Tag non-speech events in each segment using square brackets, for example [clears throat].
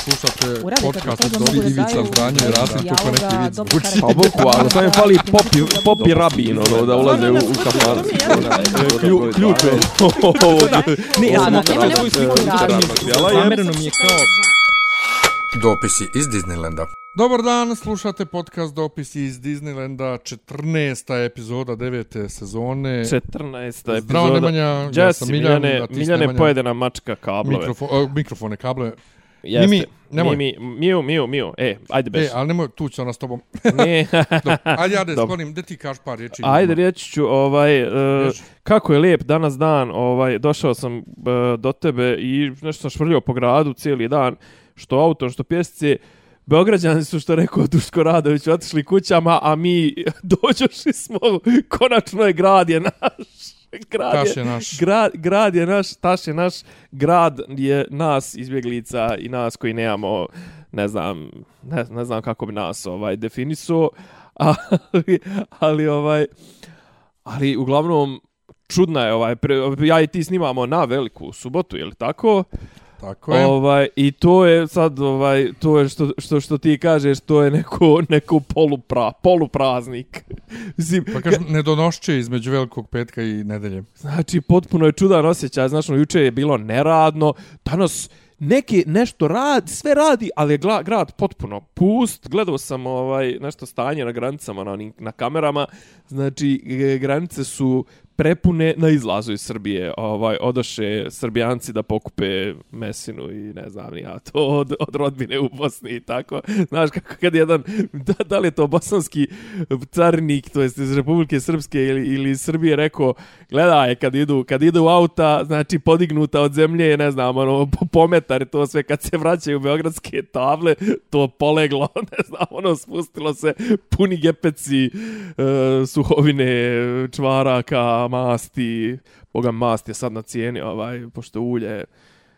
Slušate podcast od da Ivica Zdanje i Rasim kako neki vic karakter. Pa bukvalno, samo mi fali popi, popi rabin, ono, da ulaze u, u kafan. Klju, ključ [laughs] je. Ne, ja sam svoju sliku je- Zamereno mi je kao... Dopisi iz Disneylanda. Dobar dan, slušate podcast Dopisi iz Disneylanda, 14. epizoda 9. sezone. 14. Zdravo epizoda. Nemanja, ja sam Miljan, Miljane, Miljane pojede nam mačka kablove. Mikrofo, mikrofone, kable. Jeste. Mimi, nemoj. Mimi, Miju, Miju, Miju. E, ajde bez. E, ali nemoj, tu će ona s tobom. [laughs] Ne. Ajde ja da sklonim, da ti kažeš par riječi. Ajde, reći ću, ovaj, uh, kako je lijep danas dan, ovaj, došao sam uh, do tebe i nešto sam švrljio po gradu cijeli dan, što auto, što pjesce, Beograđani su, što rekao Duško Radović, otišli kućama, a mi [laughs] dođošli smo, konačno je grad je naš. Grad Taš je naš. Grad, grad je naš, taš je naš, grad je nas izbjeglica i nas koji nemamo, ne znam, ne, ne znam kako bi nas ovaj definisao, [laughs] ali, ali ovaj, ali uglavnom čudna je ovaj, pre, ja i ti snimamo na veliku subotu, je li tako? Tako je. Ovaj i to je sad ovaj to je što što što ti kažeš to je neko neko polupra polupraznik. [laughs] Mislim Pa kažem, nedonošće između velikog petka i nedelje. Znači, potpuno je čudan osjećaj. Znači, juče je bilo neradno, danas neki nešto rad, sve radi, ali je gla, grad potpuno pust. Gledao sam ovaj nešto stanje na granicama, na, na kamerama. Znači, granice su prepune na izlazu iz Srbije. Ovaj, odoše Srbijanci da pokupe mesinu i ne znam ni ja to od, od rodbine u Bosni i tako. Znaš kako kad jedan, da, da li je to bosanski carnik, to jest iz Republike Srpske ili, ili iz Srbije rekao, gledaj kad idu, kad idu auta, znači podignuta od zemlje, ne znam, ono, po, to sve, kad se vraćaju u beogradske table, to poleglo, [laughs] ne znam, ono, spustilo se puni gepeci, e, suhovine, čvaraka, masti, boga mast je sad na cijeni, ovaj, pošto ulje,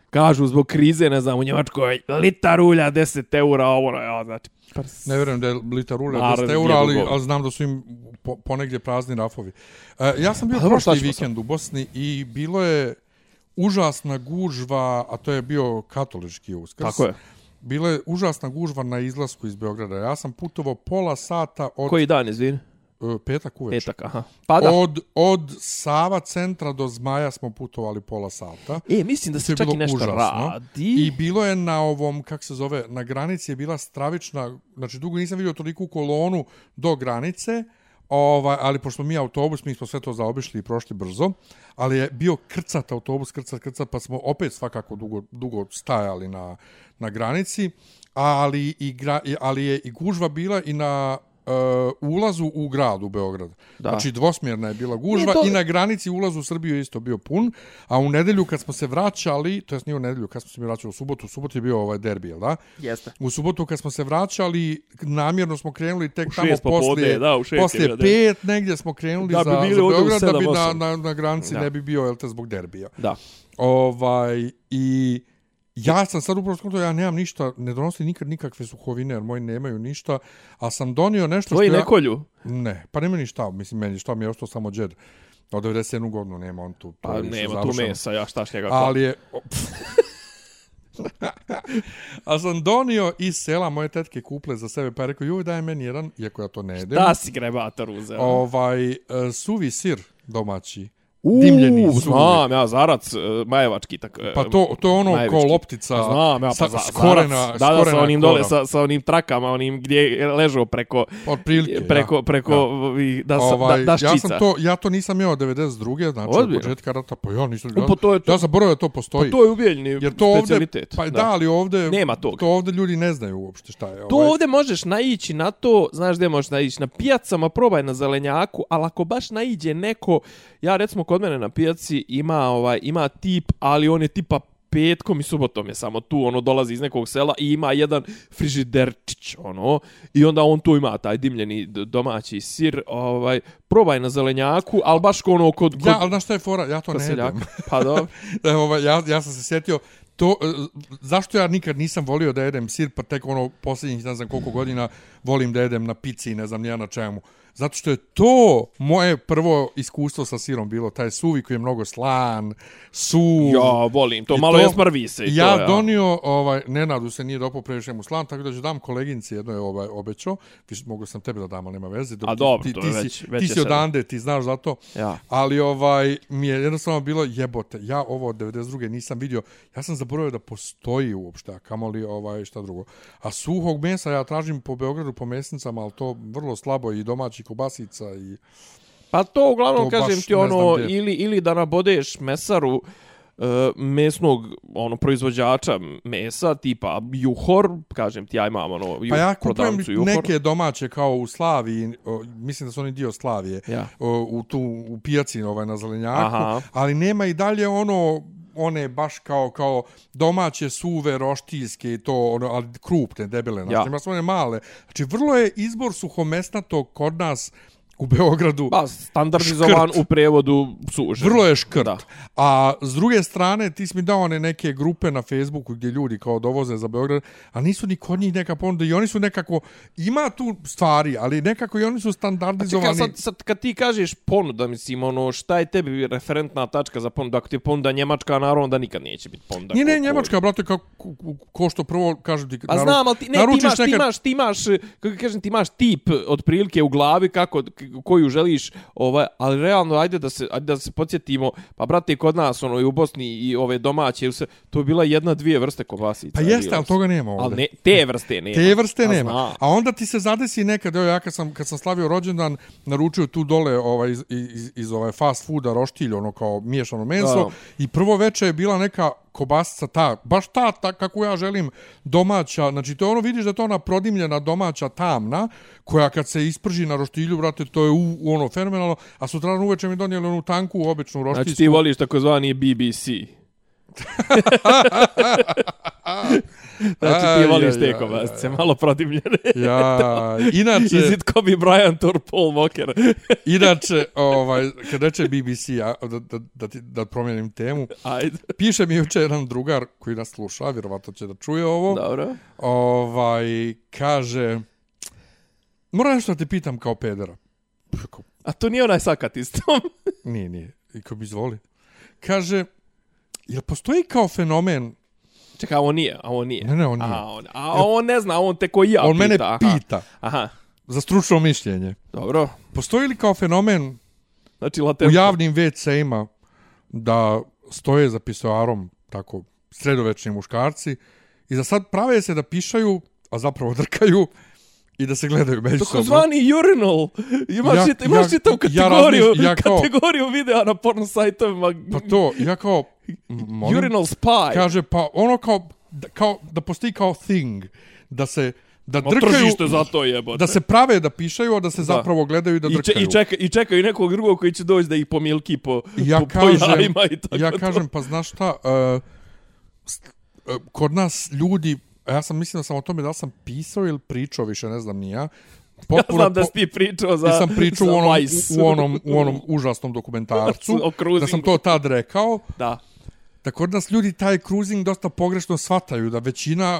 kažu zbog krize, ne znam, u Njemačkoj, litar ulja 10 eura, ovo, ja, znači, prs. Ne vjerujem da je litar ulja Naravno, 10 eura, ali, ali znam da su im po, ponegdje prazni rafovi. E, ja sam bio Pa prošli vikend u Bosni i bilo je užasna gužva, a to je bio katolički uskrs. Tako je. Bila je užasna gužva na izlasku iz Beograda. Ja sam putovao pola sata od Koji dan, izvini? E, petak uveče. Petak, aha. Pa da. Od, od Sava centra do Zmaja smo putovali pola sata. E, mislim da se čak i nešto užasno. radi. I bilo je na ovom, kak se zove, na granici je bila stravična, znači dugo nisam vidio toliku kolonu do granice, ovaj, ali pošto mi autobus, mi smo sve to zaobišli i prošli brzo, ali je bio krcat autobus, krcat, krcat, pa smo opet svakako dugo, dugo stajali na, na granici, ali, i gra, i- ali je i gužva bila i na uh, ulazu u grad u Beograd. Da. Znači dvosmjerna je bila gužva to- i na granici ulazu u Srbiju je isto bio pun, a u nedelju kad smo se vraćali, to jest nije u nedelju, kad smo se mi vraćali u subotu, u subotu je bio ovaj derbi, jel da? Jeste. U subotu kad smo se vraćali, namjerno smo krenuli tek U tamo poslije, da, u šest je poslije derbi. pet, negdje smo krenuli Da bi za, bili za Beograd, da bi na, na, na granici Da. ne bi bio, jel te, zbog derbija. Da. Ovaj, i ja sam sad upravo skontao, ja nemam ništa, ne donosim nikad nikakve suhovine, jer moji nemaju ništa, a sam donio nešto Tvoji što ja... ne kolju? Ne, pa nema ni šta, mislim, meni šta mi je ostao samo džed. Od 91 godinu nema on tu. Pa nema tu mesa, ja štaš njega. Ali je... [laughs] A sam donio iz sela moje tetke kuple za sebe, pa je rekao, joj daj meni jedan, iako ja to ne jedem. Da si grebator uzeo. Ovaj, e, suvi sir domaći. Dimljeni suvi. znam, ja, zarac, uh, majevački, tak, uh, Pa to, to je ono Majevički. kao loptica Pa znam, ja, pa sa, za, s korena, zarac, s da, da, sa korena onim dole, sa, sa onim trakama, onim gdje je ležao preko, Otprilike, preko, ja. preko, Ja. da, sa, Ovaj, da, da ščica. ja sam to ja to nisam jeo 92. znači od početka rata, pa ja nisam. Ja, pa to je to- ja sam da to postoji. Pa to je ubijeljni jer to ovde specialitet. pa da. ali ovde Nema toga. To ovde ljudi ne znaju uopšte šta je. To ovaj. ovdje možeš naići na to, znaš gdje možeš naići, na pijacama probaj na zelenjaku, ali ako baš naiđe neko, ja recimo kod mene na pijaci ima ovaj ima tip, ali on je tipa petkom i subotom je samo tu, ono dolazi iz nekog sela i ima jedan frižiderčić, ono, i onda on tu ima taj dimljeni domaći sir, ovaj, probaj na zelenjaku, ali baš ko ono kod, kod Ja, ali znaš šta je fora? Ja to ne jedem. [laughs] Pa dobro. [laughs] Evo, ovaj, ja, ja sam se sjetio, to, e, zašto ja nikad nisam volio da jedem sir, pa tek ono posljednjih ne znam koliko godina volim da jedem na pici i ne znam nija na čemu. Zato što je to moje prvo iskustvo sa sirom bilo, taj suvi koji je mnogo slan, suv. Ja, volim to, I malo to- je smrvi se i ja to, ja. donio, ovaj, Nenadu se nije dopao previše mu slan, tako da ću dam koleginici jedno je ovaj, obećao, mogu sam tebe da dam, ali nema veze. dok A dobro, ti, to ti, je si, već- već ti si odande, ti znaš za to. Ja. Ali ovaj mi je jednostavno bilo jebote. Ja ovo od 92. nisam vidio. Ja sam zaboravio da postoji uopšte, a kamoli ovaj šta drugo. A suhog mesa ja tražim po Beogradu po mesnicama, ali to vrlo slabo i domaći kobasica i Pa to uglavnom To kažem ti ono ili ili da nabodeš mesaru e, mesnog ono proizvođača mesa tipa Juhor, kažem ti ja imam ono ju, Pa ja kupujem Juhor. neke domaće kao u Slaviji, o, mislim da su oni dio Slavije, Ja. o, u tu u pijaci ovaj na Zelenjaku, Aha. ali nema i dalje ono one baš kao kao domaće suve roštiljske i to ono ali krupne debele znači Ja. ima samo one male znači vrlo je izbor suhomesnatog kod nas u Beogradu Pa standardizovan Škrt. u prevodu suže. Vrlo je škrt. Da. A s druge strane, ti si mi dao one neke grupe na Facebooku gdje ljudi kao dovoze za Beograd, a nisu ni kod njih neka ponuda i oni su nekako, ima tu stvari, ali nekako i oni su Čekaj, standardizovani. sad, sad kad ti kažeš ponuda, mislim, ono, šta je tebi referentna tačka za ponudu? Ako ti je ponuda Njemačka, naravno da nikad neće biti ponuda. Nije, ne, Njemačka, brate, kao, ko, što prvo kažem ti... A naru- znam, ali ti, ne, ti imaš, ti nekad- imaš, ti imaš, kako kažem, ti imaš tip otprilike u glavi kako, koju želiš, ovaj, ali realno, ajde da se, ajde da se podsjetimo, pa brate, kod nas, ono, i u Bosni i ove domaće, sve, to je bila jedna, dvije vrste kobasica. Pa jeste, ali toga nema ovdje. Ali ne, te vrste nema. Te vrste A nema. znam. A onda ti se zadesi nekad, evo ja kad sam, kad sam slavio rođendan, naručio tu dole ovaj, iz, iz, iz ovaj fast fooda roštilj, ono kao miješano meso. Da. I prvo veče je bila neka kobasica ta, baš ta, ta kako ja želim, domaća. Znači to ono, vidiš da to ona prodimljena domaća tamna, koja kad se isprži na roštilju, brate, to je u, u ono fenomenalno. A sutradan uveče mi donijeli onu tanku, običnu roštiljsku. Znači ti voliš takozvani BBC. [laughs] [laughs] Znači ti voliš te kobasice, malo prodimljene. Ja, [laughs] inače... Is it Kobe Bryant or Paul Walker? [laughs] Inače, ovaj, kad reče BBC, ja, da, da, da, ti, da promijenim temu, Ajde. piše mi juče jedan drugar koji nas sluša, vjerovatno će da čuje ovo, Dobro. ovaj, kaže, moram nešto da te pitam kao pedera. A to nije onaj sakat istom. nije, nije, i ko bi izvoli. Kaže, jel postoji kao fenomen, Čekaj, a on nije, a on nije. Ne, ne, on nije. A on, a on ne zna, on te ko i ja on pita. mene aha. pita Aha, za stručno mišljenje, dobro. postoji li kao fenomen Znači, u latentno. javnim WC-ima da stoje za pisoarom tako sredovečni muškarci i da sad prave se da pišaju, a zapravo [laughs] drkaju i da se gledaju međusobno. Takozvani urinal. Imaš, Ja- ja, imaš ja- ja, tu ja kategoriju, razmišljam- ja kao- kategoriju videa na porno sajtovima. Pa to, ja kao... Molim, Urinal spy. Kaže, pa ono kao da, kao, da postoji kao thing, da se da Ma drkaju, tržište za to jebote. da se prave da pišaju, a da se zapravo gledaju i da I, če, drkaju. i, čeka, I čekaju nekog drugog koji će doći da ih pomilki po, ja po, po kažem, jajima i tako ja to. kažem, pa znaš šta, uh, uh, kod nas ljudi, ja sam mislim da sam o tome da sam pisao ili pričao, više ne znam ni ja. Ja znam da si ti pričao za sam pričao u onom, u, onom, u onom užasnom dokumentarcu, [laughs] O da sam to tad rekao, Da. Da kod nas ljudi taj cruising dosta pogrešno shvataju, da većina,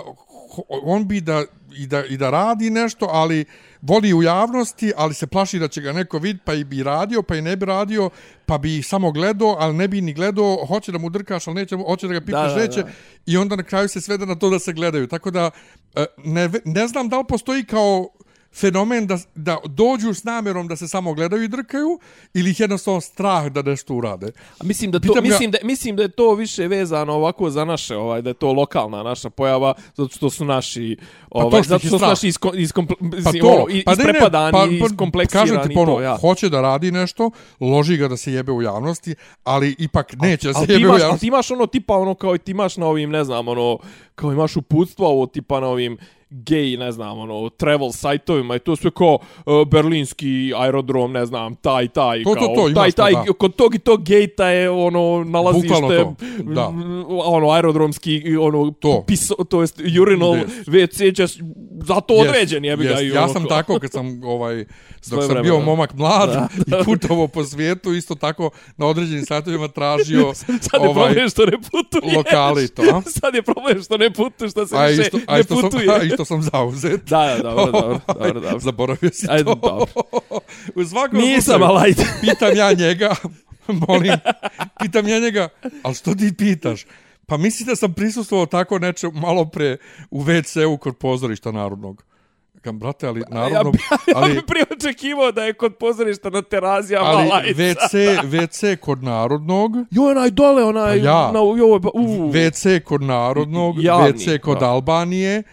on bi da, i, da, i da radi nešto, ali voli u javnosti, ali se plaši da će ga neko vid, pa i bi radio, pa i ne bi radio, pa bi samo gledao, ali ne bi ni gledao, hoće da mu drkaš, ali neće, hoće da ga pipneš, Da, da, neće, da. i onda na kraju se svede na to da se gledaju. Tako da, e, ne, ne znam da li postoji kao fenomen da, da dođu s namjerom da se samo gledaju i drkaju ili ih jednostavno strah da nešto urade. A mislim da to Pitam ja- mislim da mislim da je to više vezano ovako za naše ovaj da je to lokalna naša pojava zato što su naši ovaj to što ih zato što su naši isko, iskomple, Pa mislim, to, ono, i- pa isprepadani, pa, pa, iskompleksirani kažem ti ponovo, ja. hoće da radi nešto, loži ga da se jebe u javnosti, ali ipak neće da se Ali jebe u imaš, ali javnosti. ti imaš ono tipa ono kao i ti imaš na ovim ne znam ono kao imaš uputstva ovo tipa na ovim gay, ne znam, ono, travel sajtovima i to sve kao uh, berlinski aerodrom, ne znam, taj, taj, To, to, kao, to, imaš taj, to, taj, da. kod tog i tog gejta je, ono, nalazište, to, da. m, ono, aerodromski, ono, To. piso, to jest urinal Yes. WC, just, zato Jest, određen bi ga jest. i Ja ono sam ko- tako kad sam ovaj [laughs] dok sam Svojevremeno. bio momak mlad Da. [laughs] i putovao po svijetu isto tako na određenim satovima tražio [laughs] Sad je ovaj problem što ne putuješ. lokali to, a? Sad je problem što ne putuješ, što se a više isto a ne sam putuje. a isto sam zauzet. Da, da, dobro, [laughs] dobro, dobro, dobro. Zaboravio si Ajde, to. dobro. [laughs] U svakom Nisam, slučaju, ali ajde. [laughs] pitam ja njega, molim, pitam ja njega, ali što ti pitaš? Pa misli da sam prisustvovao tako neče malo pre u WC-u kod pozorišta Narodnog. Kam, brate, ali Ja, Narodnog, bi- ja ali, bi prije očekivao da je kod pozorišta na terazijama ali lajca. WC, WC kod Narodnog, Jo, onaj dole, onaj... Pa ja. Na, jo, ba- u, WC kod Narodnog, Javni, WC kod da. Albanije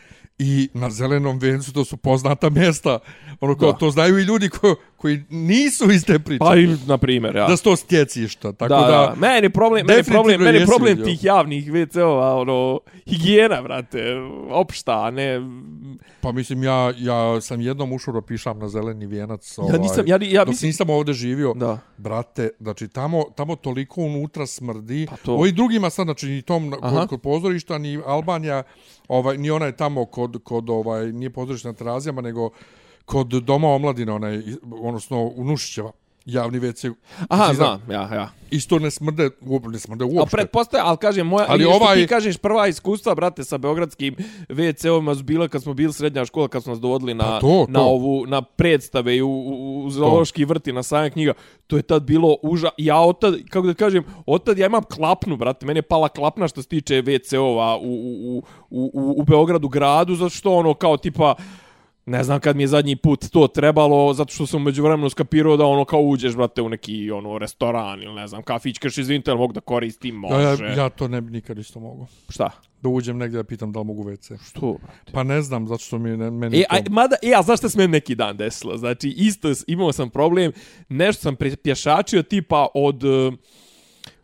i na Zelenom vencu to su poznata mjesta. Ono kao, Da. to znaju i ljudi ko, koji nisu iz te priče. Pa i, na primjer, ja. da su to stjecišta. Tako da, da, da, meni problem, meni problem, meni problem vidio. tih javnih WC-ova, ono, higijena, brate, opšta, a ne... pa mislim, ja, ja sam jednom ušao da pišam na zeleni vijenac. Ovaj, Ja nisam, ja, ja dok mislim... nisam ovdje živio. Da. Brate, znači tamo, tamo toliko unutra smrdi. Pa to- Ovi drugima sad, znači ni tom Aha. kod, kod pozorišta, ni Albanija, ovaj, ni ona je tamo kod, kod ovaj, nije pozorište na terazijama, nego kod doma omladine, onaj, odnosno u Nušićeva, javni WC. Aha, znam, ja, ja. Isto ne smrde, uopšte ne smrde A uopšte. pretpostavljam, ali kažem, moja, Ali ovaj- ti kažeš, prva iskustva, brate, sa beogradskim WC-ovima su bila kad smo bili srednja škola, kad smo nas dovodili na, Pa to, na ovu, na predstave i u, u, u zoološki vrt i na sajam knjiga. To je tad bilo uža... Ja otad, kako da kažem, otad ja imam klapnu, brate, meni je pala klapna što se tiče WC-ova u, u, u, u, u Beogradu gradu, zato što ono kao tipa ne znam kad mi je zadnji put to trebalo, zato što sam među vremenu skapirao da ono kao uđeš, brate, u neki ono restoran ili ne znam, kafić, kažeš izvinite, ali mogu da koristim, može. Ja, ja, ja to ne bi nikad isto mogu. Šta? Da uđem negdje da pitam da li mogu WC. Što? Pa ne znam, zato što mi je ne, meni E, to... aj, mada, e, a znaš šta se meni neki dan desilo? Znači, isto imao sam problem, nešto sam pješačio tipa od, eh,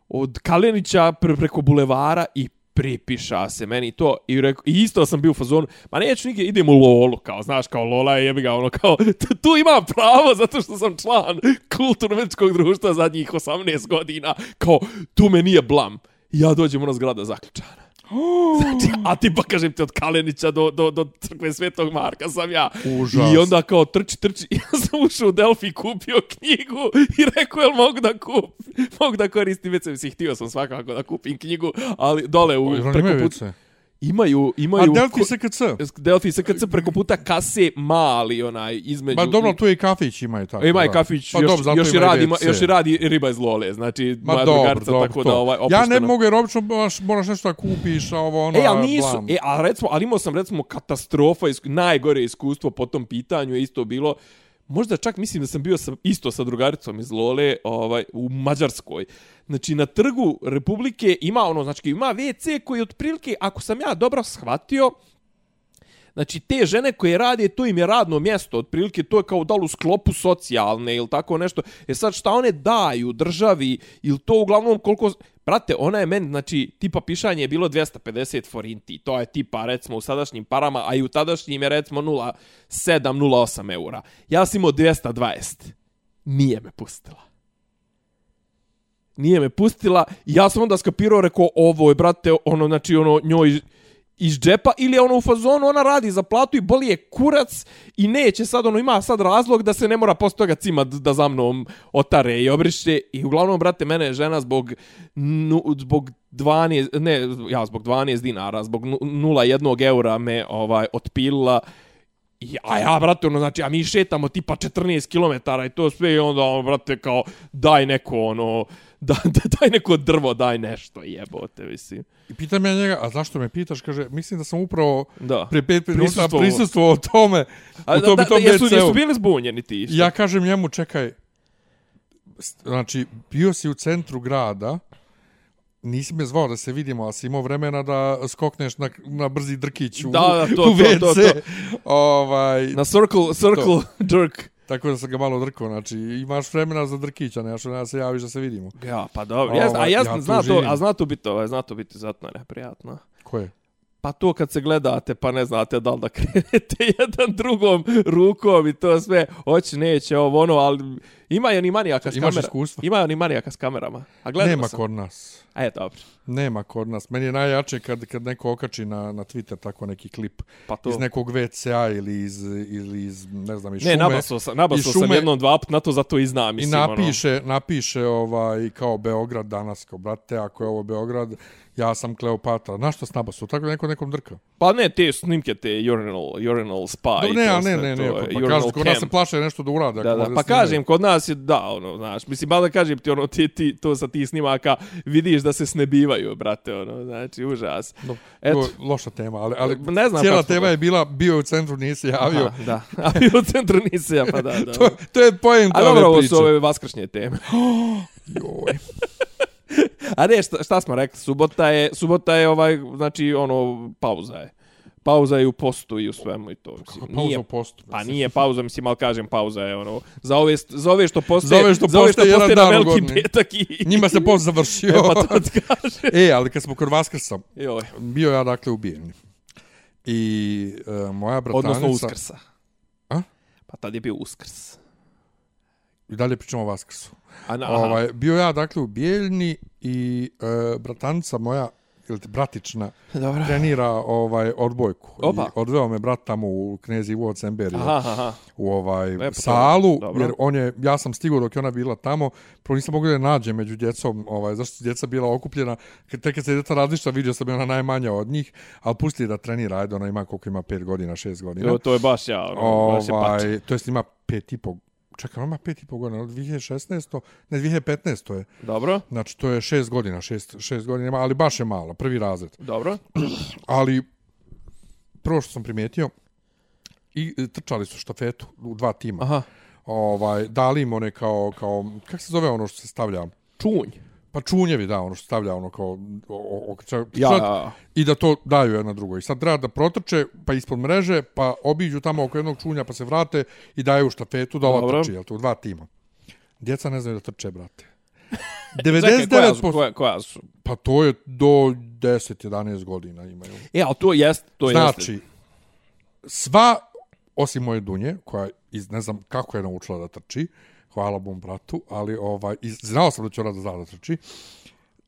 od Kalenića pre, preko bulevara i pripiša se meni to i, reko, i isto sam bio u fazonu, ma neću nigdje, idem u Lolu, kao, znaš, kao Lola je jebi ga, ono, kao, tu imam pravo zato što sam član kulturno-medičkog društva zadnjih 18 godina, kao, tu me nije blam. Ja dođem u zgrada zaključana. [gasps] Znači, [gasps] a ti pa kažem ti od Kalenića do, do, do crkve Svetog Marka sam ja. Užas. I onda kao trči, trči. [laughs] Ja sam ušao u Delfi, kupio knjigu i rekao, jel mogu da kup, [laughs] mogu da koristim WC. Mislim, htio sam svakako da kupim knjigu, ali dole u, oni preko imaju imaju, A ko- SKC? Delfi SKC preko puta kase mali onaj između. Ma dobro, tu je i kafić imaju tako. Ima i kafić, pa još, dobro, još, i radi, WC. još i radi riba iz Lole, znači Ma moja dobro, dobro, tako to. da ovaj, Ja opušteno. ne mogu jer obično moraš, moraš nešto da kupiš, a ovo ono, E, ali nisu, blam. e, ali recimo, ali imao sam recimo katastrofa, isku, najgore iskustvo po tom pitanju je isto bilo, možda čak mislim da sam bio sa, isto sa drugaricom iz Lole ovaj, u Mađarskoj. Znači, na trgu Republike ima ono, znači, ima WC koji otprilike, ako sam ja dobro shvatio, Znači, te žene koje rade, to im je radno mjesto, otprilike to je kao da li u sklopu socijalne ili tako nešto. E sad, šta one daju državi ili to uglavnom koliko... Brate, ona je meni, znači, tipa pišanje je bilo 250 forinti. To je tipa, recimo, u sadašnjim parama, a i u tadašnjim je, recimo, 0,7-0,8 eura. Ja sam imao 220. Nije me pustila. Nije me pustila. Ja sam onda skapirao, rekao, ovo je, brate, ono, znači, ono, njoj iz džepa ili je ono u fazonu, ona radi za platu i boli je kurac i neće sad, ono ima sad razlog da se ne mora posle toga cima da za mnom otare i obriše. I uglavnom, brate, mene je žena zbog, nu, zbog 12, ne, ja zbog 12 dinara, zbog 0,1 eura me ovaj otpilila I, a ja, brate, ono, znači, a mi šetamo tipa 14 km i to sve i onda, ono, brate, kao, daj neko, ono, [laughs] da, da, daj neko drvo, daj nešto, jebote, mislim. I pitam ja njega, a zašto me pitaš? Kaže, mislim da sam upravo Da. pre pet minuta prisustvovao o tome, A, u tom, da, tom da, jesu, jesu bili zbunjeni ti isto? Ja kažem njemu, čekaj, znači, bio si u centru grada, nisi me zvao da se vidimo, ali si imao vremena da skokneš na, na brzi drkić u, Da, da, to, u to, WC. to, to. Ovaj, Na circle, circle [laughs] jerk. tako da sam ga malo drkao, znači imaš vremena za drkića, nemaš vremena da se javiš da se vidimo. Ja, pa dobro. Ja, a Ovaj, ja, ja ja tu zna to, a zna to biti, ovaj, zna to biti zatno neprijatno. Ko je? Pa to kad se gledate, pa ne znate da li da krenete [laughs] jedan drugom rukom i to sve, hoće, neće, ovo, ono, ali Ima i oni manijaka s Imaš kamerama. iskustva? Ima i oni manijaka s kamerama. A gledao Nema sam. kod nas. E, dobro. Nema kod nas. Meni je najjače kad, kad neko okači na, na Twitter tako neki klip Pa to. iz nekog WC-a ili iz, ili iz, ne znam, iz Ne, šume. nabasao sam, nabasao iz sam šume jednom dva put na to, zato i znam. I Mislim, ono. napiše, napiše ovaj, kao Beograd danas, kao brate, ako je ovo Beograd, ja sam Kleopatra. Na što s nabasu? Tako neko nekom drka. Pa ne, te snimke, te urinal, urinal spa i Dobro, ne, to ne, ne, ne, je pa, pa kažu, kod nas se plaše nešto da urade. Da, da, pa kažem, kod nas je, da, ono, znaš, mislim, ba da kažem ti, ono, ti, ti, to sa ti snimaka, vidiš da se snebivaju, brate, ono, znači, užas. Dobro, Eto. to je loša tema, ali, ali Ne znam cijela tema je bila, bio u centru, nisi javio. Aha, da, [laughs] a bio u centru nisi ja, pa da, da. to, to je pojem A dobro, ovo su ove vaskršnje teme. [gasps] Joj. A ne, šta, šta smo rekli, subota je, subota je ovaj, znači, ono, pauza je. Pauza je u postu i u svemu i to. Mislim, Pauza nije, u postu. Pa mislim. nije pauza, mislim, ali kažem pauza je ono, za ove, za ove što postoje, Za ove što za ove što postoje postoje na dan veliki godini. petak i... Njima se post završio. E, pa to ti kaže. [laughs] e, ali kad smo kod Vaskrsa, Joj, bio ja dakle u Bijeljni. I e, moja bratanica... odnosno uskrsa. A? Pa tad je bio uskrs. I dalje pričamo o Vaskrsu. A, na, aha. Ovaj, bio ja dakle u Bijeljni i e, bratanica moja, ili ti bratična, Dobro. trenira ovaj odbojku. Opa. I odveo me brat tamo u Knezi Ivo. Aha, aha. u ovaj Lepo to. salu, Dobro. jer on je, ja sam stigao dok je ona bila tamo, prvo nisam mogao da je nađem među djecom, ovaj, zašto su djeca bila okupljena, tek kad se djeca različita, vidio sam je ona najmanja od njih, ali pusti da trenira, ajde, ona ima koliko ima, 5 godina, 6 godina. Jo, to je baš ja, ono, baš je pač. ovaj, to jest ima pet i po, čekaj, ima pet i po godina, od 2016. Ne, 2015. je. Dobro, Znači, to je 6 godina, 6, 6 godina ali baš je mala, prvi razred. dobro. Ali, prvo što sam primijetio, i trčali su štafetu u dva tima Aha. ovaj, dali im one kao, kao, kak se zove ono što se stavlja? Čunj. Pa čunjevi, da, ono što stavlja ono kao, o, o, o, ča- Ja, sad- ja. I da to daju jedno drugo. I sad treba da protrče, pa ispod mreže, pa obiđu tamo oko jednog čunja, pa se vrate i daju štafetu da ova Dobro. trči, jel to, u dva tima. Djeca ne znaju da trče, brate. [laughs] Čekaj, koja su, 99%, koja, koja su? pa to je do 10-11 godina imaju. E, ali to jest, to jeste. Znači, sva, osim moje Dunje, koja iz, ne znam kako je naučila da trči, hvala bom bratu, ali ovaj, i znao sam da će ona da zna da trči,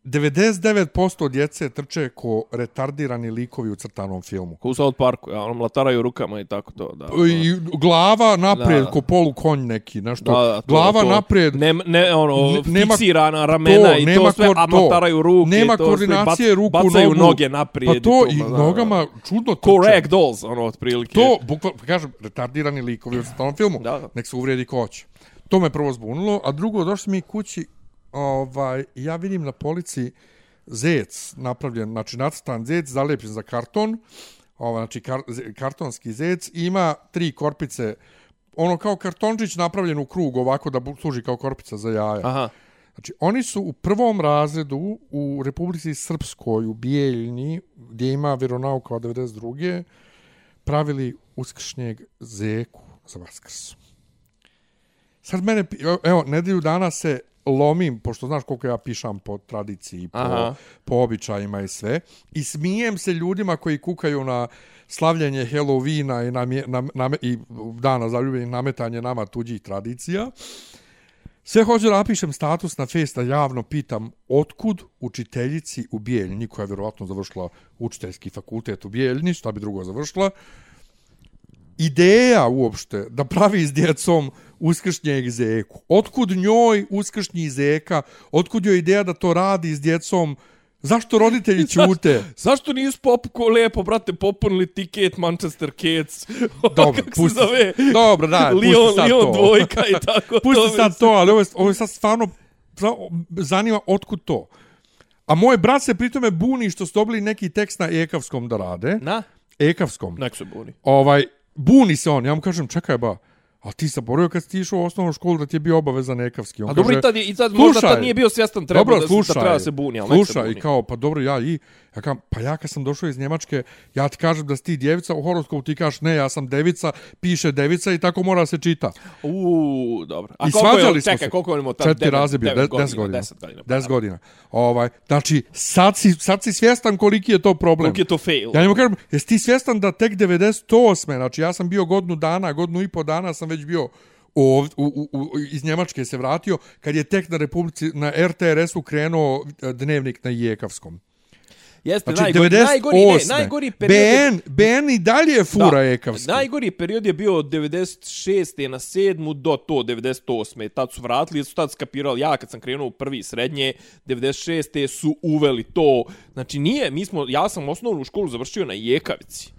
99% djece trče ko retardirani likovi u crtanom filmu. Ko u South Parku, ja, ono, mlataraju rukama i tako to, da. I glava naprijed, Da, da. ko polu konj neki, nešto. Da, da, to, glava to, naprijed, Ne, ne, ono, Ne- nema- fiksirana ramena i nema to sve, a to. mlataraju ruke. Nema i to sve, koordinacije ruku, Bacaju nogu. noge naprijed. pa to i ma, da, nogama čudno Da. Ko trče. ragdolls, ono, otprilike. To, bukvalno, kažem, retardirani likovi u crtanom filmu. Da, da. Nek se uvredi ko hoće. To me prvo zbunilo, a drugo, došli mi kući, ovaj, ja vidim na polici zec napravljen, znači nacrtan zec, zalepljen za karton, ovaj, znači kar, kartonski zec, ima tri korpice, ono kao kartončić napravljen u krug ovako da služi kao korpica za jaja. Aha. Znači, oni su u prvom razredu u Republici Srpskoj, u Bijeljni, gdje ima vjeronauka od 92. pravili uskršnjeg zeku za Vaskrs. Sad mene, evo, nedelju dana se lomim, pošto znaš koliko ja pišam po tradiciji, po, Aha. po običajima i sve, i smijem se ljudima koji kukaju na slavljenje Halloweena i, namje, nam, nam, i dana zaljubljenih nametanje nama tuđih tradicija. Sve hoću da napišem status na festa, javno pitam otkud učiteljici u Bijeljni, koja je vjerovatno završila učiteljski fakultet u Bijeljni, šta bi drugo završila, ideja uopšte da pravi s djecom uskršnjeg zeku. Otkud njoj uskršnji zeka? Otkud joj ideja da to radi s djecom? Zašto roditelji ćute? Zašto nisu popko lepo, brate, popunili tiket Manchester Cats? [laughs] Dobro, Kako se pusti. zove? Dobro, daj, pusti Lion, sad Lion to. dvojka i tako. [laughs] Pusti to sad to, ali ovo je, ovo je sad stvarno za- zanima otkud to. A moj brat se pritome buni što su dobili neki tekst na ekavskom da rade. Na? Ekavskom. Nek se buni. Ovaj, buni se on. Ja mu kažem, čekaj ba, a ti sam borio kad si ti išao u osnovnu školu da ti je bio obavezan ekavski. On A dobro, i tad, je, i tad možda slušaj, tad nije bio svjestan treba dobro, da, slušaj, da treba se buni, ali se slušaj, buni. i kao, pa dobro, ja i, ja kažem, pa ja kad sam došao iz Njemačke, ja ti kažem da si ti djevica, u horoskopu ti kažeš, ne, ja sam devica, piše devica i tako mora se čita. Uuu, dobro. A I koliko je, svađali smo čekaj, se. koliko je imao tad? Četiri Devet- razred bio, devet de- deset godina. Deset godina. pa Deset godina. Ovaj, znači, sad si, sad si svjestan koliki je to problem. Koliko je to fail? Ja njemu kažem, jesi ti svjestan da tek 98. Znači, ja sam bio godinu dana, godinu i po dana sam već bio ov, u, u, u, iz Njemačke se vratio, kad je tek na Republici, na RTRS-u krenuo e, dnevnik na Jekavskom. Jeste, Znači, najgori, 98. najgori, ne, najgori period... BN, BN i dalje je fura Jekavski. Najgori period je bio od 96. na 7. do to 98. Tad su vratili, su tad skapirali, ja kad sam krenuo u prvi srednje, 96. su uveli to. Znači nije, mi smo, ja sam osnovnu školu završio na Jekavici.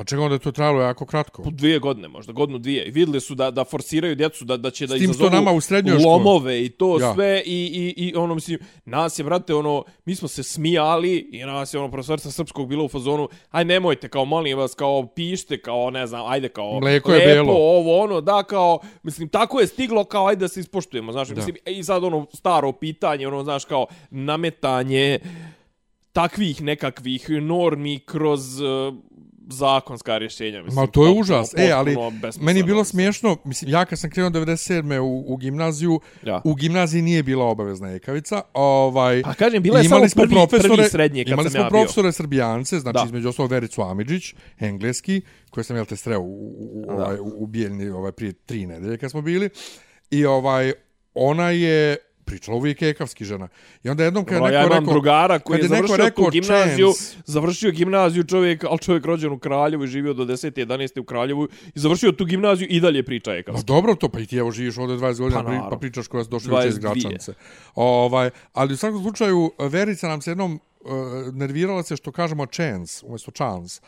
Pa čega onda je to trajalo jako kratko? Po dvije godine, možda godinu dvije. I vidjeli su da, da forsiraju djecu, da, da će da izazovu nama u lomove i to Ja. sve. I, i, I ono, mislim, nas je, vrate, ono, mi smo se smijali i nas je, ono, profesorica srpskog bila u fazonu, aj nemojte, kao, molim vas, kao, pište, kao, ne znam, ajde, kao, Mleko je lepo, belo. ovo, ono, da, kao, mislim, tako je stiglo, kao, ajde da se ispoštujemo, znaš, Da. mislim, i sad, ono, staro pitanje, ono, znaš, kao, nametanje takvih nekakvih normi kroz uh, zakonska rješenja. Mislim, Ma to je užas. E, ali meni je bilo smiješno, mislim, ja kad sam krenuo 97. u, u gimnaziju, Ja. u gimnaziji nije bila obavezna jekavica. Ovaj, Pa kažem, bila je samo prvi, prvi srednje kad imali sam ja bio. profesore srbijance, znači Da. između ostalog Vericu Amidžić, engleski, koje sam jel te sreo u, u, u, ovaj, u, u Bijeljni ovaj, prije tri nedelje kad smo bili. I ovaj, ona je pričala uvijek ekavski žena. I onda jednom kad je neko ja imam rekao... drugara koji je završio rekao tu gimnaziju, chance- završio gimnaziju čovjek, ali čovjek rođen u Kraljevu i živio do 10. 11. u Kraljevu i završio tu gimnaziju i dalje priča je kao. Ma dobro to, pa i ti evo živiš ovdje 20 godina, Pa pa, naravno. pa pričaš koja su došli uče iz 22. Gračanice. Ovaj, ali u svakom slučaju, Verica nam se jednom uh, nervirala se što kažemo chance, umjesto chance.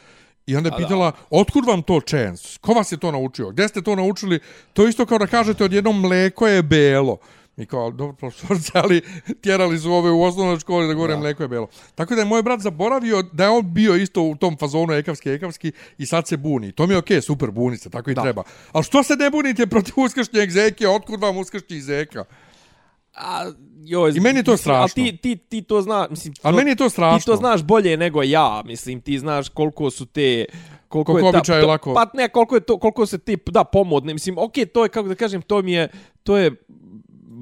I onda je da. pitala, otkud vam to chance? Ko vas je to naučio? Gdje ste to naučili? To isto kao da kažete odjednom mleko je belo. Mi kao, dobro, profesorce, ali tjerali su ove u osnovnoj školi da govore Da. mleko je belo. Tako da je moj brat zaboravio da je on bio isto u tom fazonu ekavski, ekavski i sad se buni. To mi je okej, super, buni se, tako i Da. treba. Ali što se ne bunite protiv uskršnjeg zeke? Otkud vam uskršnji zeka? A, joj, I meni je to mislim, ali strašno. ti, ti, ti to znaš, mislim, Ali meni je to strašno. Ti to znaš bolje nego ja, mislim, ti znaš koliko su te koliko, Koliko je ta, običaje to, lako- Pa ne, koliko je to, koliko se ti, da, pomodne, mislim, okej, to je, kako da kažem, to mi je, to je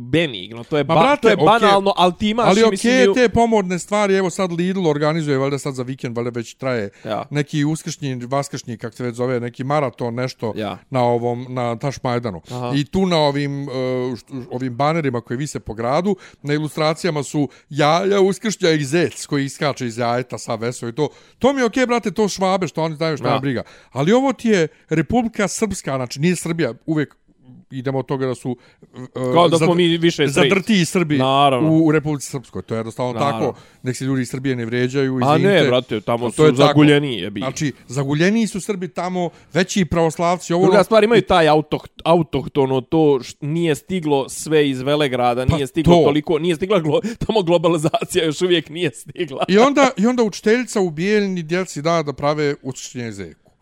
benigno, to je, Ma, ba, brate, to je banalno, ali ti imaš, Ali okej, okay, te pomodne stvari, evo sad Lidl organizuje, valjda sad za vikend, valjda već traje Ja. neki uskršnji, vaskršnji, kako se već zove, neki maraton, nešto Ja. na ovom, na Tašmajdanu. Aha. I tu na ovim, uh, ovim banerima koji vise po gradu, na ilustracijama su jaja, uskršnja i zec koji iskače iz jajeta, sa veso i to. To mi je okej, brate, to švabe, što oni znaju što ja. briga. Ali ovo ti je Republika Srpska, znači nije Srbija, uvijek idemo od toga da su uh, Kao da smo mi više straight. zadrti Srbi Naravno. u, u Republici Srpskoj. To je jednostavno Naravno. tako. Nek se ljudi iz Srbije ne vređaju. A izvinite. ne, brate, tamo To su je tako. zaguljeni, jebi. Znači, zaguljeniji su Srbi tamo, veći pravoslavci. Ovo, Druga stvar, imaju taj autoh, autohtono, to š, nije stiglo sve iz Velegrada, Pa nije stiglo to. toliko, nije stigla glo, tamo globalizacija, još uvijek nije stigla. I onda, I onda učiteljica u bijeljni djeci da da prave zeku.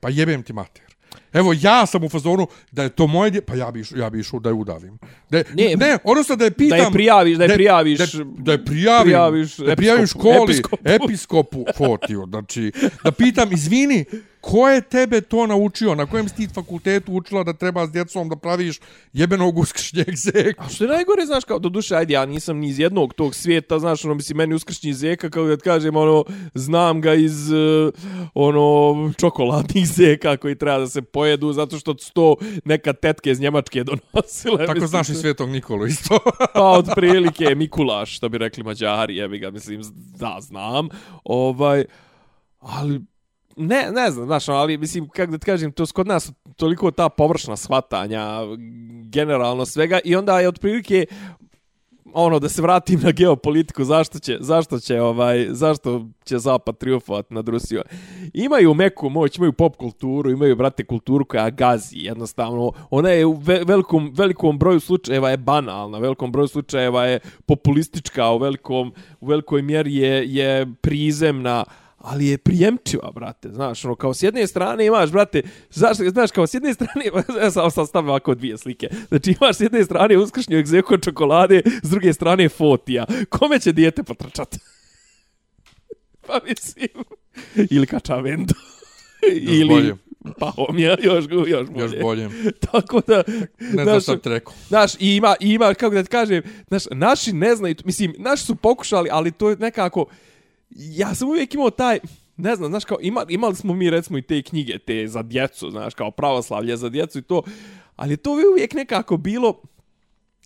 Pa jebem ti mater. Evo, ja sam u fazonu da je to moje dje... Pa ja bi, ja bi išao da je udavim. Da je, Ne, ne, odnosno da je pitam... da je prijaviš, da je prijaviš, Da, da je prijavim, prijaviš da je prijavim episkopu, školi, episkopu. episkopu, [laughs] fotiju. Znači, da pitam, izvini, ko je tebe to naučio? Na kojem si ti fakultetu učila da treba s djecom da praviš jebenog uskršnjeg zeka? A što je najgore, znaš, kao, do duše, ajde, ja nisam ni iz jednog tog svijeta, znaš, ono, mislim, meni uskršnji zeka, kao da kažem, ono, znam ga iz, uh, ono, čokoladnih zeka koji treba da se pojedu, zato što su to neka tetke iz Njemačke donosile. Tako mislim, znaš i Svetog Nikolu isto. [laughs] Pa od prilike Mikulaš, što bi rekli Mađari, jebi ga, mislim, da, znam. Ovaj, ali, ne, ne znam, znaš, ali, mislim, kako da ti kažem, to kod nas toliko ta površna shvatanja, generalno svega, i onda je otprilike, ono da se vratim na geopolitiku zašto će zašto će ovaj zašto će zapad triumfovat nad Rusijom? Imaju meku moć imaju pop kulturu imaju brate kulturu koja gazi jednostavno. Ona je u ve velikom velikom broju slučajeva je banalna u velikom broju slučajeva je populistička u velikom u velikoj mjeri je je prizemna ali je prijemčiva, brate, znaš, ono, kao s jedne strane imaš, brate, znaš, znaš kao s jedne strane, [laughs] ja sam, sam stavio ovako dvije slike, znači imaš s jedne strane uskršnju egzeko čokolade, s druge strane fotija, kome će dijete potrčati? [laughs] pa mislim, ili kačavendo, [laughs] ili bolje. pahomija, još, još bolje. Još bolje. Tako da, Ne znam znaš, šta rekao. Znaš, i ima, i ima, kako da ti kažem, znaš, naši ne znaju, mislim, naši su pokušali, ali to je nekako, ja sam uvijek imao taj, ne znam, znaš, kao, ima, imali smo mi, recimo, i te knjige, te za djecu, znaš, kao pravoslavlje za djecu i to, Ali to je uvijek nekako bilo,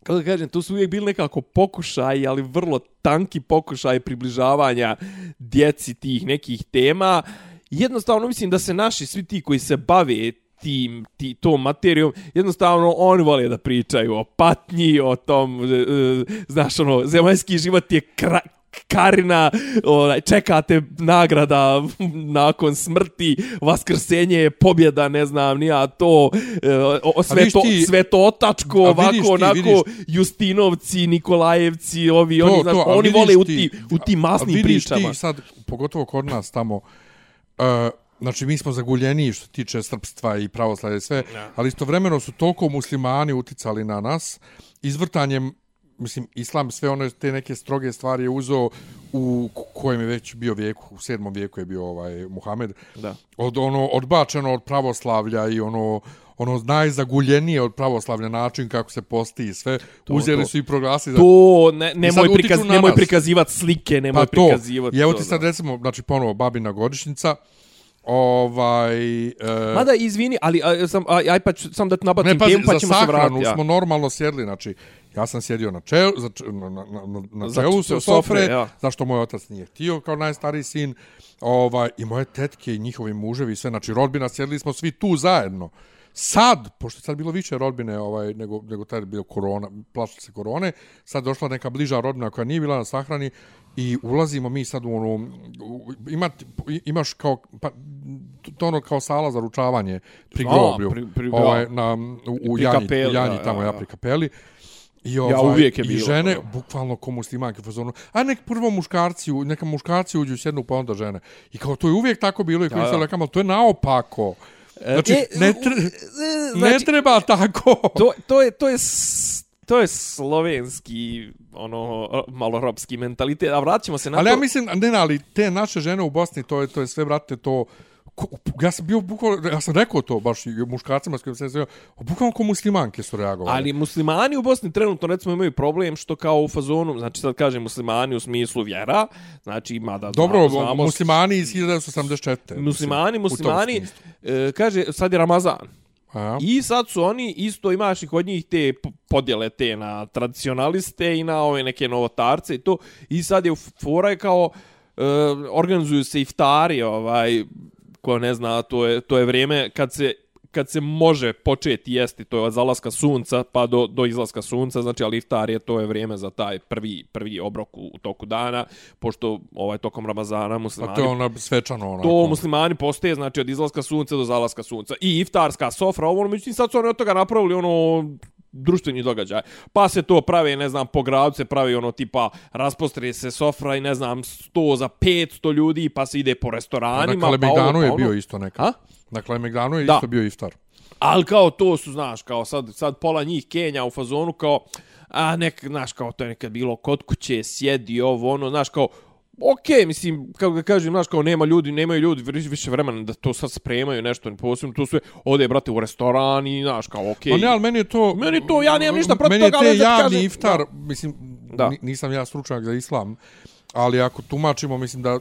kako da kažem, to su uvijek bili nekako pokušaj, ali vrlo tanki pokušaj približavanja djeci tih nekih tema. Jednostavno mislim da se naši, svi ti koji se bave tim, ti, tom materijom, jednostavno oni vole da pričaju o patnji, o tom, e, e znaš, ono, zemaljski život je kra, Karina, onaj, čekate nagrada nakon smrti, vaskrsenje je pobjeda, ne znam, nija to, e, o, sve, to ti, sve to otačko, ovako, ti, onako, vidiš, Justinovci, Nikolajevci, ovi, to, oni, znaš, to, oni vole ti, u ti, u ti masnim pričama. Vidiš ti sad, pogotovo kod nas tamo, uh, Znači, mi smo zaguljeni što tiče srpstva i pravoslavlja i sve, ja. ali istovremeno su toliko muslimani uticali na nas, izvrtanjem mislim, islam sve one te neke stroge stvari je uzeo u kojem je već bio vijeku, u sedmom vijeku je bio ovaj Muhammed. Da. Od ono odbačeno od pravoslavlja i ono ono najzaguljenije od pravoslavlja način kako se posti i sve to, uzeli to. su i proglasili to ne nemoj prikaz nemoj prikazivati slike nemoj pa prikazivati to. evo ti sad recimo znači ponovo babina godišnjica Ovaj, e... Mada, izvini, ali a, sam, aj pa ću, sam da ti nabacim ne, temu, pa ćemo se vratiti. Ne, smo normalno sjedli, znači, ja sam sjedio na čelu, za, na, na, na, na čelu se sofre, ja. zašto moj otac nije htio kao najstariji sin, ovaj, i moje tetke i njihovi muževi i sve, znači, rodbina, sjedli smo svi tu zajedno. Sad, pošto je sad bilo više rodbine ovaj, nego, nego taj je bio korona, plašli se korone, sad došla neka bliža rodbina koja nije bila na sahrani i ulazimo mi sad u ono, ima, imaš kao, pa, to ono kao sala za ručavanje pri groblju, pri, pri, ovaj, na, u, u Janji, kapeli, Janji tamo ja, ja pri kapeli. I, ovaj, ja uvijek je bilo. I žene, to. bukvalno ko muslimanke, fazonu, a nek prvo muškarci, neka muškarci uđu sjednu, pa onda žene. I kao to je uvijek tako bilo i ja, se lekamo, to je naopako. Znači, e, ne, tre, znači, ne treba tako. To, to je, to je, to je slovenski ono malo ropski mentalitet. A vraćamo se na ali to. Ali ja mislim ne, ali te naše žene u Bosni to je to je sve brate to ja sam bio bukvalno, ja sam rekao to baš i muškarcima s kojim sam se bukvalno kao muslimanke su reagovali. Ali muslimani u Bosni trenutno recimo imaju problem što kao u fazonu, znači sad kažem muslimani u smislu vjera, znači ima da Dobro, znamo, muslimani iz 1984. Muslimani, muslimani, e, kaže sad je Ramazan. I sad su oni isto imaš i kod njih te podjele te na tradicionaliste i na ove neke novotarce i to. I sad je u fora je kao e, organizuju se iftari, ovaj, ko ne zna, to je, to je vrijeme kad se kad se može početi jesti, to je od zalaska sunca pa do, do izlaska sunca, znači ali iftar je, to je vrijeme za taj prvi, prvi obrok u, u toku dana, pošto ovaj tokom Ramazana muslimani... A to je ono svečano ono. To muslimani postaje, znači od izlaska sunca do zalaska sunca. I iftarska sofra, ovo, međutim sad su oni od toga napravili ono društveni događaj. Pa se to pravi, ne znam, po gradu se pravi ono tipa raspostrije se sofra i ne znam, 100 za 500 ljudi pa se ide po restoranima. Na Kalemegdanu pa je ono... bio isto nekad. A? Na Kalemegdanu je da. isto bio iftar. Ali kao to su, znaš, kao sad, sad pola njih Kenja u fazonu kao, a nek, znaš, kao to je nekad bilo kod kuće, sjedi ovo, ono, znaš, kao, ok, mislim, kako da kažem, znaš, kao nema ljudi, nemaju ljudi više vremena da to sad spremaju nešto, posebno to sve, ode, brate, u restoran i, znaš, kao, ok. Pa ne, ali meni je to... Meni to, ja nemam ništa protiv toga, ali Meni je te javni kažem, iftar, da. mislim, da. nisam ja stručnjak za islam, ali ako tumačimo, mislim da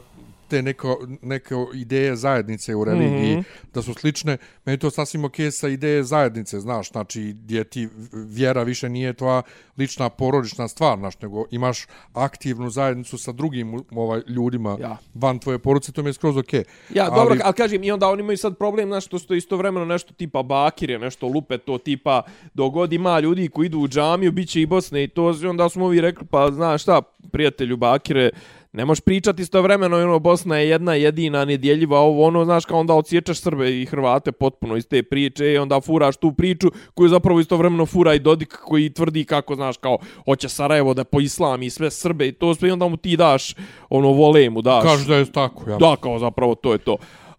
te neko, neke ideje zajednice u religiji, mm -hmm. da su slične, meni to sasvim ok sa ideje zajednice, znaš, znači, gdje ti vjera više nije tvoja lična porodična stvar, znaš, nego imaš aktivnu zajednicu sa drugim ovaj, ljudima ja. van tvoje porodice, to mi je skroz ok. Ja, ali... dobro, ali kažem, i onda oni imaju sad problem, znaš, to što istovremeno nešto tipa bakire, nešto lupe, to tipa, dogod ima ljudi koji idu u džamiju, bit će i Bosne i to, onda smo ovi rekli, pa znaš šta, prijatelju bakire, Ne možeš pričati istovremeno, ono, Bosna je jedna jedina nedjeljiva, ovo ono, znaš, kao onda odsječaš Srbe i Hrvate potpuno iz te priče i onda furaš tu priču koju zapravo istovremeno fura i Dodik koji tvrdi kako, znaš, kao, hoće Sarajevo da po islam i sve Srbe i to sve i onda mu ti daš, ono, vole mu daš. Kažu da je tako, ja. Da, kao zapravo to je to.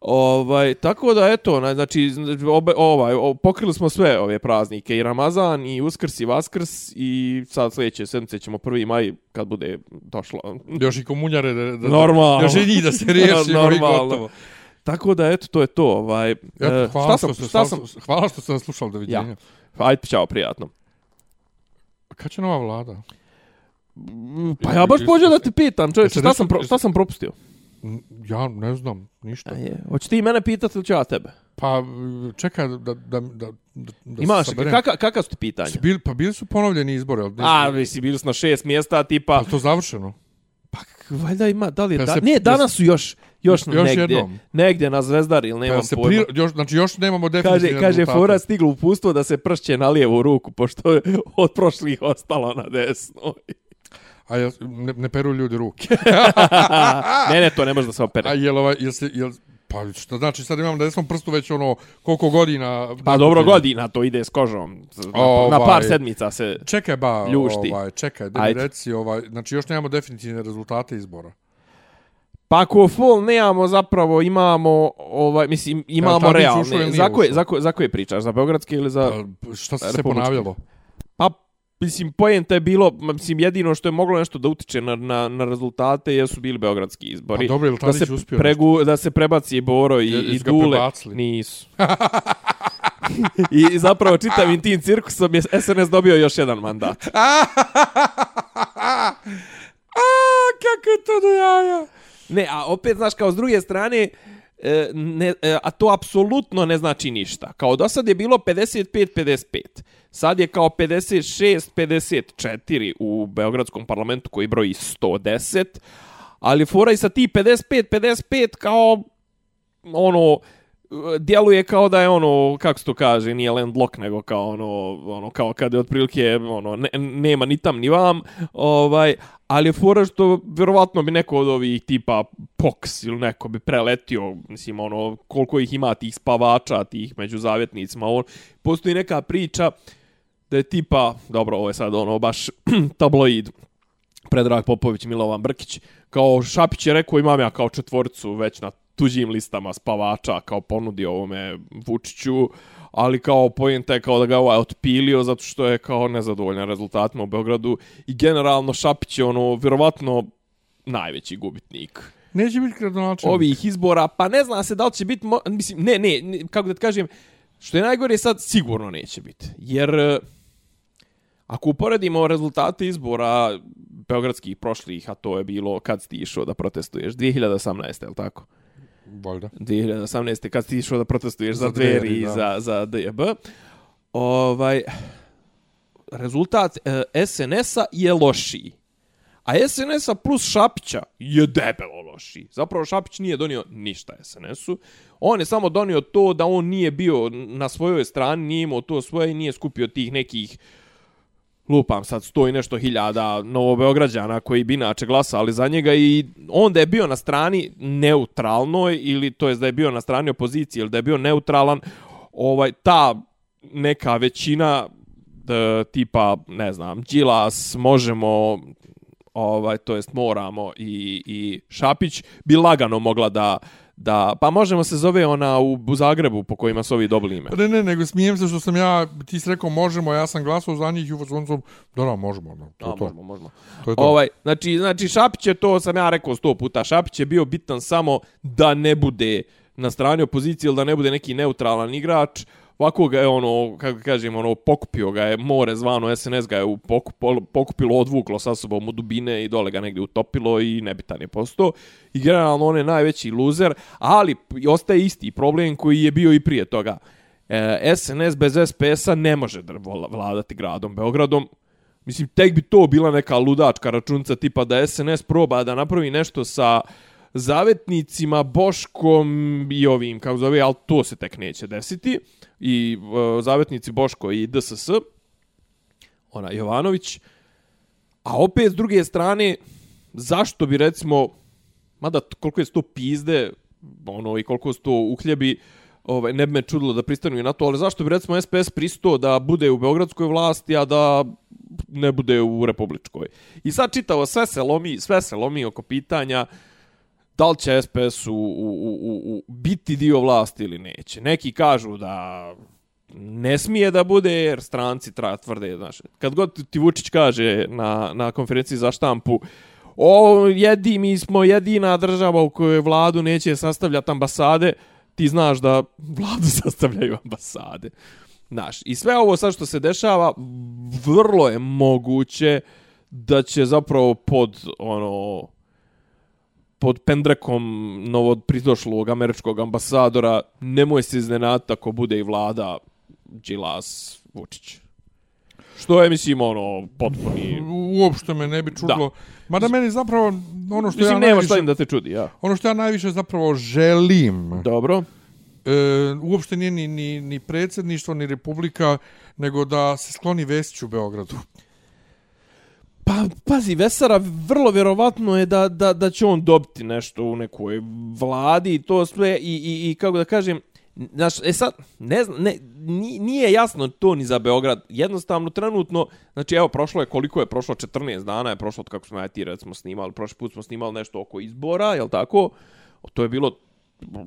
Ovaj, tako da eto, znači obe, ovaj pokrili smo sve ove praznike i Ramazan i Uskrs i Vaskrs i sad sljedeće sedmice ćemo 1. maj kad bude došlo. Još i komunjare da, da normalno. još i njih da se riješi normalno. Tako da eto to je to, ovaj. Eto, e, hvala, šta sam, šta sam, hvala što ste nas slušali do viđenja. Ja. Ajde, čao, prijatno. Kad će nova vlada? Pa ja baš pođem da te pitam, čovječe, šta, sam, pro, šta sam propustio? Ja ne znam ništa. A je. Hoće ti mene pitati ili ću ja tebe? Pa čekaj da, da, da da, da Imaš, saberem. kaka, kakav su ti pitanja? Su bili, pa bili su ponovljeni izbori, ali A, mislim, bili su na šest mjesta, tipa... pa to završeno. Pa, valjda ima, da li je... Pa Da, se- ne, danas su još, još, Još negdje, jednom. negdje na Zvezdari ili Pa nemam se pojma. pri, još, znači još nemamo definitivne Kaže, kaže. Fora stiglo upustvo da se pršće na lijevu ruku, pošto je od prošlih ostalo na desnoj. A jel, ne, ne peru ljudi ruke. [laughs] ne, ne, to ne može da se opere. A jel, ovaj, jel se, jel, pa što znači sad imam na desnom prstu već ono koliko godina... Pa dobro godina, to ide s kožom. Na, na Ovaj. par sedmica se... Čekaj ba, Ljušti. ovaj, čekaj, da mi reci, ovaj, znači još nemamo definitivne rezultate izbora. Pa ako full nemamo zapravo, imamo, ovaj, mislim, imamo Tadić realne. Za koje, za, koje, za koje pričaš? Za Beogradske ili za... Pa, šta se se ponavljalo? Mislim, pojenta je bilo, mislim, jedino što je moglo nešto da utiče na, na, na rezultate jesu bili beogradski izbori. Pa dobro, da se, uspio pregu, da se prebaci Boro i, Je- i ga Dule. prebacili? Nisu. [laughs] I, I zapravo čitavim tim cirkusom je SNS dobio još jedan mandat. [laughs] A, kako je to do jaja? Ne, a opet, znaš, kao s druge strane, e, ne, e, a to apsolutno ne znači ništa. Kao do sad je bilo 55-55. Sad je kao 56-54 u Beogradskom parlamentu koji broji 110. Ali fora i sa ti 55-55 kao ono djeluje kao da je ono kako se to kaže nije landlock nego kao ono ono kao kad je otprilike ono ne, nema ni tam ni vam ovaj ali je fora što vjerovatno bi neko od ovih tipa Pox ili neko bi preletio mislim ono koliko ih ima tih spavača tih među zavjetnicima on postoji neka priča da je tipa dobro ovo je sad ono baš [clears throat] tabloid Predrag Popović, Milovan Brkić, kao Šapić je rekao imam ja kao četvorcu već na tuđim listama spavača kao ponudio ovome Vučiću, ali kao pojenta je kao da ga ovaj otpilio zato što je kao nezadovoljan rezultatima u Beogradu i generalno Šapić je ono vjerovatno najveći gubitnik Neće biti gradonačelnik. ovih izbora, pa ne zna se da li će biti, mislim, ne, ne, ne, kako da ti kažem, što je najgore sad, sigurno neće biti. Jer, e, ako uporedimo rezultate izbora beogradskih prošlih, a to je bilo kad si išao da protestuješ, 2018. je li tako? Valjda. 2018. kad ti išao da protestuješ za, Za dveri Dveri, i za, za DJB, ovaj, rezultat e, SNS-a je lošiji. A SNS-a plus Šapića je debelo lošiji. Zapravo Šapić nije donio ništa SNS-u. On je samo donio to da on nije bio na svojoj strani, nije imao to svoje i nije skupio tih nekih lupam sad sto i nešto hiljada novobeograđana koji bi inače glasali za njega i onda je bio na strani neutralnoj ili to jest da je bio na strani opozicije ili da je bio neutralan ovaj ta neka većina da, tipa ne znam Đilas možemo ovaj to jest moramo i i Šapić bi lagano mogla da da pa možemo se zove ona u, u Zagrebu po kojima su ovi dobili ime. Ne, ne, nego smijem se što sam ja, ti si rekao možemo, ja sam glasao za njih i u fazonu sam, da, da, možemo, no, to, je to, možemo, možemo. to je to. Ovaj, znači, znači Šapić je to, sam ja rekao sto puta, Šapić je bio bitan samo da ne bude na strani opozicije ili da ne bude neki neutralan igrač. Ovako ga je ono, kako kažem, ono, pokupio ga je more zvano, SNS ga je u pokupilo, odvuklo sa sobom u dubine i dole ga negdje utopilo i nebitan je postao. I generalno on je najveći luzer, ali ostaje isti problem koji je bio i prije toga. E, SNS bez SPS-a ne može da vladati gradom Beogradom. Mislim, tek bi to bila neka ludačka računca tipa da SNS proba da napravi nešto sa zavetnicima, Boškom i ovim, kako zove, ali to se tek neće desiti. I uh, zavetnici Boško i DSS, ona Jovanović. A opet, s druge strane, zašto bi recimo, mada koliko je to pizde, ono, i koliko su to uhljebi, ovaj, ne bi me čudilo da pristanu i na to, ali zašto bi recimo SPS pristao da bude u Beogradskoj vlasti, a da ne bude u Republičkoj. I sad čitavo sve se lomi, sve se lomi oko pitanja da li će SPS u, u, u, u, biti dio vlasti ili neće. Neki kažu da ne smije da bude jer stranci tra, tvrde, znaš, kad god ti Vučić kaže na, na konferenciji za štampu o, jedi, mi smo jedina država u kojoj vladu neće sastavljati ambasade, ti znaš da vladu [laughs] sastavljaju ambasade. Znaš, i sve ovo sad što se dešava, vrlo je moguće da će zapravo pod ono pod pendrekom novog pridošlog američkog ambasadora nemoj se iznenati ako bude i vlada Đilas, Vučić. Što je, mislim, ono, potpuni... Uopšte me ne bi čudilo. Mada meni zapravo ono što Mislim, ja nema najviše, šta im da te čudi, ja. ono što ja najviše zapravo želim, Dobro. e, uopšte nije ni, ni, ni predsjedništvo, ni republika, nego da se skloni Vesić u Beogradu. Pa, pazi, Vesara vrlo vjerovatno je da, da, da će on dobiti nešto u nekoj vladi i to sve i, i, i kako da kažem, Znaš, e sad, ne znam, ne, ni- nije jasno to ni za Beograd. Jednostavno, trenutno, znači, evo, prošlo je, koliko je prošlo, 14 dana je prošlo od kako smo ja i ti, recimo, snimali. Prošli put smo snimali nešto oko izbora, jel tako? To je bilo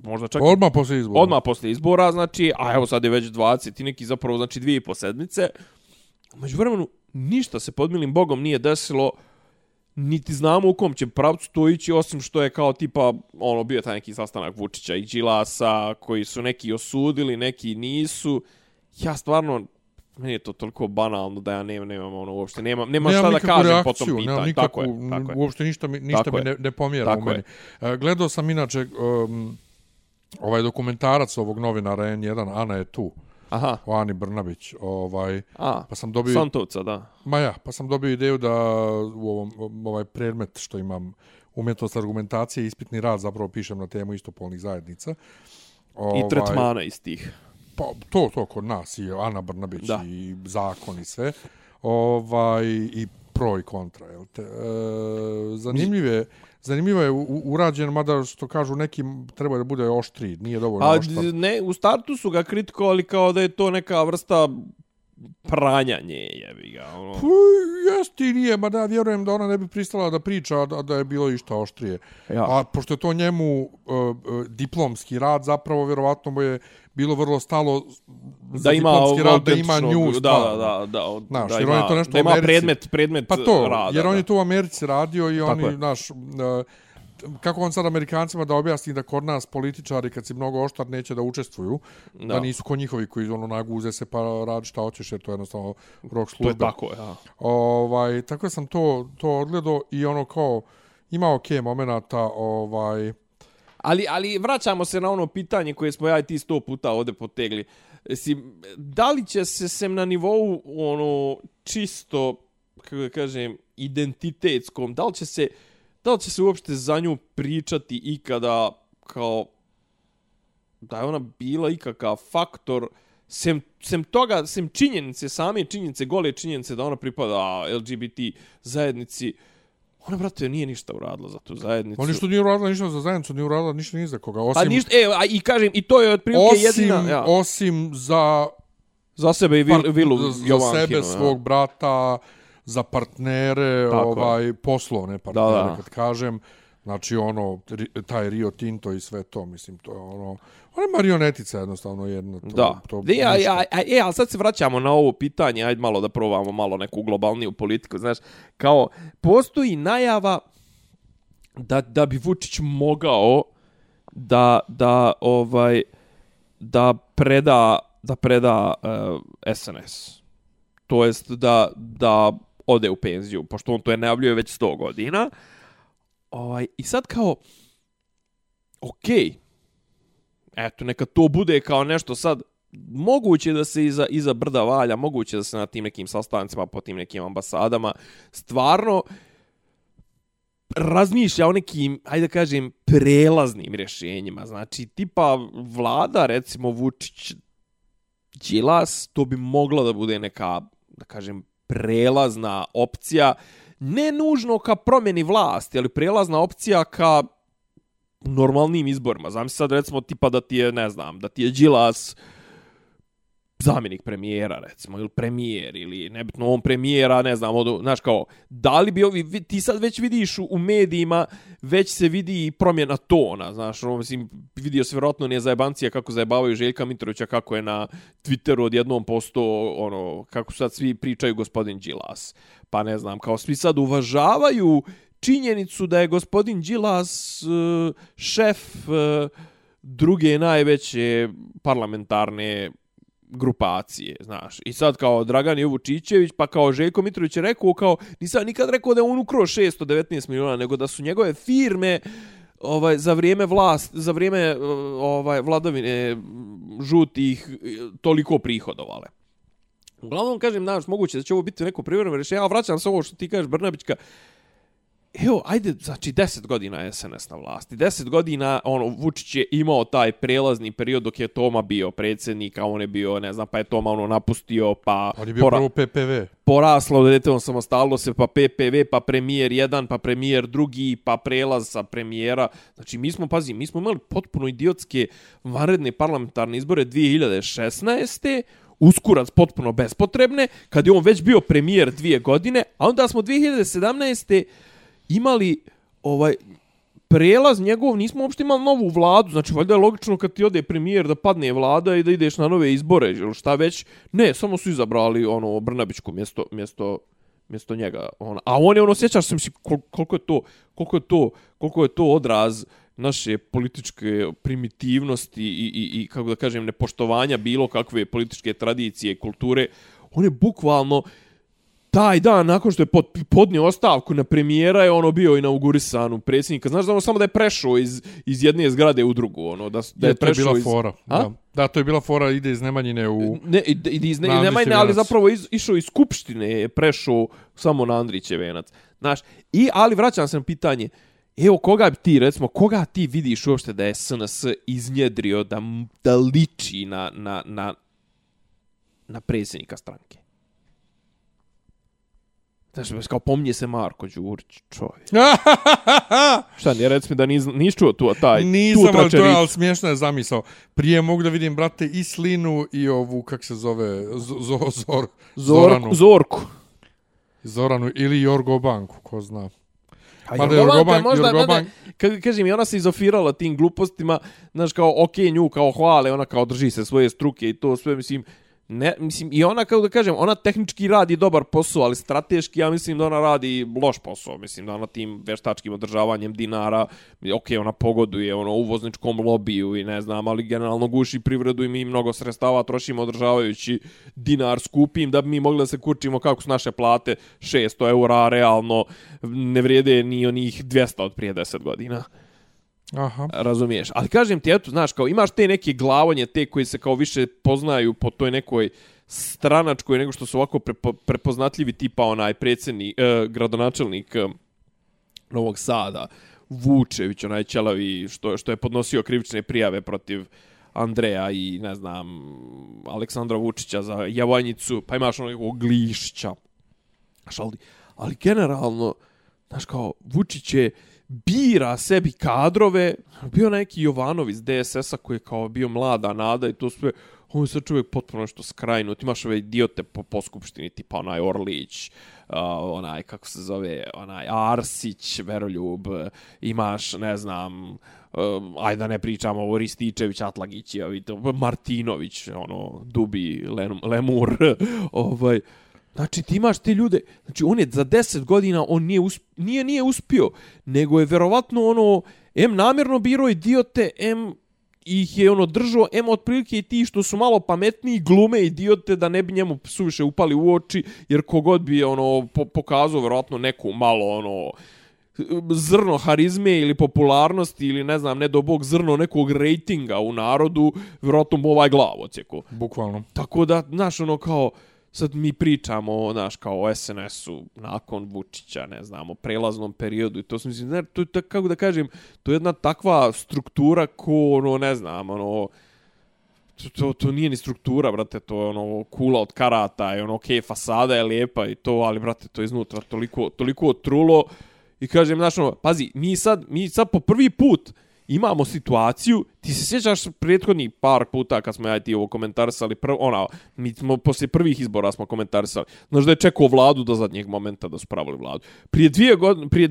možda čak Odmah posle izbora. Odmah posle izbora, znači, a evo sad je već 20 i neki zapravo, znači dvije i po sedmice. Umeđu vremenu, ništa se pod milim bogom nije desilo, niti znamo u kom će pravcu to ići, osim što je kao tipa, ono, bio je taj neki sastanak Vučića i Đilasa, koji su neki osudili, neki nisu. Ja stvarno, meni je to toliko banalno da ja nemam, nemam ono, uopšte, nemam, nemam šta da kažem po tom reakciju, pitanju. Nemam nikakvu, tako je, tako je. uopšte ništa mi, ništa Tako mi je. ne, ne pomjera Tako u meni. E, gledao sam inače um, ovaj dokumentarac ovog novinara N1, Ana je tu, Aha, o Ani Brnabić, ovaj, a, pa sam dobio, Santovca, da. ma ja, pa sam dobio ideju da u ovom, ovaj predmet što imam umjetnost argumentacije ispitni rad zapravo pišem na temu istopolnih zajednica. Ovaj, I tretmana iz tih. Pa, to, to kod nas i Ana Brnabić Da. i zakon i sve. Ovaj, I pro i kontra. Jel te? E, zanimljiv je, zanimljivo je u- urađen, mada što kažu nekim treba da bude oštri, nije dovoljno A oštar. ne, u startu su ga kritikovali kao da je to neka vrsta pranjanje, jebi ga. Ono. Pa, Jeste i nije, mada ja vjerujem da ona ne bi pristala da priča da, da je bilo išta oštrije. Ja. A pošto je to njemu uh, diplomski rad, zapravo vjerovatno mu je bilo vrlo stalo Da ima rad, da ima nju da, stvarno. da, da, da, Znaš, da jer ima, on je to nešto da ima Americi- predmet, predmet Pa to, rada. jer on je to u Americi radio i oni, je. naš, uh, kako on sad Amerikancima da objasni da kod nas političari kad si mnogo oštar neće da učestvuju, da, Da. nisu ko njihovi koji ono naguze se pa radi šta hoćeš jer to je jednostavno rok To službe. je tako, ja. Ovaj, tako sam to, to odgledao i ono kao ima ok momenata, ovaj, Ali, ali vraćamo se na ono pitanje koje smo ja i ti sto puta ovde potegli. Si, da li će se sem na nivou ono čisto, kako da kažem, identitetskom, da li će se, da li će se uopšte za nju pričati ikada kao da je ona bila ikakav faktor sem, sem toga, sem činjenice, same činjenice, gole činjenice da ona pripada LGBT zajednici, ona, brate, nije ništa uradila za tu zajednicu. oni što nije uradila ništa za zajednicu, nije uradila ništa ni za koga, Pa osim, ništa, e, a i kažem, i to je otprilike osim, jedina, ja, osim za za sebe i vil, par- Vilu za, za Jovankinu. sebe, ja. svog brata, za partnere, Tako je. ovaj poslovne partnere, Da, da. kad kažem, znači ono, taj Rio Tinto i sve to, mislim, to je ono, ona je marionetica jednostavno jedna. To, Da. To, Da, ja, ja, a, e, ali sad se vraćamo na ovo pitanje, ajde malo da probamo malo neku globalniju politiku, znaš, kao, postoji najava da, da bi Vučić mogao da, da, ovaj, da preda, da preda uh, SNS. To jest da, da ode u penziju, pošto on to je najavljuje već 100 godina. Ovaj, I sad kao, okej, eto, neka to bude kao nešto sad, moguće da se iza, iza brda valja, moguće da se na tim nekim sastancima, po tim nekim ambasadama, stvarno razmišlja o nekim, ajde da kažem, prelaznim rješenjima. Znači, tipa vlada, recimo Vučić, Đilas, to bi mogla da bude neka, da kažem, prelazna opcija, ne nužno ka promjeni vlasti, ali prelazna opcija ka normalnim izborima. Znam sad recimo tipa da ti je, ne znam, da ti je Đilas zamjenik premijera, recimo, ili premijer, ili nebitno on premijera, ne znam, od, znaš kao, da li bi ovi, ti sad već vidiš u, u medijima, već se vidi i promjena tona, znaš, ono, mislim, vidio se vjerojatno nije zajebancija kako zajebavaju Željka Mitrovića, kako je na Twitteru odjednom posto, ono, kako sad svi pričaju gospodin Đilas. Pa ne znam, kao svi sad uvažavaju činjenicu da je gospodin Đilas e, šef e, druge najveće parlamentarne grupacije, znaš. I sad kao Dragan Jovučićević, pa kao Željko Mitrović je rekao kao, nisam nikad rekao da je on ukro 619 miliona, nego da su njegove firme ovaj za vrijeme vlast za vrijeme e, ovaj vladavine žutih toliko prihodovale. Uglavnom kažem, znaš, moguće da će ovo biti neko privremeno rješenje, a vraćam se ovo što ti kažeš Brnabićka, Evo, ajde, znači, 10 godina je SNS na vlasti. 10 godina, ono, Vučić je imao taj prelazni period dok je Toma bio predsjednik, a on je bio, ne znam, pa je Toma ono napustio, pa... On je bio prvo PPV. Poraslo, dete, on samostalno se, pa PPV, pa premijer jedan, pa premijer drugi, pa prelaz sa premijera. Znači, mi smo, pazi, mi smo imali potpuno idiotske vanredne parlamentarne izbore 2016 uskurac potpuno bespotrebne, kad je on već bio premijer dvije godine, a onda smo 2017 imali ovaj prelaz njegov, nismo uopšte imali novu vladu, znači valjda je logično kad ti ode premijer da padne vlada i da ideš na nove izbore, ili šta već. Ne, samo su izabrali ono Brnabićku mjesto, mjesto, mjesto njega. On, A on je ono, sjećaš se, mislim, koliko je to, koliko je to, koliko je to odraz naše političke primitivnosti i, i, i kako da kažem, nepoštovanja bilo kakve političke tradicije, kulture. On je bukvalno, taj dan nakon što je pod, podnio ostavku na premijera je ono bio inaugurisan u predsjednika. Znaš da ono samo da je prešao iz, iz jedne zgrade u drugu, ono da, da je, je prešao bila iz... fora. Da. da, to je bila fora ide iz Nemanjine u Ne, ide iz ne, Nemanjine, ali zapravo iz, išao iz skupštine, je prešao samo na Andriće venac. Znaš, i ali vraćam se na pitanje. Evo koga bi ti recimo koga ti vidiš uopšte da je SNS iznjedrio da da liči na na na na predsjednika stranke. Znaš, kao pomnije se Marko Đurić, čovjek. [laughs] Šta, nije reci mi da nis, nis čuo tu, taj, Nisam, tu to je, ali smiješno je zamisao. Prije mogu da vidim, brate, i Slinu i ovu, kak se zove, z, z, zor, Zoranu. Zorku. Zoranu ili Jorgo Banku, ko zna. A Jorgo, Jorgo Bank, možda, Jorgo Bank... Kad, kažem, i ona se izofirala tim glupostima, znaš, kao, okej, okay, nju kao hvale, ona kao drži se svoje struke i to sve, mislim, ne, mislim, i ona, kako da kažem, ona tehnički radi dobar posao, ali strateški, ja mislim da ona radi loš posao. Mislim da ona tim veštačkim održavanjem dinara, ok, ona pogoduje ono, uvozničkom lobiju i ne znam, ali generalno guši privredu i mi mnogo sredstava trošimo održavajući dinar skupim da bi mi mogli da se kurčimo kako su naše plate 600 eura, realno ne vrijede ni onih 200 od prije 10 godina. Aha. Razumiješ. Ali kažem ti, eto, znaš, kao imaš te neke glavonje, te koji se kao više poznaju po toj nekoj stranačkoj, nego što su ovako prepo, prepoznatljivi tipa onaj predsjednik, eh, gradonačelnik eh, Novog Sada, Vučević, onaj ćelavi, što, što je podnosio krivične prijave protiv Andreja i, ne znam, Aleksandra Vučića za Javanjicu, pa imaš onog Glišića. Ali, ali generalno, znaš, kao, Vučić je, bira sebi kadrove. Bio neki Jovanov iz DSS-a koji je kao bio mlada nada i to sve. On je sad čovjek potpuno nešto skrajnut. Imaš ove idiote po, po skupštini, tipa onaj Orlić, uh, onaj, kako se zove, onaj Arsić, Veroljub, imaš, ne znam, uh, ajde da ne pričamo o Rističević, Atlagić, Martinović, ono, Dubi, Lemur, [laughs] ovaj, Znači, ti imaš te ljude, znači, on je za 10 godina, on nije, usp, nije, nije uspio, nego je verovatno ono, M namjerno biro idiote, M ih je ono držao, M otprilike i ti što su malo pametniji glume idiote da ne bi njemu suviše upali u oči, jer kogod bi ono po, pokazao verovatno neku malo ono zrno harizme ili popularnosti ili ne znam, ne do bog zrno nekog rejtinga u narodu, verovatno mu ovaj glav ocjeko. Bukvalno. Tako da, znaš, ono kao, sad mi pričamo, znaš, kao o SNS-u nakon Vučića, ne znamo, prelaznom periodu i to sam mislim, ne, to je kako da kažem, to je jedna takva struktura ko, ono, ne znam, ono, to, to, to nije ni struktura, brate, to je ono kula od karata i ono, okej, okay, fasada je lijepa i to, ali, brate, to je iznutra toliko, toliko trulo i kažem, znaš, ono, pazi, mi sad, mi sad po prvi put, imamo situaciju, ti se sjećaš prethodni par puta kad smo ja i ti ovo komentarisali, prv, ona, mi smo poslije prvih izbora smo komentarisali, znaš da je čekao vladu do zadnjeg momenta da su pravili vladu. Prije dvije godine, prije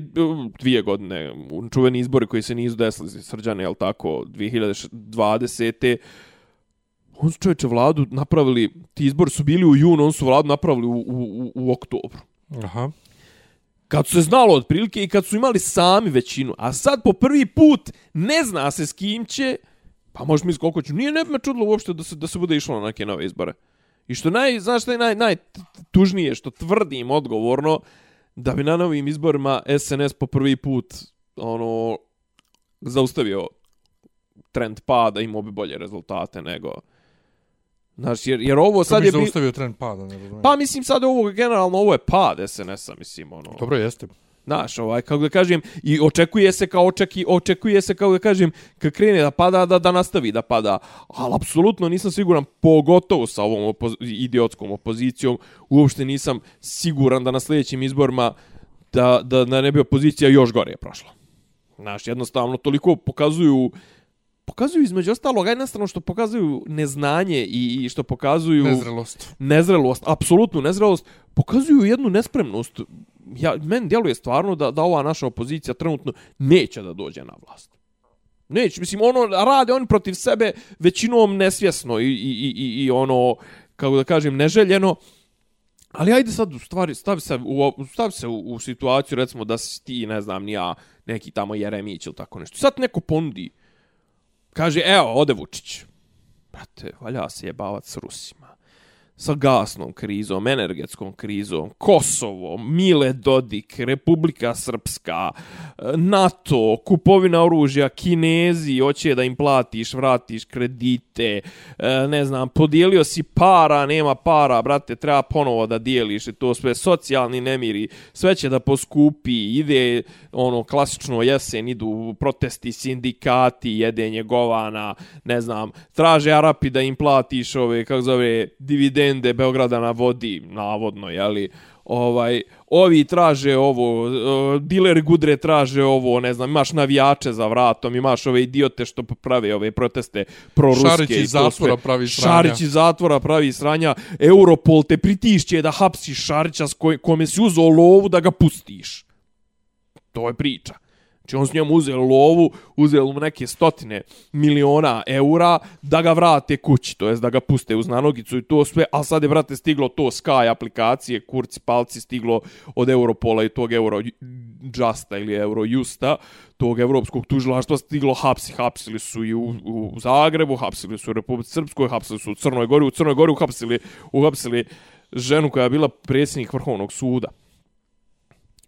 dvije godine, čuveni izbori koji se nisu desili, srđane, jel tako, 2020. On su čovječe vladu napravili, ti izbori su bili u junu, on su vladu napravili u, u, u, u oktobru. Aha kad su se znalo otprilike i kad su imali sami većinu, a sad po prvi put ne zna se s kim će, pa možeš misliti koliko će. nije ne bi me čudilo uopšte da se, da se bude išlo na neke nove izbore. I što naj, znaš što je naj, najtužnije, što tvrdim odgovorno, da bi na novim izborima SNS po prvi put ono zaustavio trend pada, imao bi bolje rezultate nego... Znaš, jer, jer ovo sad je... je Bi... zaustavio trend pada, ne razumijem. Pa mislim sad ovo generalno ovo je pad SNS-a, mislim ono. Dobro jeste. Znaš, ovaj, kako da kažem, i očekuje se kao očeki, očekuje se, kako da kažem, kad krene da pada, da, da nastavi da pada. Ali apsolutno nisam siguran, pogotovo sa ovom opoz idiotskom opozicijom, uopšte nisam siguran da na sljedećim izborima da, da, da ne bi opozicija još gore prošla. Znaš, jednostavno, toliko pokazuju pokazuju između ostalog, aj nastavno što pokazuju neznanje i, i što pokazuju Nezrelost. nezrelost, apsolutnu nezrelost, pokazuju jednu nespremnost. Ja, meni djeluje stvarno da, da ova naša opozicija trenutno neće da dođe na vlast. Neće, mislim, ono, rade oni protiv sebe većinom nesvjesno i, i, i, i ono, kako da kažem, neželjeno, Ali ajde sad u stvari stavi se u stavi se u, u situaciju recimo da si ti ne znam ni ja neki tamo Jeremić ili tako nešto. Sad neko ponudi kaže evo ode Vučić. Brate, valja se jebavac s Rusima sa gasnom krizom, energetskom krizom, Kosovo, Mile Dodik, Republika Srpska, NATO, kupovina oružja, Kinezi, hoće da im platiš, vratiš kredite, e, ne znam, podijelio si para, nema para, brate, treba ponovo da dijeliš i to sve, socijalni nemiri, sve će da poskupi, ide ono klasično jesen, idu protesti, sindikati, jedenje govana, ne znam, traže Arapi da im platiš ove, kako zove, dividende, dividende Beograda na vodi, navodno, jeli, ovaj, ovi traže ovo, uh, dileri gudre traže ovo, ne znam, imaš navijače za vratom, imaš ove idiote što prave ove proteste proruske. Šarić iz zatvora pravi sranja. Šarić iz zatvora pravi sranja. Europol te pritišće da hapsiš Šarića s koj, kome si uzao lovu da ga pustiš. To je priča. Znači on s njom uzeo lovu, uzeo mu neke stotine miliona eura da ga vrate kući, to jest da ga puste uz nanogicu i to sve, a sad je, brate, stiglo to Sky aplikacije, kurci palci stiglo od Europola i tog Eurojusta ili Eurojusta, tog evropskog tužilaštva stiglo hapsi, hapsili su i u, u Zagrebu, hapsili su u Republici Srpskoj, hapsili su u Crnoj Gori, u Crnoj Gori uhapsili, uhapsili ženu koja je bila predsjednik Vrhovnog suda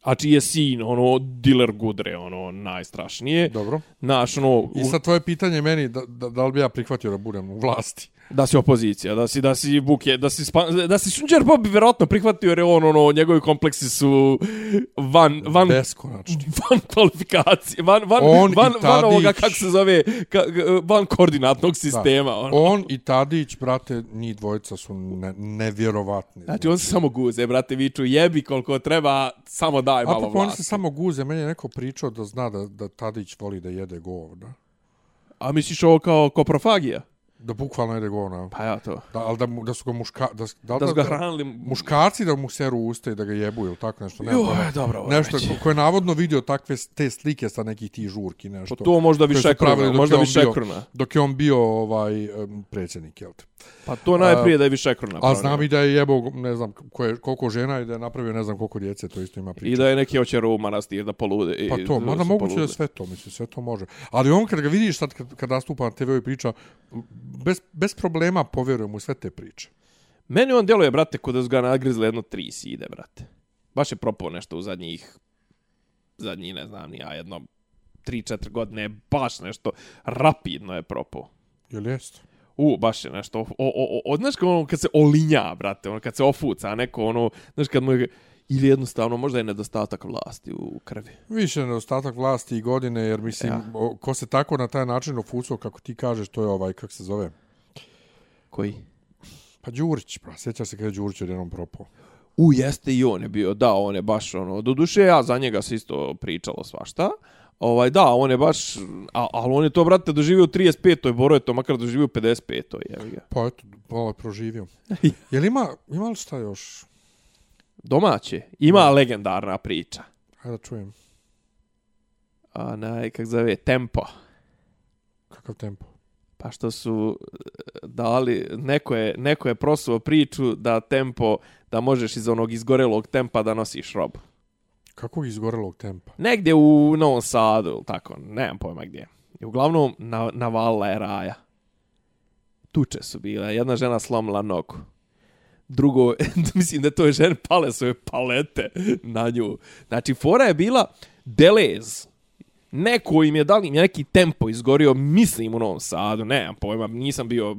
a čiji je sin, ono, diler gudre, ono, najstrašnije. Dobro. Naš, ono... I sad tvoje pitanje meni, da, da, da li bi ja prihvatio da budem u vlasti? Da si opozicija, da si, da si buke, da si, spa, da si Sunđer Bob bi vjerojatno prihvatio, jer je on, ono, njegovi kompleksi su van, van, Beskonačni. [laughs] van kvalifikacije, van, van, On van, i van ovoga, Tadić. kako se zove, ka, van koordinatnog sistema. Ono. On i Tadić, brate, njih dvojica su ne, nevjerovatni. Znači, on se samo guze, brate, viču, jebi koliko treba, samo daj malo Apropo, oni vlasti. se samo guze. Meni je neko pričao da zna da, da Tadić voli da jede govna. A misliš ovo kao koprofagija? Da bukvalno jede govna. Pa ja to. Da, ali da, mu, da su ga muška... Da, da, Da su ga hranili... Muškarci da mu seru usta i da ga jebu ili tako nešto. Ne, Joj, pojma. dobro, ovo je nešto već. ko, ko je navodno vidio takve te slike sa nekih tih žurki. Nešto, Pa to možda više kruna, dok možda više bio- kruna. Dok je on bio ovaj, predsjednik, jel te? Pa to najprije da je više kruna. A znam i da je jebao, ne znam, koje, koliko žena i da je napravio ne znam koliko djece, to isto ima priča. I da je neki hoće u manastir da polude. i- Pa to, da mada moguće polude. da sve to, mislim, sve to može. Ali on kad ga vidiš sad, kad, kad nastupa na TV i priča, bez, bez problema povjerujem u sve te priče. Meni on djeluje, brate, kod da su ga nagrizli jedno tri side, brate. Baš je propao nešto u zadnjih, zadnji, ne znam, ni ja, jedno tri, četiri godine, baš nešto rapidno je propao. Jel jest? U, baš je nešto, o, o, o, o, znaš kao ono kad se olinja, brate, ono kad se ofuca, neko ono, znaš kad mu je, ili jednostavno možda je nedostatak vlasti u krvi. Više nedostatak vlasti i godine, jer mislim, Ja. o, ko se tako na taj način ofucao, kako ti kažeš, to je ovaj, kako se zove? Koji? Pa Đurić, pa sjeća se kada je Đurić odjednom propao. U, jeste i on je bio, da, on je baš ono, do duše ja za njega se isto pričalo svašta. Ovaj, da, on je baš, a, ali on je to, brate, doživio u 35. Boro je to makar doživio u 55. Jevi ga. Pa eto, malo je proživio. [laughs] Jel ima, ima li šta još? Domaće, ima legendarna priča. Hajde da čujem. A, naj, kak zove, Tempo. Kakav tempo? Pa što su e, dali, neko je, neko je prosuo priču da tempo, da možeš iz onog izgorelog tempa da nosiš robu. Kakvog izgorelog tempa? Negdje u Novom Sadu, ili tako, nemam pojma gdje. I uglavnom, na, navalila je raja. Tuče su bile, jedna žena slomila nogu. Drugo, [laughs] mislim da to je žen pale svoje palete na nju. Znači, fora je bila Delez. neko im je dali im je neki tempo izgorio, mislim u Novom Sadu, nemam pojma, nisam bio,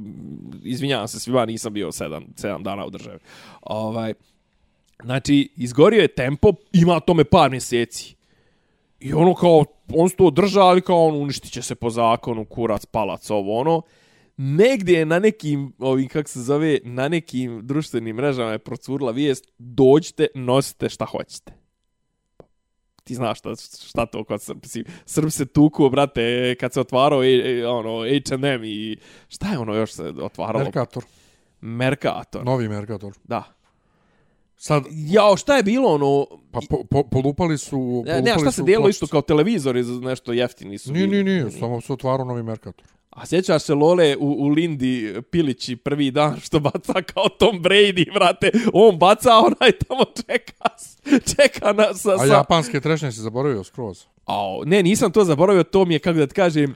izvinjavam se svima, nisam bio sedam, sedam dana u državi. Ovaj, znači, izgorio je tempo, ima tome par mjeseci. I ono kao, on se to drža, ali kao on uništit će se po zakonu, kurac, palac, ovo ono. Negdje je na nekim, ovim, kako se zove, na nekim društvenim mrežama je procurila vijest, dođite, nosite šta hoćete ti znaš šta, šta to kod Srb, si, Srb se tuku, brate, kad se otvarao e, e, ono, H&M i šta je ono još se otvaralo? Mercator. Mercator. Novi Mercator. Da. Sad, Jao, šta je bilo ono... pa po, po, polupali su... Polupali Ne, ne, šta se su pločice. isto kao televizor iz nešto jeftini su. Nije, nije, nije, samo se otvarao novi Mercator. A sjećaš se Lole u, u Lindi Pilići prvi dan što baca kao Tom Brady, vrate, on baca, a onaj tamo čeka, čeka na, sa, A sa... japanske trešnje se zaboravio skroz. Ao, ne, nisam to zaboravio, to mi je, kako da ti kažem,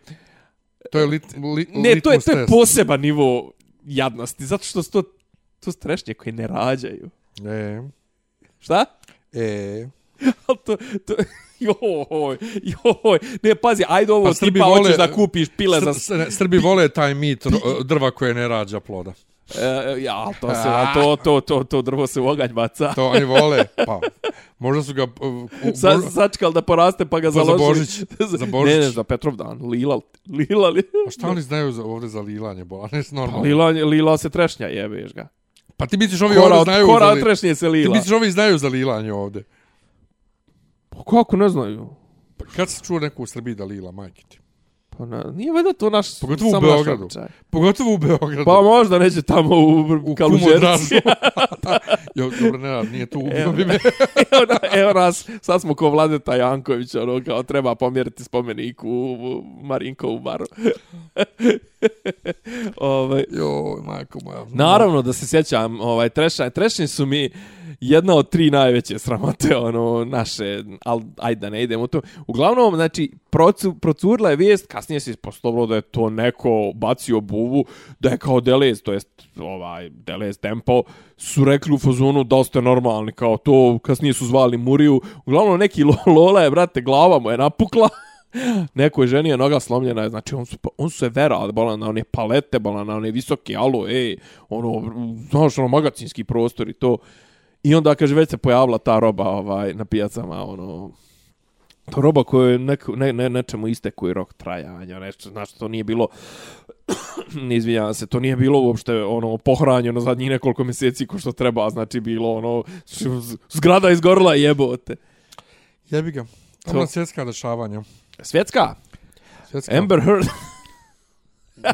To je lit, li, ne, to je, to je poseban nivo jadnosti, zato što su to, to su trešnje koje ne rađaju. E, Šta? e. [laughs] Ali to, to, [laughs] joj, joj, ne, pazi, ajde ovo, Pa pa Srbi tipa vole- hoćeš da kupiš pile za... Sr, Sr, Srbi vole taj mit drva koje ne rađa ploda. E, ja, ali to se, a to, to, to, to drvo se u oganj baca. To oni vole, pa. Možda su ga... uh, Sa, sačkal da poraste pa ga Pa za založi. Božić, [laughs] za Božić. Ne, ne, za Petrov dan. Lila, lila, li. A šta oni znaju za, ovde za lilanje bola? Ne, Pa normalno. lila, lila se trešnja, jebeš ga. Pa ti misliš ovi Kora, ovde od, znaju kora za od li... trešnje se Ti lila. misliš ovi znaju za lilanje ovde? Pa kako ne znaju? Pa kad si čuo neku u Srbiji da lila, majke ti? Pa na, nije valjda to naš... Pogotovo u samo naš Beogradu. Pogotovo u Beogradu. Pa možda neće tamo u, u Kalužerci. [laughs] [laughs] Jo, dobro, ne, nije tu ubio bi me. evo, na, evo nas, sad smo ko Vladeta Janković, ono, kao treba pomjeriti spomenik u, u Marinkovu baru. [laughs] ovaj, Jo, majko moja. Naravno da se sjećam, ovaj trešnje, trešnje su mi jedna od tri najveće sramote ono naše, al ajde da ne idemo u to. Uglavnom, znači procu, procurla je vijest, kasnije se ispostavilo da je to neko bacio buvu, da je kao Delez, to jest ovaj Delez Tempo su rekli u fazonu da ste normalni, kao to kasnije su zvali Muriju. Uglavnom neki [laughs] Lola je, brate, glava mu je napukla. [laughs] Nekoj ženi je noga slomljena, je, znači on su, on su se vera, bolan na one palete, bolan na one visoke alo, ej, ono, znaš, ono, magacinski prostor i to. I onda, kaže, već se pojavila ta roba ovaj, na pijacama, ono, to roba koja je neko, ne, ne, nečemu istekuje rok trajanja, nešto, znači, to nije bilo, [clears throat] ne izvinjavam se, to nije bilo uopšte ono pohranjeno zadnjih nekoliko mjeseci ko što treba, znači bilo ono zgrada izgorila jebote. Jebi ga. To. Ono svjetska dešavanja. Svjetska, Svjetska. Amber Heard. [laughs]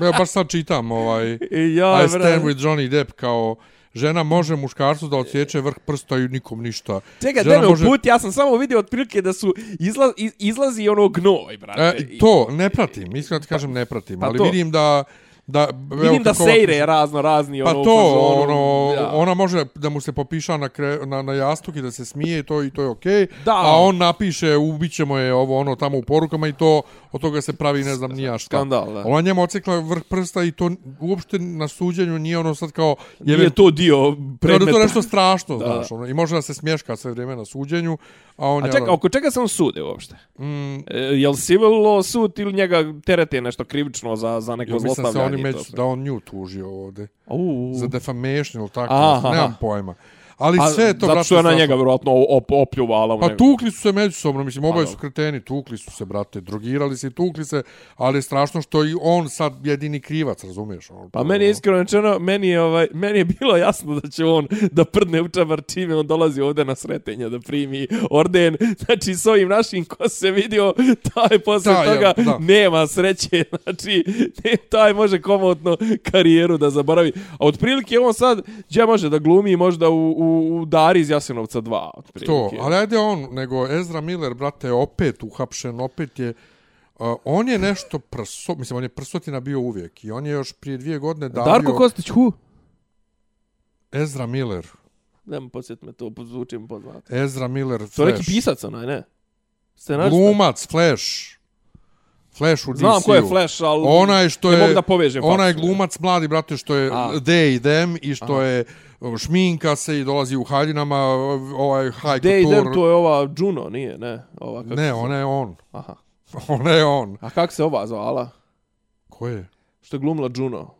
Ja baš sad čitam ovaj... I [laughs] ja, I stand with Johnny Depp kao žena može muškarcu da odsjeće vrh prsta i nikom ništa. Čekaj, Žena može- put, ja sam samo vidio otprilike da su izla, iz, izlazi ono gnoj, brate. E, to ne pratim, iskreno ti kažem ne pratim, pa ali to. vidim da da Vidim da sejre razno razni Pa ono to, ono, ja. ona može da mu se popiša na, kre, na, na jastuk i da se smije i to, i to je okej. Da. A on napiše, ubićemo je ovo ono tamo u porukama i to, od toga se pravi ne znam nija šta. Skandal, da. Ona njemu ocekla vrh prsta i to uopšte na suđenju nije ono sad kao... Nije to dio da je predmeta. to nešto strašno, Da. znaš, ono, i može da se smješka sve vrijeme na suđenju, a on A je... čekaj, ono- oko čega se on sude uopšte? Mm, E, jel civil sud ili njega terete nešto krivično za, za neko ja zlostavljanje? Među, sve? da on nju tužio ovde. U, Za defamation ili tako, Aha, nemam pojma. Ali A, sve je to, zato što je na njega vjerojatno op, opljuvala. u Pa tukli su se međusobno, mislim, oboje Pa, su kreteni, tukli su se, brate, drogirali se i tukli se, ali je strašno što i on sad jedini krivac, razumiješ? Ono, Pa meni je ono. iskreno rečeno, meni je, ovaj, meni je bilo jasno da će on da prdne u čabar čime on dolazi ovde na sretenje da primi orden. Znači, s ovim našim ko se vidio, taj posle Da, toga jel, da. nema sreće. [laughs] Znači, ne, taj može komotno karijeru da zaboravi. A otprilike on sad, gdje može da glumi možda u, u, u Dari iz Jasenovca 2. Otprilike. To, ali ajde on, nego Ezra Miller, brate, je opet uhapšen, opet je... Uh, on je nešto prso, mislim, on je prsotina bio uvijek i on je još prije dvije godine davio... Darko Kostić, hu? Ezra Miller. Nemo podsjet me to, zvuči mi poznato. Ezra Miller, To je Flash. neki pisac onaj, ne? Scenarista? Glumac, Flash. Flash u Znam DC-u. ko je Flash, ali Onaj što ne je mogu da povežem. onaj glumac mladi brate što je A. they i them i što Aha. je šminka se i dolazi u haljinama ovaj high Day couture. Dem, to je ova Juno, nije, ne? Ova, kako Ne, ona je on. Aha. [laughs] Ona je on. A kako se ova zvala? Ko je? Što je glumila Juno?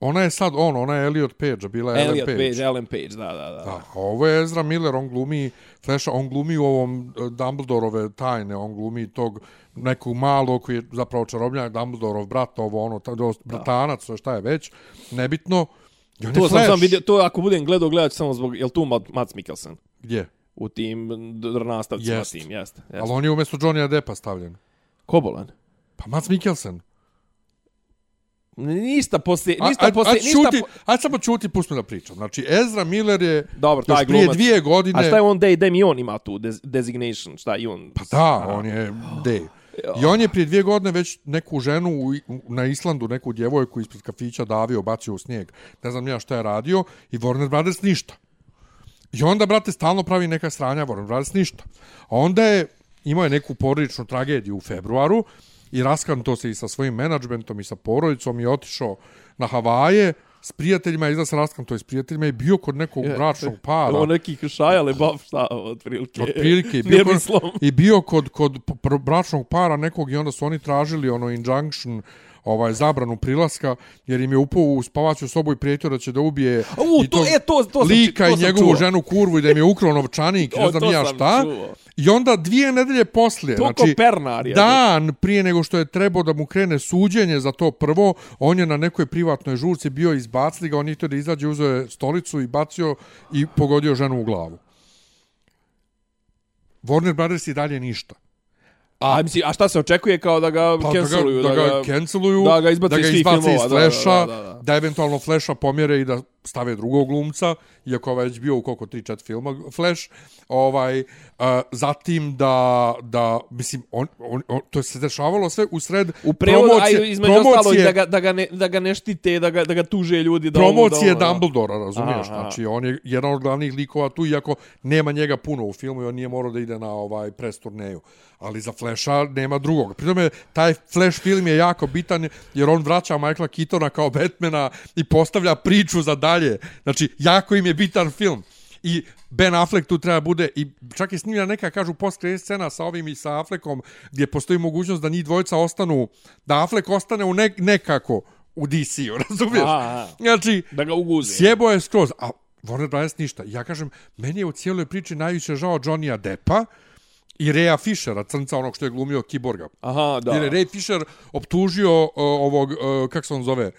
Ona je sad on, ona je Elliot Page, bila je Elliot Ellen Page. Page. Ellen Page, da, da, da. Da, a ovo je Ezra Miller, on glumi Flasha, on glumi u ovom uh, Dumbledorove tajne, on glumi tog nekog malog koji je zapravo čarobnjak, Dumbledorov brat, ovo ono, ta, bratanac, šta je već, nebitno. I je To sam sam vidio, to ako budem gledao, gledat ću samo zbog, jel tu Mads Mikkelsen? Gdje? U tim nastavcima Jest. tim, jeste. Ali jeste. on je umjesto Johnny'a Deppa stavljen. Kobolan. Pa Mads Mikkelsen. Ništa poslije, A- ništa a- poslije, a ništa čuti, po... Ajde samo čuti, pusti da pričam. Znači, Ezra Miller je Dobro, taj još prije glumac. dvije godine... A šta je on da da mi on ima tu des, designation, šta i on? Pa da, on je D. I on je prije dvije godine već neku ženu u, na Islandu, neku djevojku ispred kafića davio, bacio u snijeg. Ne znam ja šta je radio. I Warner Brothers ništa. I onda, brate, stalno pravi neka sranja, Warner Brothers ništa. A onda je, imao je neku porodičnu tragediju u februaru i raskanto se i sa svojim menadžmentom i sa porodicom i otišao na Havaje s prijateljima, izda se raskanto i s prijateljima i bio kod nekog bračnog para. On neki šajale bav šta otprilike. Otprilike, [laughs] bio, kod, i bio kod, kod bračnog para nekog i onda su oni tražili ono injunction, ovaj zabranu prilaska, jer im je upao u spavaću sobu i prijetio da će da ubije U, i to, e, to, to sam, lika to i njegovu čuo. ženu kurvu i da im je ukrao novčanik, ne znam to ja šta. čuo. I onda dvije nedelje poslije, To znači Pernar, je, dan prije nego što je trebao da mu krene suđenje za to prvo, on je na nekoj privatnoj žurci bio izbacili ga, on je htio da izađe, uzeo je stolicu i bacio i pogodio ženu u glavu. Warner Brothers i dalje ništa. A, mislim, a šta se očekuje kao da ga Pa canceluju? da ga, da ga, canceluju, da ga izbace da ga iz svih izbace filmova, iz da, da, Flasha, da, da, da. da eventualno Flasha pomjere i da stave drugog glumca, iako je već bio u koliko 3-4 filma Flash, ovaj, uh, zatim da, da, mislim, on, on, on, to se dešavalo sve u sred U prevodu, promocije, a između ostalog, da ga, da, ga ne, da ga ne štite, da ga, da ga tuže ljudi. Da promocije ovo, da ono, Dumbledora, razumiješ? Aha. Znači, on je jedan od glavnih likova tu, iako nema njega puno u filmu i on nije morao da ide na ovaj press turneju. Ali za Flasha nema drugog. Pri tome, taj Flash film je jako bitan, jer on vraća Michaela Keatona kao Batmana i postavlja priču za dalje. Znači, jako im je bitan film. I Ben Affleck tu treba bude i čak je snimljena neka kažu post scena sa ovim i sa Affleckom gdje postoji mogućnost da njih dvojica ostanu da Affleck ostane u ne, nekako u DC-u, [laughs] razumiješ? Aha. Znači, Da ga uguze. sjebo je skroz, a Warner Brothers ništa. Ja kažem, meni je u cijeloj priči najviše žao Johnny'a Deppa i Reja Fishera, crnca onog što je glumio Kiborga. Aha, da. Jer je Ray Fisher optužio uh, ovog, uh, kako se on zove, uh,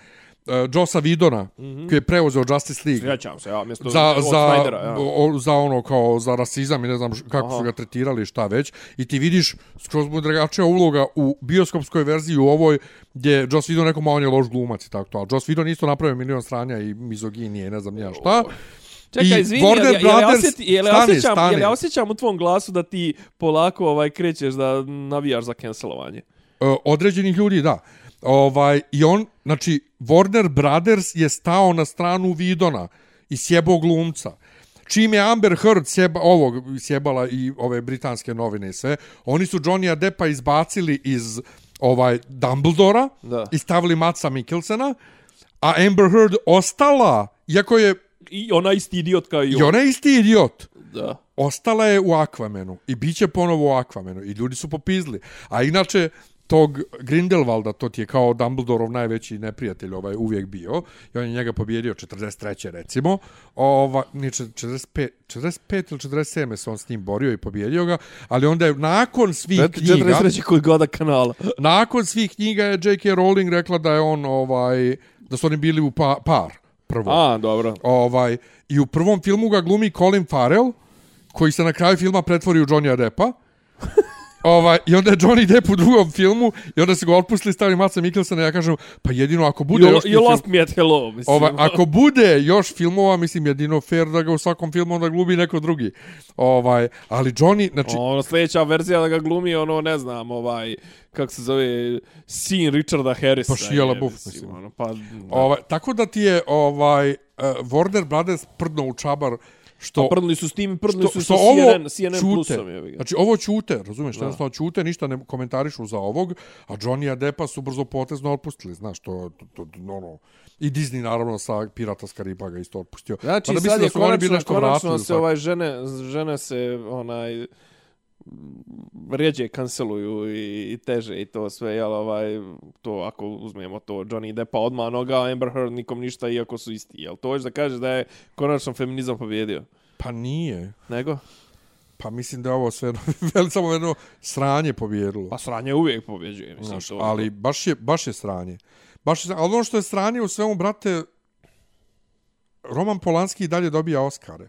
Josa Vidona, mm -hmm. koji je preuzeo Justice League. Sjećam se, ja, mjesto Za, od za, Snydera, ja. o, za ono kao za rasizam i ne znam kako Aha. su ga tretirali i šta već i ti vidiš skroz mu drugačija uloga u bioskopskoj verziji u ovoj gdje Joss Whedon rekao ma on je loš glumac i tako to, ali Joss Whedon isto napravio milion stranja i mizoginije ne znam ja šta. Čekaj, I izvini, Warner jel, Brothers- osjeti, jel, stani, osjećam, stani. jel ja osjećam u tvom glasu da ti polako ovaj krećeš da navijaš za cancelovanje? uh, određenih ljudi, da. Ovaj, I on, znači, Warner Brothers je stao na stranu Vidona i sjebo glumca. Čim je Amber Heard sjeba, ovog sjebala i ove britanske novine i sve, oni su Johnny'a Deppa izbacili iz ovaj Dumbledora Da. i stavili Matsa Mikkelsena, a Amber Heard ostala, iako je, I ona isti idiot kao i i on. ona je isti idiot, Da. ostala je u Aquamenu i bit će ponovo u Aquamenu i ljudi su popizli. A inače, tog Grindelwalda, to ti je kao Dumbledorov najveći neprijatelj ovaj uvijek bio i on je njega pobjedio 43. recimo ova, nije 45, 45 ili 47. se on s njim borio i pobjedio ga ali onda je nakon svih knjiga 43. kod goda kanala. nakon svih knjiga je J.K. Rowling rekla da je on ovaj da su oni bili u pa, par prvo A, dobro. Ovaj, I u prvom filmu ga glumi Colin Farrell, koji se na kraju filma pretvori u Johnny Deppa. Ovaj, I onda je Johnny Depp u drugom filmu i onda se ga otpustili stavili Maca Mikkelsena i ja kažem, pa jedino ako bude You, još... you film- lost me at hello, mislim. Ovaj, ako bude još filmova, mislim jedino fair da ga u svakom filmu onda glumi neko drugi. Ovaj, ali Johnny, znači, Ono, sljedeća verzija da ga glumi, ono, ne znam, ovaj, kako se zove, sin Richarda Harrisa. Pa Shia je, LaBeouf, mislim. Ono, pa, da. ovaj, tako da ti je ovaj, uh, Warner Brothers prdno u čabar što... Prdli su s tim, prdli su što sa ovo CNN, CNN plusom. Je. Znači ovo ćute, razumiješ, jednostavno ćute, ništa ne komentarišu za ovog, a Johnny Deppa su brzo potezno otpustili, znaš, to, to, to, to ono, i Disney naravno sa Pirata s Kariba ga isto otpustio. Znači, Mada sad je bili konačno, nešto konačno se ovaj žene, žene se, onaj, rijeđe kanceluju i, i teže i to sve, jel, ovaj, to ako uzmemo to Johnny Deppa odmah noga, Amber Heard nikom ništa iako su isti, jel? To hoće da kaže da je konačno feminizam pobjedio? Pa nije. Nego? Pa mislim da je ovo sve veli [laughs] samo jedno sranje pobjedilo. Pa sranje uvijek pobjeđuje, mislim. Znaš, to, ali baš je, baš je sranje. Baš je, ali ono što je sranje u svemu, brate, Roman Polanski i dalje dobija Oscare.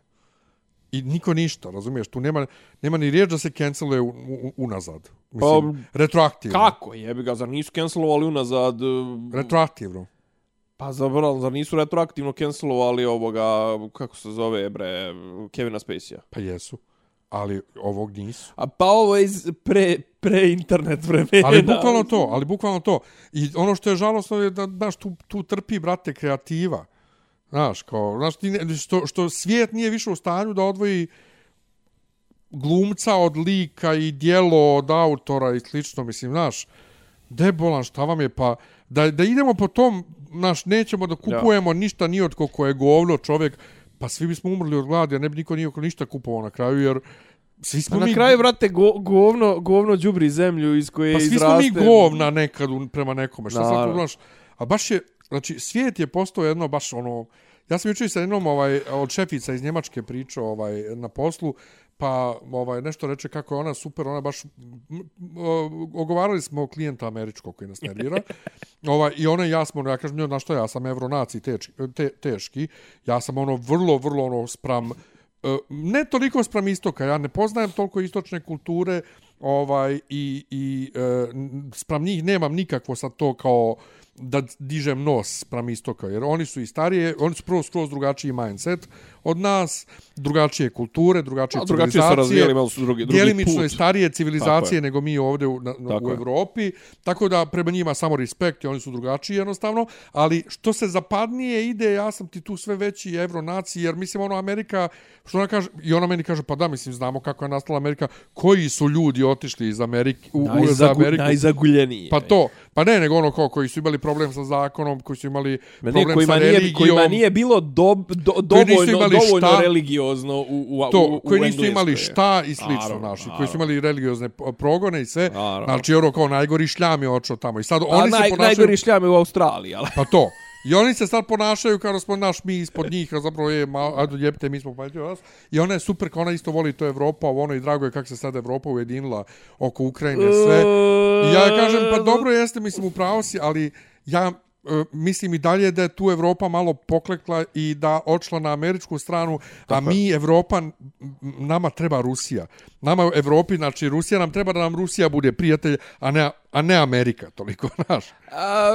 I niko ništa, razumiješ? Tu nema, nema ni riječ da se canceluje u, u, unazad. Mislim, Pa, retroaktivno. Kako jebi ga, zar nisu cancelovali unazad? uh, Retroaktivno. Pa zaboravim, zar nisu retroaktivno cancelovali ovoga, kako se zove, bre, Kevina Spacey-a? Pa jesu. Ali ovog nisu. A pa ovo je iz pre, pre internet vremena. Ali bukvalno to, ali bukvalno to. I ono što je žalostno je da, znaš, tu, tu trpi, brate, kreativa. Znaš, kao, znaš, ti ne, što, što svijet nije više u stanju da odvoji glumca od lika i dijelo od autora i slično, mislim, znaš, debolan, šta vam je, pa, da, da idemo po tom, znaš, nećemo da kupujemo ja. ništa ni od ko je govno čovjek, pa svi bismo umrli od gladi, a ne bi niko niko ništa kupovao na kraju, jer svi smo Pa na mi... kraju, brate, go, govno, govno đubri zemlju iz koje Pa svi izraste... smo mi govna nekad u- prema nekome. Šta sad tu, znaš? A baš je, znači, svijet je postao jedno baš ono... Ja sam jučer sa jednom ovaj, od šefica iz Njemačke pričao ovaj, na poslu, pa ovaj, nešto reče kako je ona super, ona baš... Ogovarali smo klijenta američkog koji nas nervira. [laughs] ovaj, I ona i ja smo, ja kažem, njoj, znaš što, ja sam evronaci teški, te, teški. Ja sam ono vrlo, vrlo ono spram... e, Ne toliko spram istoka, ja ne poznajem toliko istočne kulture, ovaj i i e, spram njih nemam nikakvo sad to kao da dižem nos spram istoka, jer oni su i starije, oni su prvo skroz drugačiji mindset od nas, drugačije kulture, drugačije A drugačije civilizacije. razvijali, imali su drugi, drugi Djelimično put. i starije civilizacije je. nego mi ovdje u, na, Tako u je. Evropi, tako da prema njima samo respekt i oni su drugačiji jednostavno, ali što se zapadnije ide, ja sam ti tu sve veći evronaci, jer mislim ono Amerika, što ona kaže, i ona meni kaže, pa da, mislim, znamo kako je nastala Amerika, koji su ljudi otišli iz Amerike, u, u, za Najzagu, Ameriku. najzaguljeniji. Pa to, pa ne, nego ono kao koji su imali problem sa zakonom, koji su imali Ma ne, problem kojima sa nije, religijom. kojima nije bilo do, nisu dovoljno, dovoljno šta. religiozno u, u, to, u, u koji nisu imali šta i slično, Naravno, naši, koji su imali religiozne progone i sve, Naravno. znači ono kao najgori šljam je očeo tamo. I sad A oni se naj, ponašaju... najgori šljam je u Australiji, ali... Pa to. [laughs] I oni se sad ponašaju kao smo naš mi ispod njih, a zapravo je, ma, ajde ljepite, mi smo pametni vas. I ona je super, kao ona isto voli to Evropa, ono i drago je kako se sad Evropa ujedinila oko Ukrajine, sve. I ja kažem, pa dobro jeste, mislim, upravo si, ali ja mislim i dalje da je tu Evropa malo poklekla i da odšla na američku stranu, a mi Evropa, nama treba Rusija. Nama u Evropi, znači Rusija nam treba da nam Rusija bude prijatelj, a ne, a ne Amerika, toliko, [laughs] znaš. A,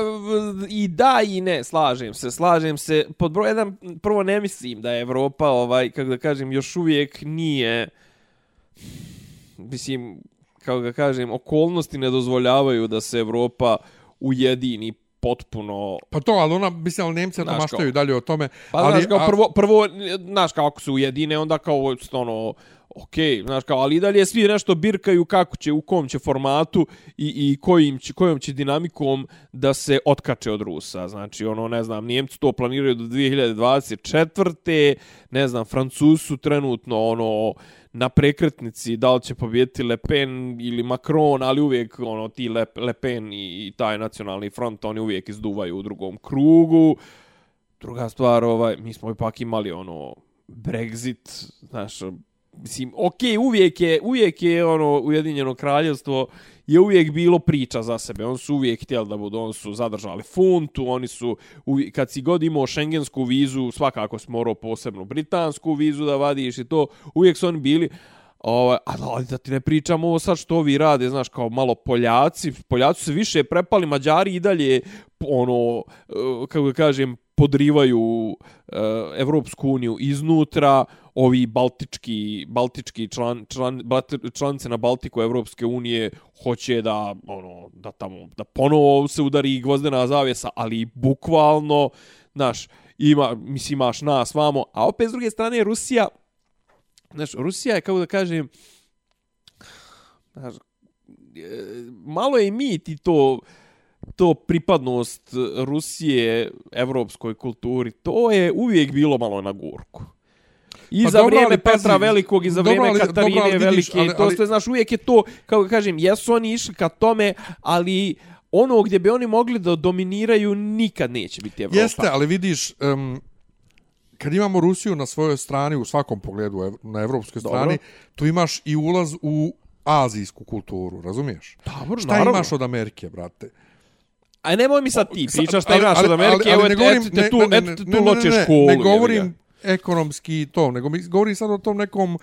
I da i ne, slažem se, slažem se. Pod broj jedan, prvo ne mislim da je Evropa, ovaj, kako da kažem, još uvijek nije, mislim, kako da kažem, okolnosti ne dozvoljavaju da se Evropa ujedini potpuno Pa to, ali ona, mislim, ali Nemci Znaš, maštaju kao- dalje o tome. Pa ali, znaš, kao a- prvo, prvo, znaš, kao ako se ujedine, onda kao, ono, ok, znaš, kao, ali i dalje svi nešto birkaju kako će, u kom će formatu i, i kojim će, kojom će dinamikom da se otkače od Rusa. Znači, ono, ne znam, Njemci to planiraju do 2024. Ne znam, Francuzi su trenutno, ono, na prekretnici da li će pobijeti Le Pen ili Macron, ali uvijek ono ti Le, Le Pen i, i taj nacionalni front, oni uvijek izduvaju u drugom krugu. Druga stvar, ovaj, mi smo ipak imali ono Brexit, znaš, mislim, okej, uvijek je, uvijek je ono Ujedinjeno kraljevstvo je uvijek bilo priča za sebe. On su uvijek htjeli da budu, oni su zadržali funtu, oni su, uvijek, kad si god imao šengensku vizu, svakako si morao posebnu britansku vizu da vadiš i to, uvijek su oni bili, Ovaj, ali da ti ne pričamo ovo sad što vi rade, znaš, kao malo Poljaci, Poljaci se više prepali, Mađari i dalje, ono, eh, kako da kažem, podrivaju e, Evropsku uniju iznutra, ovi baltički, baltički član, član, članice na Baltiku Evropske unije hoće da, ono, da tamo, da ponovo se udari gvozdena zavjesa, ali bukvalno, znaš, ima, mislim, imaš nas vamo, a opet s druge strane Rusija, znaš, Rusija je, kako da kažem, znaš, e, malo je mit i to, to pripadnost Rusije evropskoj kulturi, to je uvijek bilo malo na gurku. I Pa za dobro, vrijeme ali pazi, Petra Velikog i za dobro, vrijeme ali- Katarine dobro, ali vidiš, Velike. ali- i to ali- sve, znaš, uvijek je to, kako kažem, jesu oni išli ka tome, ali ono gdje bi oni mogli da dominiraju nikad neće biti Evropa. Jeste, ali vidiš, um, kad imamo Rusiju na svojoj strani, u svakom pogledu na evropskoj Dobro. strani, tu imaš i ulaz u azijsku kulturu, razumiješ? Dobro, Šta naravno. imaš od Amerike, brate? A nemoj mi sad ti pričaš šta ali- imaš ali- od Amerike, ali- ali evo ne et- govorim- eto te ne- tu, ne- ne- eto te ne- tu ne- ločeš ne, školu. Ne govorim ekonomski to, nego mi govorim sad o tom nekom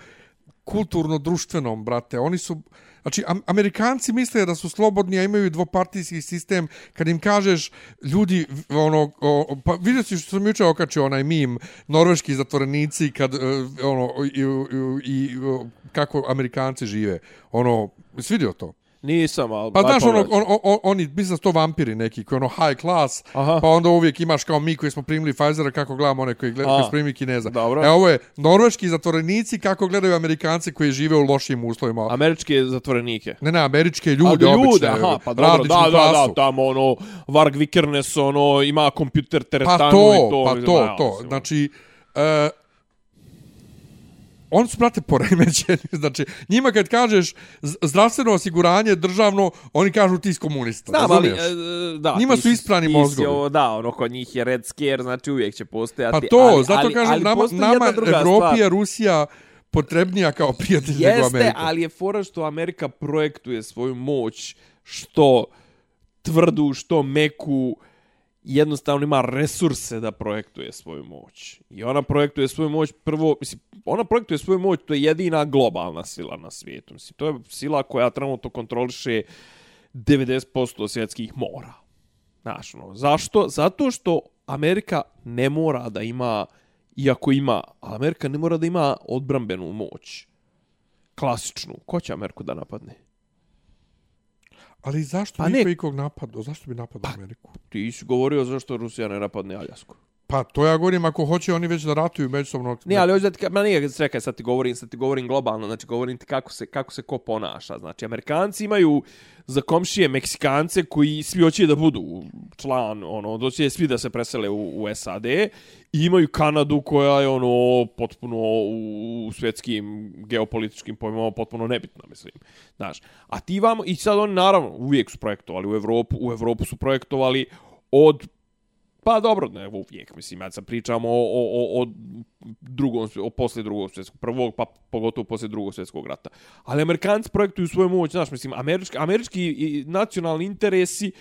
kulturno-društvenom, brate. Oni su... Znači, am Amerikanci misle da su slobodni, a imaju dvopartijski sistem. Kad im kažeš, ljudi, ono, o, pa vidio si što sam juče okačio onaj mim, norveški zatvorenici, kad, e, ono, i, i, i, kako Amerikanci žive. Ono, jesi vidio to? Nisam, ali... Pa znaš, ono, on, on, oni, mislim da to vampiri neki, koji ono high class, Aha. pa onda uvijek imaš kao mi koji smo primili Pfizera, kako gledamo one koji, gleda, A. koji su primili Kineza. Dobro. E, ovo je norveški zatvorenici kako gledaju Amerikanci koji žive u lošim uslovima. Američke zatvorenike. Ne, ne, američke ljude, A, obične, aha, pa dobro, da, da, klasu. da, tamo ono, Varg Vikernes, ono, ima kompjuter teretanu Pa i to, to. pa to, to. mislim, Znači, e, oni su, brate, poremećeni. [laughs] Znači, njima kad kažeš zdravstveno osiguranje državno, oni kažu ti si komunista. Da, ali, razumiješ? e, da, Njima ti su isprani ti si mozgovi. ovo, da, ono, kod njih je red scare, znači uvijek će postojati. Pa to, ali, zato ali, kažem, ali nama, nama Evropi je Rusija potrebnija kao prijatelj nego Jeste, Amerika. ali je fora što Amerika projektuje svoju moć što tvrdu, što meku, jednostavno ima resurse da projektuje svoju moć. I ona projektuje svoju moć prvo, mislim, ona projektuje svoju moć, to je jedina globalna sila na svijetu. Mislim, to je sila koja trenutno kontroliše 90% svjetskih mora. Znaš, ono, zašto? Zato što Amerika ne mora da ima, iako ima, ali Amerika ne mora da ima odbrambenu moć. Klasičnu. Ko će Ameriku da napadne? Ali zašto Pa pa ne- niko ikog napadao? Zašto bi napadao Ameriku? Ti si govorio zašto Rusija ne napadne Aljasku. Pa to ja govorim, ako hoće oni već da ratuju međusobno. Ne, ali hoće da ti, ma nije, čekaj, sad ti govorim, sad ti govorim globalno, znači govorim ti kako se, kako se ko ponaša. Znači, Amerikanci imaju za komšije Meksikance koji svi hoće da budu član, ono, doće svi da se presele u, u SAD i imaju Kanadu koja je, ono, potpuno u, u svjetskim geopolitičkim pojmama potpuno nebitna, mislim. Znaš, a ti vamo, i sad oni naravno uvijek su projektovali u Evropu, u Evropu su projektovali od Pa dobro, ne uvijek, mislim, ja sad pričamo o, o, o, o drugom, o poslije drugog svjetskog, prvog, pa pogotovo poslije drugog svjetskog rata. Ali Amerikanci projektuju svoju moć, znaš, mislim, američki, američki i nacionalni interesi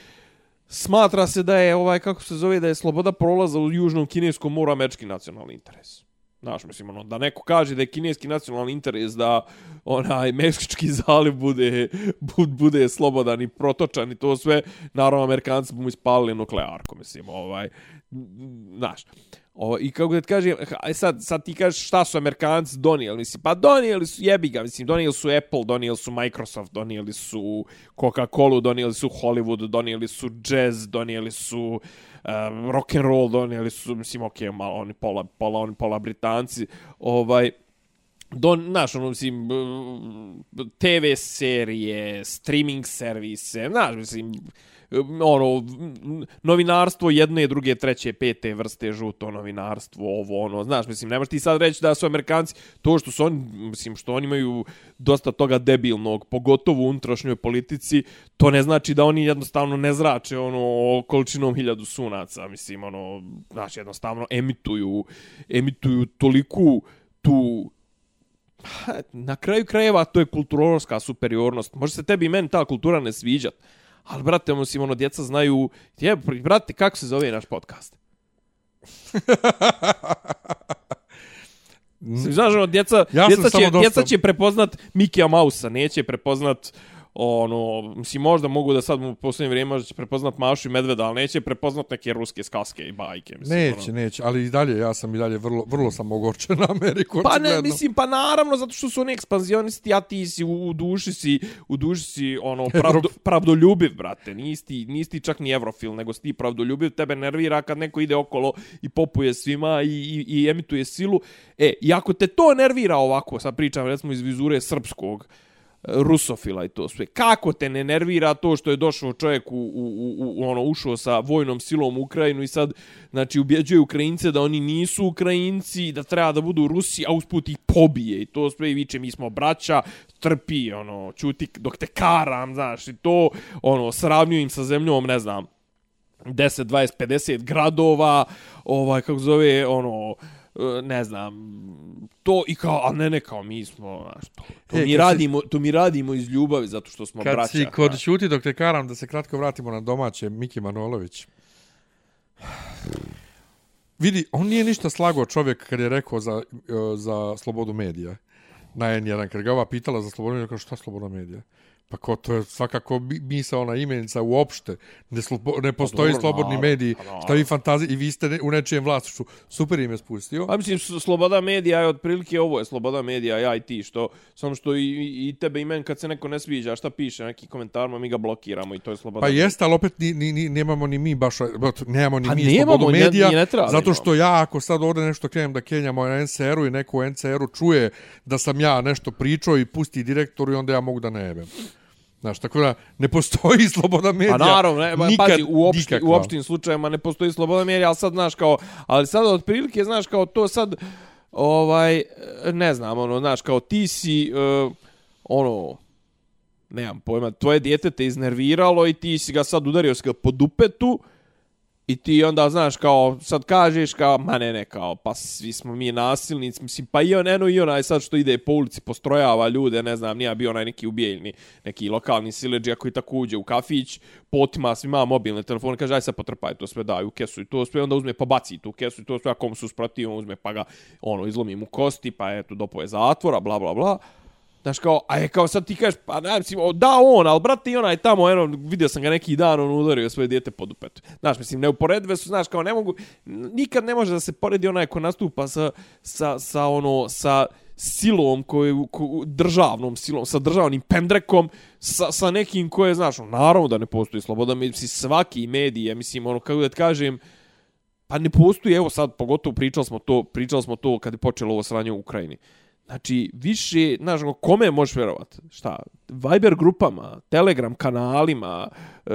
smatra se da je, ovaj, kako se zove, da je sloboda prolaza u Južnom kineskom moru američki nacionalni interes. Znaš, mislim, ono, da neko kaže da je kineski nacionalni interes da onaj Meksički zaliv bude, bud, bude slobodan i protočan i to sve, naravno, Amerikanci bi mu ispalili nuklearku, mislim, ovaj, znaš. O, I kako da ti kažem, aj e sad, sad ti kažeš šta su Amerikanci donijeli, mislim, pa donijeli su, jebi ga, mislim, donijeli su Apple, donijeli su Microsoft, donijeli su Coca-Cola, donijeli su Hollywood, donijeli su jazz, donijeli su um, rock and roll, donijeli su, mislim, ok, malo oni pola, pola, oni pola Britanci, ovaj, Don, znaš, ono, mislim, TV serije, streaming servise, znaš, mislim, ono, novinarstvo jedne, druge, treće, pete vrste, žuto novinarstvo, ovo, ono, znaš, mislim, nemaš ti sad reći da su Amerikanci, to što su oni, mislim, što oni imaju dosta toga debilnog, pogotovo u unutrašnjoj politici, to ne znači da oni jednostavno ne zrače, ono, količinom hiljadu sunaca, mislim, ono, znaš, jednostavno emituju, emituju toliku tu na kraju krajeva to je kulturološka superiornost. Može se tebi i meni ta kultura ne sviđat. Ali, brate, mislim, ono, djeca znaju... Je, brate, kako se zove naš podcast? [laughs] Znaš, ono, djeca, Ja djeca, će, djeca će prepoznat Mikija Mausa, neće prepoznat ono, mislim, možda mogu da sad u posljednje vrijeme možda će prepoznat Mašu i Medveda, ali neće prepoznat neke ruske skaske i bajke. Mislim, Neće, ono. neće, ali i dalje, ja sam i dalje vrlo, vrlo sam ogorčen [laughs] na Ameriku. Pa ne, mislim, pa naravno, zato što su oni ekspanzionisti, a ti si u, u duši si, u duši si, ono, [laughs] pravdo, pravdoljubiv, brate. Nisi ti, nisi ti čak ni evrofil, nego si ti pravdoljubiv, tebe nervira kad neko ide okolo i popuje svima i, i, i emituje silu. E, i ako te to nervira ovako, sad pričam, recimo, iz vizure srpskog, rusofila i to sve. Kako te ne nervira to što je došao čovjek u, u, u, u ono ušao sa vojnom silom u Ukrajinu i sad znači ubjeđuje Ukrajince da oni nisu Ukrajinci, da treba da budu Rusi, a usput ih pobije i to sve i viče mi smo braća, trpi, ono, čuti dok te karam, znaš, i to, ono, sravnju im sa zemljom, ne znam, 10, 20, 50 gradova, ovaj, kako zove, ono, ne znam, to i kao, a ne, ne, kao mi smo, znaš, to, to, e, mi radimo, si, to mi radimo iz ljubavi zato što smo kad braća. Kad si kod znaš. dok te karam, da se kratko vratimo na domaće, Miki Manolović. Vidi, on nije ništa slago čovjek kad je rekao za, e, za slobodu medija. Na N1, kad ga ova pitala za slobodu medija, šta sloboda medija? Pa ko to je svakako misa ona imenica uopšte. Ne, slobo, ne postoji pa, slobodni no, mediji. No, šta vi fantazi i vi ste u nečijem vlastišu. Super ime spustio. Pa mislim, sloboda medija je otprilike ovo je sloboda medija, ja i ti. Što, samo što i, i tebe i men kad se neko ne sviđa, šta piše, neki komentar, mi ga blokiramo i to je sloboda Pa jeste, ali opet ni, ni, ni, nemamo ni mi baš, nemamo ni pa mi nemamo, slobodu medija. Ne, ne zato što ja ako sad ovdje nešto krenem da kenjamo na NCR-u i neko u NCR-u čuje da sam ja nešto pričao i pusti direktoru i onda ja mogu da ne jebem. Znaš, tako da ne postoji [laughs] sloboda medija. Pa naravno, ne, nikad, pazi, u, opšti, u opštim slučajima ne postoji sloboda medija, ali sad, znaš, kao, ali sad otprilike, znaš, kao to sad, ovaj, ne znam, ono, znaš, kao ti si, uh, ono, nemam pojma, tvoje dijete te iznerviralo i ti si ga sad udario s po dupetu, I ti onda, znaš, kao, sad kažeš, kao, ma ne, ne, kao, pa svi smo mi nasilnici, mislim, pa i on, eno, i onaj sad što ide po ulici, postrojava ljude, ne znam, nije bio onaj neki ubijeljni, neki lokalni sileđija koji tako uđe u kafić, potima, svi ima mobilne telefone, kaže, aj sad potrpaj, to sve daj u kesu i to sve, onda uzme, pa baci tu kesu i to sve, ako mu su on uzme, pa ga, ono, izlomi mu kosti, pa eto, dopoje zatvora, bla, bla, bla. Znaš kao, a je kao sad ti kažeš, pa ne, mislim, da on, ali brate i onaj tamo, eno, vidio sam ga neki dan, on udario svoje dijete pod upet. Znaš, mislim, neuporedive su, znaš, kao ne mogu, nikad ne može da se poredi onaj ko nastupa sa, sa, sa ono, sa silom koju, ko, državnom silom, sa državnim pendrekom, sa, sa nekim koje, znaš, ono, naravno da ne postoji sloboda, mislim, svaki medije, mislim, ono, kako da ti kažem, pa ne postoji, evo sad, pogotovo pričali smo to, pričali smo to kad je počelo ovo sranje u Ukrajini. Znači, više, znaš, kome možeš vjerovat? Šta? Viber grupama, Telegram kanalima, e,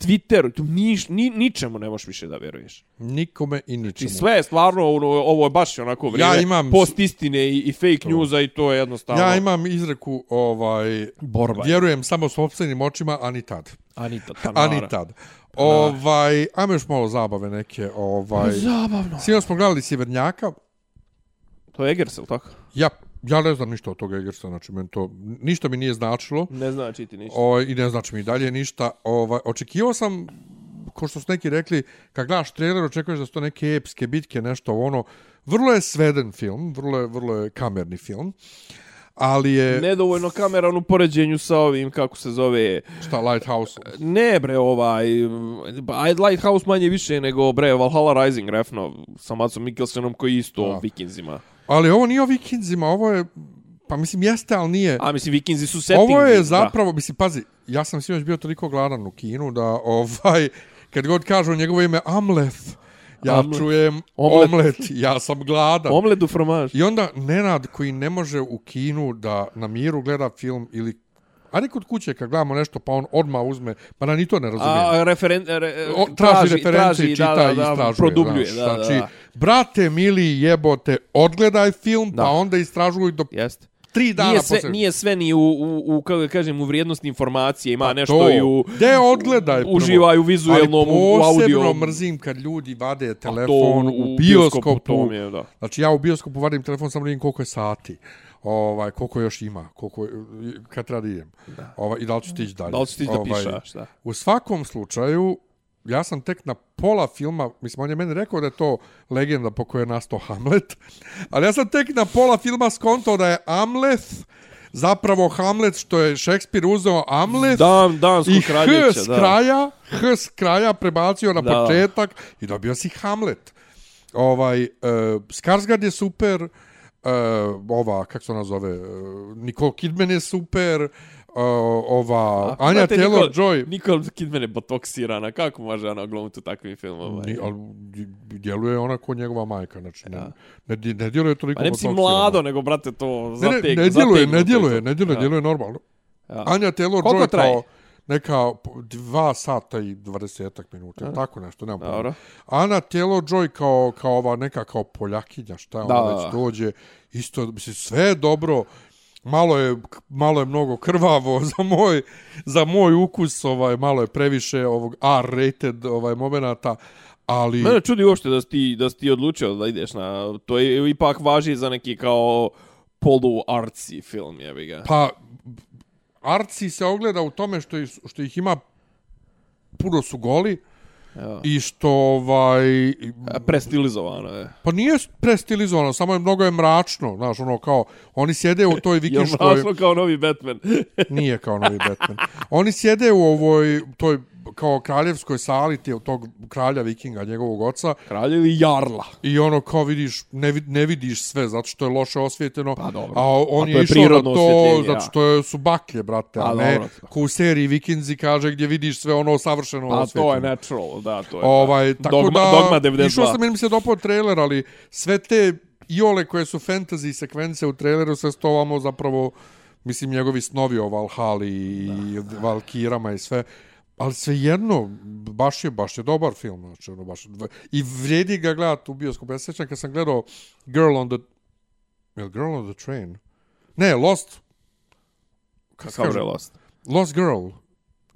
Twitteru, tu niš, ni, ničemu ne možeš više da vjeruješ. Nikome i ničemu. Znači, sve je stvarno, ono, ovo je baš onako vrijeme, ja imam, post istine i, i fake to. newsa i to je jednostavno. Ja imam izreku, ovaj, Borba. vjerujem samo s sobstvenim očima, a ni tad. A ni tad, a ni tad. Ovaj, ajmo još malo zabave neke. Ovaj, Zabavno. Sino smo gledali Sjevernjaka. To je Egersel, tako? Ja, Ja ne znam ništa od toga Egersa, znači meni to ništa mi nije značilo. Ne znači ti ništa. O, ovaj, I ne znači mi dalje ništa. Ovaj, očekivao sam, ko što su neki rekli, kad gledaš trailer, očekuješ da su to neke epske bitke, nešto ono. Vrlo je sveden film, vrlo je, vrlo je kamerni film. Ali je... Nedovoljno kameran u poređenju sa ovim, kako se zove... Šta, Lighthouse? Ne, bre, ovaj... Lighthouse manje više nego, bre, Valhalla Rising, refno, sa Matsom Mikkelsenom koji isto A. vikinzima. Ali ovo nije o vikinzima, ovo je... Pa mislim, jeste, ali nije... A mislim, vikinzi su setting. Ovo je zapravo, da. mislim, pazi, ja sam sinoć bio toliko gladan u kinu da, ovaj, kad god kažu njegovo ime Amleth, ja Amlet. čujem omlet. omlet, ja sam gladan. Omlet u fromaž. I onda Nenad koji ne može u kinu da na miru gleda film ili A kod kuće kad gledamo nešto pa on odma uzme, pa na ni to ne razumije. A referen, re, o, traži, traži reference i čita da, da, da, i istražuje. Produbljuje, znaš, da, znači, da, da. brate mili jebote, odgledaj film da. pa onda istražuj do Jest. tri dana nije sve, posle. Nije sve ni u, u, u kako da kažem, u vrijednosti informacije, ima pa nešto to. i u... Gde odgledaj prvo? Uživaju vizuelnom, u audio. Ali mrzim kad ljudi vade telefon u, u bioskopu. bioskopu je, da. Znači ja u bioskopu vadim telefon samo vidim koliko je sati ovaj koliko još ima, koliko kad treba da idem. Da. Ovaj i da li ću stići dalje. Da li ću stići ovaj, da pišaš, da. U svakom slučaju ja sam tek na pola filma, mislim on je meni rekao da je to legenda po kojoj je nastao Hamlet, [laughs] ali ja sam tek na pola filma skontao da je Amleth zapravo Hamlet što je Šekspir uzeo Amleth Dan, i H s kraja, H s kraja prebacio na da. početak i dobio si Hamlet. Ovaj, uh, Skarsgård je super, uh, uh, ova, kako se ona zove, uh, Nicole Kidman je super, uh, ova, A, Anja Taylor-Joy. Nicole Kidman je botoksirana, kako može ona glumiti u takvim filmama? Ni, ali djeluje ona ko njegova majka, znači, ne, ne, ne djeluje toliko botoksirana. Pa ne si mlado, nego, brate, to zateg, ne, ne, ne djeluje, ne djeluje, ne djeluje, djeluje normalno. Ja. Anja Taylor Koliko Joy traje? Neka dva sata i 20 minuta, tako nešto, nemam pojma. Ana Taylor Joy kao, kao ova neka kao poljakinja, šta ona Da, već dođe, isto, mislim, sve je dobro, malo je, malo je mnogo krvavo [laughs] za moj, za moj ukus, ovaj, malo je previše ovog R-rated ovaj, momenata, ali... Mene čudi uopšte da si ti, da si ti odlučio da ideš na... To je ipak važi za neki kao polu artsy film, jebi ga. Pa, Arci se ogleda u tome što, ih- što ih ima puno su goli Evo. i što ovaj A, Prestilizovano je. pa nije prestilizovano, samo je mnogo je mračno, znaš, ono kao oni sjede u toj [laughs] Je vikinškoj mračno kao novi Batman. nije kao novi Batman. Oni sjede u ovoj toj kao kraljevskoj sali te, tog kralja vikinga, njegovog oca, Kralj ili Jarla. i ono kao vidiš, ne, ne vidiš sve zato što je loše osvjetljeno, Pa dobro. a on A to je je išao na to zato što je, su baklje, brate, a Pa ne dobro. ko u seriji Vikinzi kaže gdje vidiš sve ono savršeno Pa to osvjetljeno. je natural, da, to je. Ovaj, da. tako dogma, da, dogma 92. išao sam, meni mi se dopao trailer, ali sve te iole koje su fantasy sekvence u traileru, sve stovamo zapravo, mislim, njegovi snovi o Valhali i Valkirama i sve, ali svejedno, baš je, baš je dobar film, znači, ono, baš, i vredi ga gledati u bioskopu. Ja se sjećam kad sam gledao Girl on the, jel Girl on the Train? Ne, Lost, kako je Lost? Lost Girl.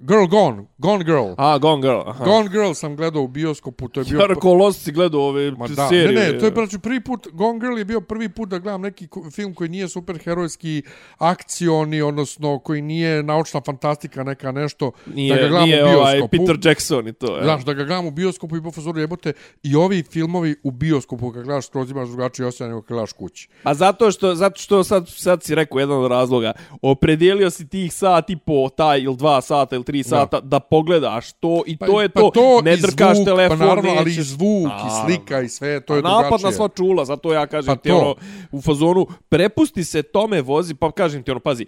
Girl Gone, Gone Girl. A, Gone Girl. Aha. Gone Girl sam gledao u bioskopu, to je bio... Ja rekao Lost si gledao ove Ma da, serije. ne, ne, to je znači prvi put, Gone Girl je bio prvi put da gledam neki film koji nije superherojski, akcioni, odnosno koji nije naučna fantastika, neka nešto, Nije, da ga gledam nije u ovaj bioskopu. Peter Jackson i to. Ja. Znaš, da ga gledam u bioskopu i po fazoru jebote, i ovi filmovi u bioskopu, kad gledaš skroz imaš drugačiji osjećaj nego kad gledaš kući. A zato što, zato što sad, sad si rekao jedan od razloga, opredijelio si tih sat i po taj ili dva sata ili tri sata da, pogledaš to i to je to, ne i drkaš zvuk, telefon, pa naravno, ali i nećeš- zvuk, i Naravno. slika, i sve, to je A napad na sva čula, zato ja kažem Pa ti to. ono, u fazonu, prepusti se tome vozi, pa kažem ti ono, pazi,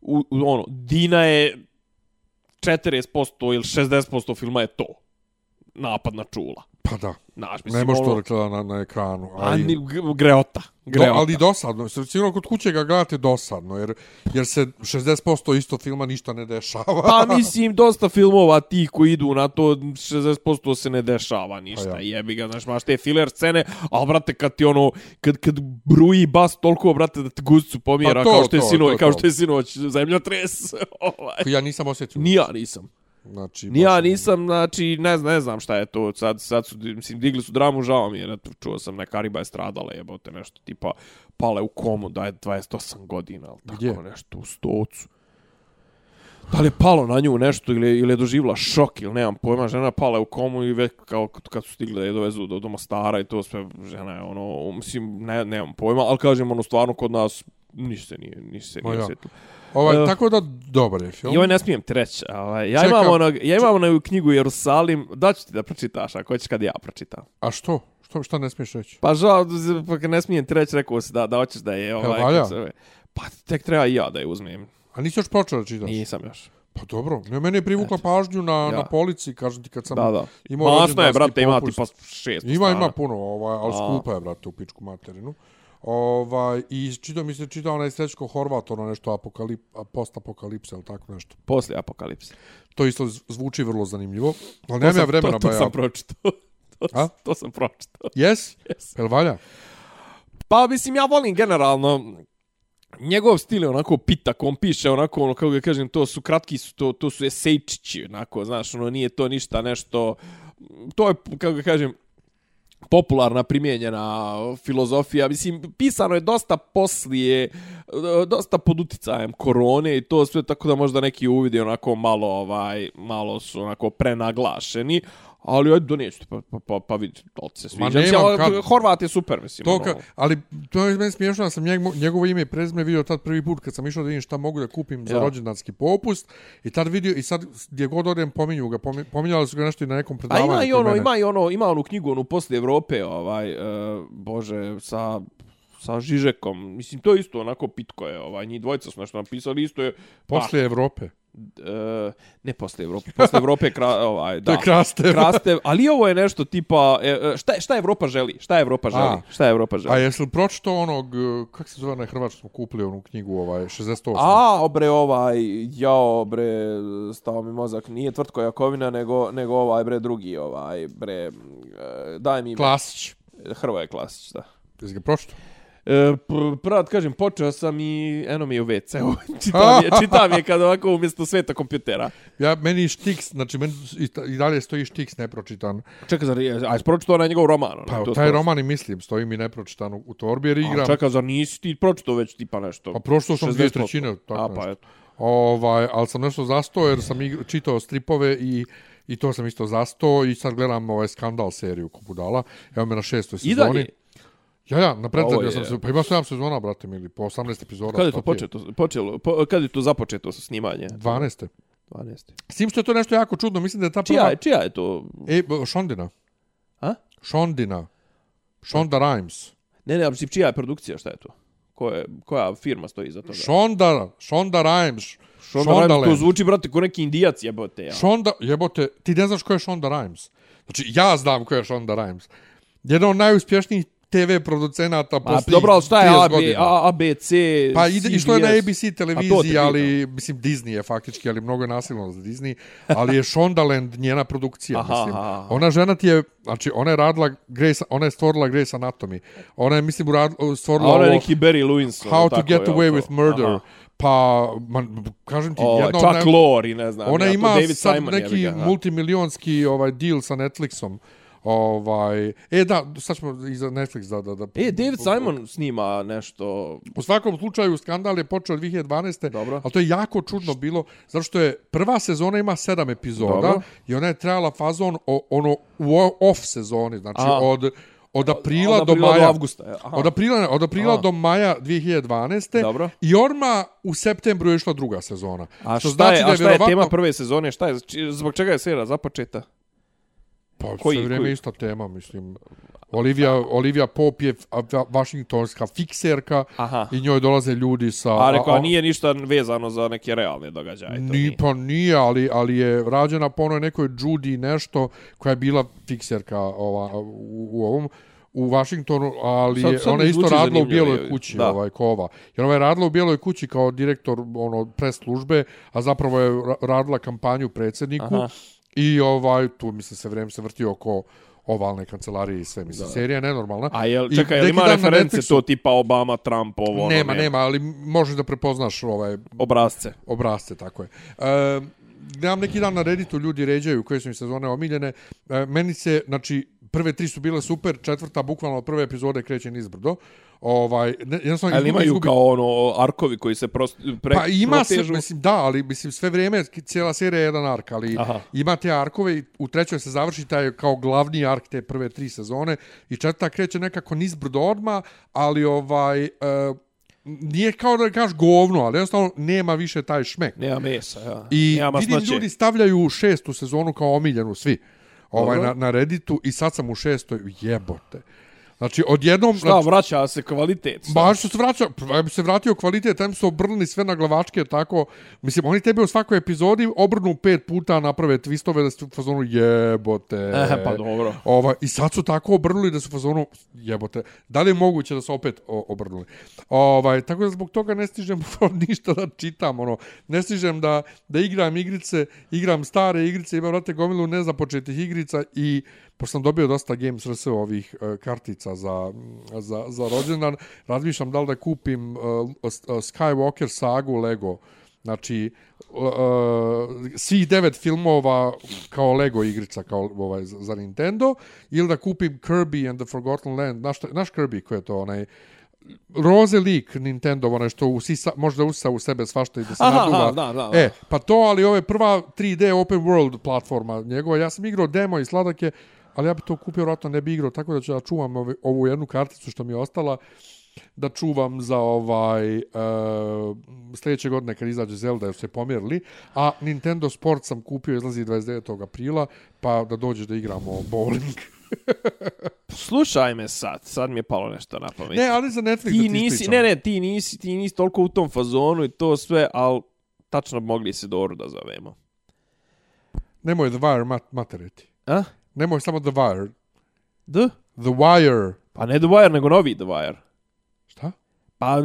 u, ono, Dina je 40% ili 60% filma je to. Napad na čula. Pa da, Znaš, mislim, ne možeš ono, to da gleda na, na ekranu. A, ali- ni, g- greota. Do, greota. ali dosadno, sigurno kod kuće ga gledate dosadno, jer, jer se 60% isto filma ništa ne dešava. Pa [laughs] mislim, dosta filmova tih koji idu na to, 60% se ne dešava ništa. Pa Ja. Jebi ga, znaš, maš te filler scene, ali, brate, kad ti ono, kad, kad bruji bas toliko, brate, da te guscu pomjera, Pa to, kao što je to, sinoć, to je kao to. što je sinoć zemljotres. [laughs] ovaj. ja nisam osjetio. Ni ja nisam. Znači, Ni ja baš- nisam, znači, ne znam, ne znam šta je to. Sad, sad su, mislim, digli su dramu, žao mi je, eto, čuo sam, neka riba je stradala, jebote, nešto, tipa, pale u komu, da je 28 godina, ali tako Gdje? nešto, u stocu. Da li je palo na nju nešto ili, ili je doživjela šok ili nemam pojma, žena je pala u komu i već kao kad su stigli da je dovezu do, do Mostara i to sve, žena je ono, mislim, ne, nemam pojma, ali kažem ono, stvarno kod nas ništa se nije, ništa se Ma nije ja. Ovaj, Eh, tako da, dobar je film. I ovaj ne smijem ti reći. Ovaj, ja, Čekam. imam onog, ja imam onu knjigu Jerusalim, da ću ti da pročitaš, ako hoćeš kad ja pročitam. A što? Što, šta ne smiješ reći? Pa žao, pa ne smijem ti reći, rekao si da, da hoćeš da je ovaj... valja? zove. Pa tek treba i ja da je uzmem. A nisi još počeo da čitaš? Nisam još. Pa dobro, ne, meni je privukla pažnju na, Ja. na polici, kažem ti kad sam Da, da. imao Masno je, brate, ima popust. tipa šest Ima, strana. ima puno, ovaj, ali A. skupa je, brate, u pičku materinu. Ovaj, I čitao mi se čitao onaj Srećko Horvat, ono nešto apokalip, post-apokalipse, ili tako nešto. Poslije apokalipse. To isto zvuči vrlo zanimljivo. Ali nemam ja vremena, to, to ba ja. sam pročitao. [laughs] to, A? to sam pročitao. Yes? Yes. Jel valja? Pa mislim ja volim generalno njegov stil je onako pitak, on piše onako, ono, kako ga kažem, to su kratki, su, to, to su esejčići, onako, znaš, ono, nije to ništa nešto, to je, kako ga kažem, popularna primijenjena filozofija. Mislim, pisano je dosta poslije, dosta pod uticajem korone i to sve tako da možda neki uvidi onako malo, ovaj, malo su onako prenaglašeni. Ali ajde donijeću pa, pa, pa, pa vidi, to se sviđa. Ma nemam ali kad- Horvat je super, mislim. To ono. ka, ali to je meni smiješno, da sam njegov, njegovo ime i prezime vidio tad prvi put kad sam išao da vidim šta mogu da kupim za Ja. rođendanski popust i tad vidio i sad gdje god odem pominju ga, pomi- pominjali su ga nešto i na nekom A predavanju. ima i ono, mene. ima i ono, ima onu knjigu, onu poslije Evrope, ovaj, e, bože, sa sa Žižekom. Mislim, to je isto onako pitko je, ovaj, njih dvojica su nešto napisali, isto je... Poslije Evrope. E, ne posle Evrope. Posle Evrope kra, [laughs] ovaj, da. Krastev. Krastev, ali ovo je nešto tipa e, e, šta šta Evropa želi? Šta Evropa želi? A. Šta Evropa želi? A jesi li pročitao onog, kako se zove na hrvatskom kupili onu knjigu, ovaj, 68? A, obre, ovaj, jao, bre, stao mi mozak, nije Tvrtko Jakovina, nego, nego ovaj, bre, drugi, ovaj, bre, daj mi. Klasić. Hrvoje Klasić, da. Jesi ga pročitao? E, pr- pravo da kažem, počeo sam i eno mi je u WC-u. [laughs] čitam, je, [laughs] čitam je kad ovako umjesto sveta kompjutera. Ja, meni Štiks, znači meni i, i dalje stoji Štiks nepročitan. Čekaj, zar, je- aj, pročitao onaj njegov roman? Pa onaj, to taj skoro. roman i mislim, stoji mi nepročitan u, u torbi jer A, igram. čekaj, zar nisi ti pročitao već tipa nešto? Pa prošlo sam dvije 60%. trećine, tako A, pa nešto. eto. Ovaj, ali sam nešto zastao jer sam igr, čitao stripove i i to sam isto zastao i sad gledam ovaj skandal seriju ko budala. Evo me na šestoj I sezoni. dalje? Ja, ja, na predzadnje Ovo je- sam se, pa ima 7 sezona, brate mili, po 18 epizoda. Kad je to početo, počelo, po, kad je to započeto snimanje? 12. 12. S tim što je to nešto jako čudno, mislim da je ta prva... Čija, je- čija je to? E, Šondina. A? Shondina. Shonda Rhimes. Ne, ne, ali čija je produkcija, šta je to? Ko je, koja firma stoji iza toga? Shonda, Shonda Rhimes. Shonda Rhimes, to Shondaland. zvuči, brate, ko neki indijac jebote. Ja. Shonda, jebote, ti ne znaš ko je Shonda Rhimes. Znači, ja znam ko je Shonda Rhimes. Jedan od najuspješnijih TV producenata A, posljednjih dobro, ali šta je 30 A, B, godina. A, A, B, C, Pa ide, išlo je na? ABC televiziji, te ali, mislim, Disney je faktički, ali mnogo je nasilno za Disney, ali je Shondaland njena produkcija, Aha, mislim. aha. Ona žena ti je, znači, ona je radila Grace, ona je stvorila Grace Anatomy. Ona je, mislim, urad, stvorila A ono je neki Barry Lewinson. How to tako, get away to? with murder. Aha. Pa, man, kažem ti, O, jedna od Chuck naj- Lorre, ne znam. Ona ja, ima David sad Simon, neki multimilionski ovaj deal sa Netflixom. Ovaj, e da, sad ćemo i za Netflix da, da, da. E, David Simon snima nešto... U svakom slučaju skandal je počeo 2012. Dobro. Ali to je jako čudno bilo, zato što je prva sezona ima sedam epizoda Dobro. i ona je trajala fazon o, ono u off sezoni, znači Aha. od od aprila, Od do aprila do maja. avgusta, e, aha. Od aprila, od aprila Aha. do maja 2012. Dobro. I orma u septembru je išla druga sezona. A Što šta, znači je, da a šta je vjerovatno- tema prve sezone? Šta je, zbog čega je serija započeta? Pa Koji- sve vrijeme koji? ista tema, mislim. Olivia, Olivia Pop je vašingtonska fikserka Aha. i njoj dolaze ljudi sa... A rekao, a- a nije ništa vezano za neke realne događaje. to Ni, nije. pa nije, ali, ali je rađena po onoj nekoj Judy nešto koja je bila fikserka ova, u, u ovom u Washingtonu, ali Sad- sad ona je isto radila u Bijeloj je- kući, da. ovaj, kova. Jer ona je radila u Bijeloj kući kao direktor ono, pres službe, a zapravo je ra- radila kampanju predsjedniku Aha. I ovaj, tu mislim se vreme se vrti oko ovalne kancelarije i sve, mislim, serija je nenormalna. A jel, čekaj, jel ima reference Netflixu- to tipa Obama, Trump, ovo, ono, Nema, ne, nema, ali možeš da prepoznaš ovaj, Obrazce. obrazce, tako je. E, gledam neki dan na Redditu, ljudi ređaju koje su im sezone omiljene. E, meni se, znači, prve tri su bile super, četvrta, bukvalno od prve epizode kreće nizbrdo. Ovaj, ne, jednostavno Ali imaju izgubi- kao ono arkovi koji se prost, pre, Pa ima se, protežu? mislim, da, ali mislim, sve vrijeme, cijela serija je jedan ark, ali Aha. Ima te arkove i u trećoj se završi taj kao glavni ark te prve tri sezone i četvrta kreće nekako nizbrdo odma, ali ovaj... E, nije kao da kažeš govno, ali jednostavno nema više taj šmek. Nema mesa, ja. I Nema vidim ljudi stavljaju šestu sezonu kao omiljenu svi. Ovaj, Dobro. na, na Redditu i sad sam u šestoj, jebote. Znači, odjednom... Šta, znači, vraća se kvalitet? sad? Baš se vraća, ja bi se vratio kvalitet, tam su obrnuli sve na glavačke, tako, mislim, oni tebi u svakoj epizodi obrnu pet puta, naprave twistove da su u fazonu jebote. [laughs] E, pa dobro. Ova, I sad su tako obrnuli da su u fazonu jebote. Da li je moguće da su opet obrnuli? Ovaj, tako da zbog toga ne stižem [laughs] ništa da čitam, ono, ne stižem da, da igram igrice, igram stare igrice, imam, vrate, gomilu nezapočetih igrica i pošto sam dobio dosta Games RS ovih uh, kartica za, za, za rođendan, razmišljam da li da kupim uh, Skywalker sagu Lego, Znači, uh, svih devet filmova kao Lego igrica kao ovaj za Nintendo ili da kupim Kirby and the Forgotten Land. Naš, naš Kirby koji je to onaj roze lik Nintendo, onaj što usisa, možda usisa u sebe svašta i da se Aha, naduva. aha, da, da, da. E, pa to, ali ovo je prva 3D open world platforma njegova. Ja sam igrao demo i sladak je, ali ja bi to kupio, vratno ne bi igrao, tako da ću da čuvam ovu, ovu jednu karticu što mi je ostala da čuvam za ovaj uh, sljedeće godine kad izađe Zelda jer se pomjerili, a Nintendo Sport sam kupio izlazi 29. aprila, pa da dođeš da igramo bowling. [laughs] Slušaj me sad, sad mi je palo nešto na pamet. ne, ali za Netflix ti da ti nisi, ispričam. ne, ne, ti nisi, ti nisi toliko u tom fazonu i to sve, al tačno mogli Isidoru da zovemo. Nemoj The Wire mat, materiti. A? Nemoj samo The Wire. The? The Wire. Pa ne The Wire, nego novi The Wire. Šta? Pa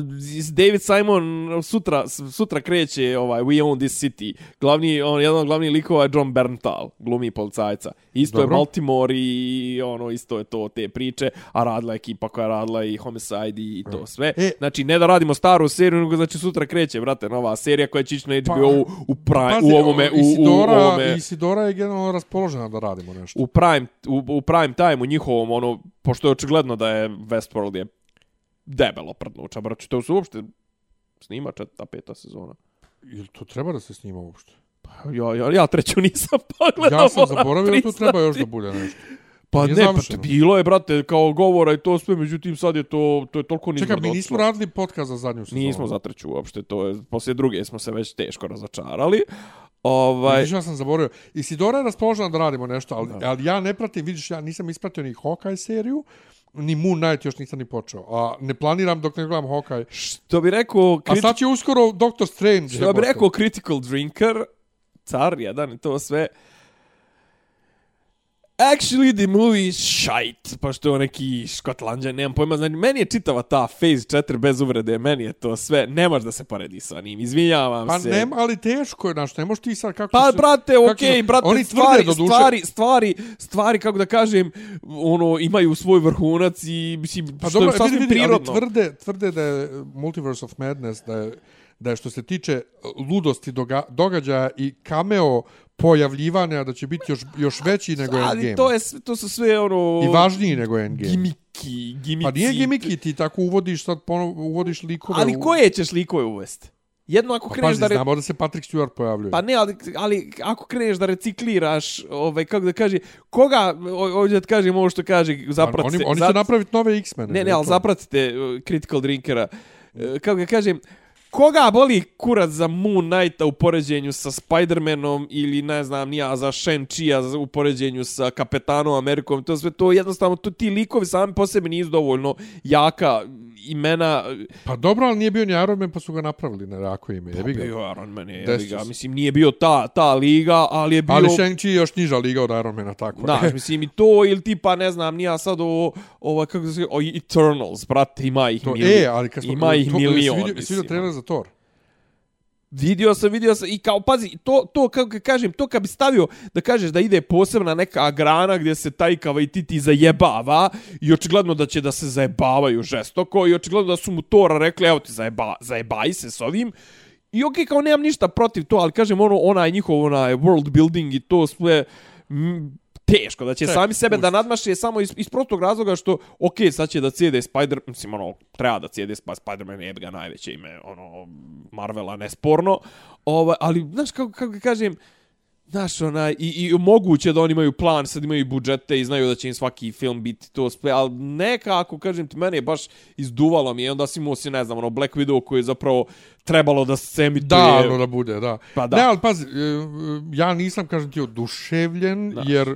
David Simon sutra sutra kreće ovaj We Own This City. Glavni on jedan od glavnih likova je John Berntal, glumi policajca. Isto Dobro. je Baltimore i ono isto je to te priče, a radila ekipa koja radila i Homicide i to sve. E. znači ne da radimo staru seriju, nego znači sutra kreće, brate, nova serija koja će ići na HBO u, u, prime, Pazi, u ovome u, u, Isidora, ovome Isidora je generalno raspoložena da radimo nešto. u prime u, u prime time u njihovom ono pošto je očigledno da je Westworld je debelo prdnuča, brate, to su uopšte snima četvrta, peta sezona. Jel to treba da se snima uopšte? Ja, ja, ja treću nisam [laughs] pogledao. Ja sam zaboravio da tu treba još da bude nešto. Pa Nije ne, pa bilo je, brate, kao govora i to sve, međutim sad je to, to je toliko nizbrdo. Čekaj, mi nismo radili podcast za zadnju sezonu. Nismo za treću uopšte, to je, poslije druge smo se već teško razočarali. Ovaj, Vidiš, ja sam zaboravio. Isidora je raspoložena da radimo nešto, ali, ali ja ne pratim, vidiš, ja nisam ispratio ni Hawkeye seriju, ni Moon Knight još nisam ni počeo. A ne planiram dok ne gledam Hawkeye. što bi rekao... A sad će uskoro Doctor Strange. Što bi rekao Critical Drinker, car jedan i to sve. Actually, the movie is shite, pa što je on neki škotlanđan, nemam pojma, znači, meni je čitava ta Phase 4 bez uvrede, meni je to sve, ne može da se poredi sa njim, izvinjavam Pa se. nema, ali teško je, znaš, ne možeš ti sad kako... Pa, se- brate, kako okej, se- brate, oni stvari, duše- stvari, stvari, stvari, kako da kažem, ono, imaju svoj vrhunac i, mislim, Pa što dobro, je sasvim vidi, vidi, ali prirodno. tvrde, tvrde da je Multiverse of Madness, da je, da je što se tiče ludosti doga, događaja i cameo pojavljivanja, da će biti još, još veći nego Ali Endgame. to, je, to su sve, ono... I važniji nego Endgame. Gimiki, gimici. Pa nije gimiki, ti tako uvodiš sad ponovo, uvodiš likove. Ali koje ćeš likove uvesti? Jedno ako Pa kreneš pazi, da... Re... znamo da se Patrick Stewart pojavljuje. Pa ne, ali, ali ako kreneš da recikliraš, ovaj, kako da kaže, koga, ovdje da kažem ovo što kaže, zapratite... oni, oni za- će napraviti nove X-mene. Ne, ne, ali zapratite uh, Critical Drinkera. Uh, kako ga kažem, koga boli kurac za Moon Knighta u poređenju sa Spider-Manom ili ne znam nija za Shang-Chi u poređenju sa Kapetanom Amerikom, to sve to jednostavno, to, ti likovi sami po sebi nisu dovoljno jaka imena. Pa dobro, ali nije bio ni Iron Man, pa su ga napravili na rako ime. Jebi ga. Bio Iron Man, je, jebi Desio ga. se. Mislim, nije bio ta, ta liga, ali je bio... Ali Shang-Chi je još niža liga od Iron Mana, tako je. Znaš, [laughs] mislim i to ili tipa, ne znam, nija sad ovo, ovo kako se o Eternals, brate, ima ih To, milion. e, ali kad smo... ima ih to, milion, Svidio, mislim. svidio trailer za Thor. Vidio sam, vidio sam i kao, pazi, to, to kako kažem, to kad bi stavio da kažeš da ide posebna neka grana gdje se Tajkava i Titi zajebava i očigledno da će da se zajebavaju žestoko i očigledno da su mu Tora rekli, evo ti zajeba, zajebaj se s ovim. I okej, kao nemam ništa protiv to, ali kažem, ono, onaj njihov, onaj world building i to sve, teško, da će Ček, sami sebe da pusti. nadmaše samo iz, iz prostog razloga što, okej, sad će da cijede Spider, mislim, ono, treba da cijede Sp- Spider-Man, je ga najveće ime, ono, Marvela, nesporno, ovaj, ali, znaš, kako, kako kažem, Znaš, onaj, i, i moguće da oni imaju plan, sad imaju i budžete i znaju da će im svaki film biti to sve, ali nekako, kažem ti, mene je baš izduvalo mi, i onda si imao si, ne znam, ono, Black Widow koji je zapravo trebalo da se emituje. Da, ono da bude, da. Pa da. Ne, ali pazi, e, ja nisam, kažem ti, oduševljen, Da. jer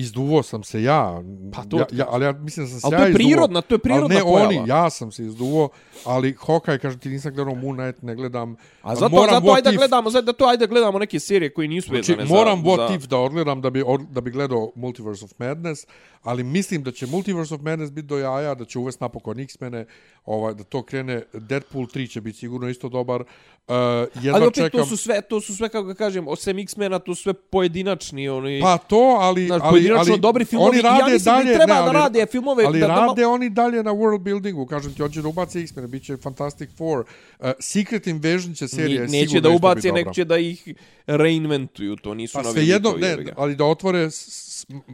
izduvo sam se ja. Pa to ja, ja, ali ja mislim da sam se Ali ja to je izduvo. prirodna, to je prirodna ali ne pojava. oni, ja sam se izduvo, ali Hawkeye, kažem ti, nisam gledao Moon Knight, ne gledam. A zato, moram zato What ajde gledamo, zato to ajde da gledamo neke serije koje nisu Znači, vezane moram za... What za... If da odgledam da bi, od, da bi gledao Multiverse of Madness, ali mislim da će Multiverse of Madness biti do jaja, da će uvesti napokon X-mene, ovaj, da to krene, Deadpool 3 će biti sigurno isto dobar. Uh, jedva Ali opet čekam... to su sve, to su sve, kako ga kažem, osim X-mena, to su sve pojedinačni, oni... Pa to, ali... Znaš, ali, pojedinačno ali dobri filmovi oni ja rade mislim da dalje, treba ne, da ali, rade filmove Ali da- da rade oni dalje na world buildingu, kažem ti, hoće da ubaci X-Men, bit će Fantastic Four. Uh, Secret Invasion će serija Ni- neće da biti nek će da ih reinventuju, to nisu Pa novi sve jedno, ne, ali da otvore s,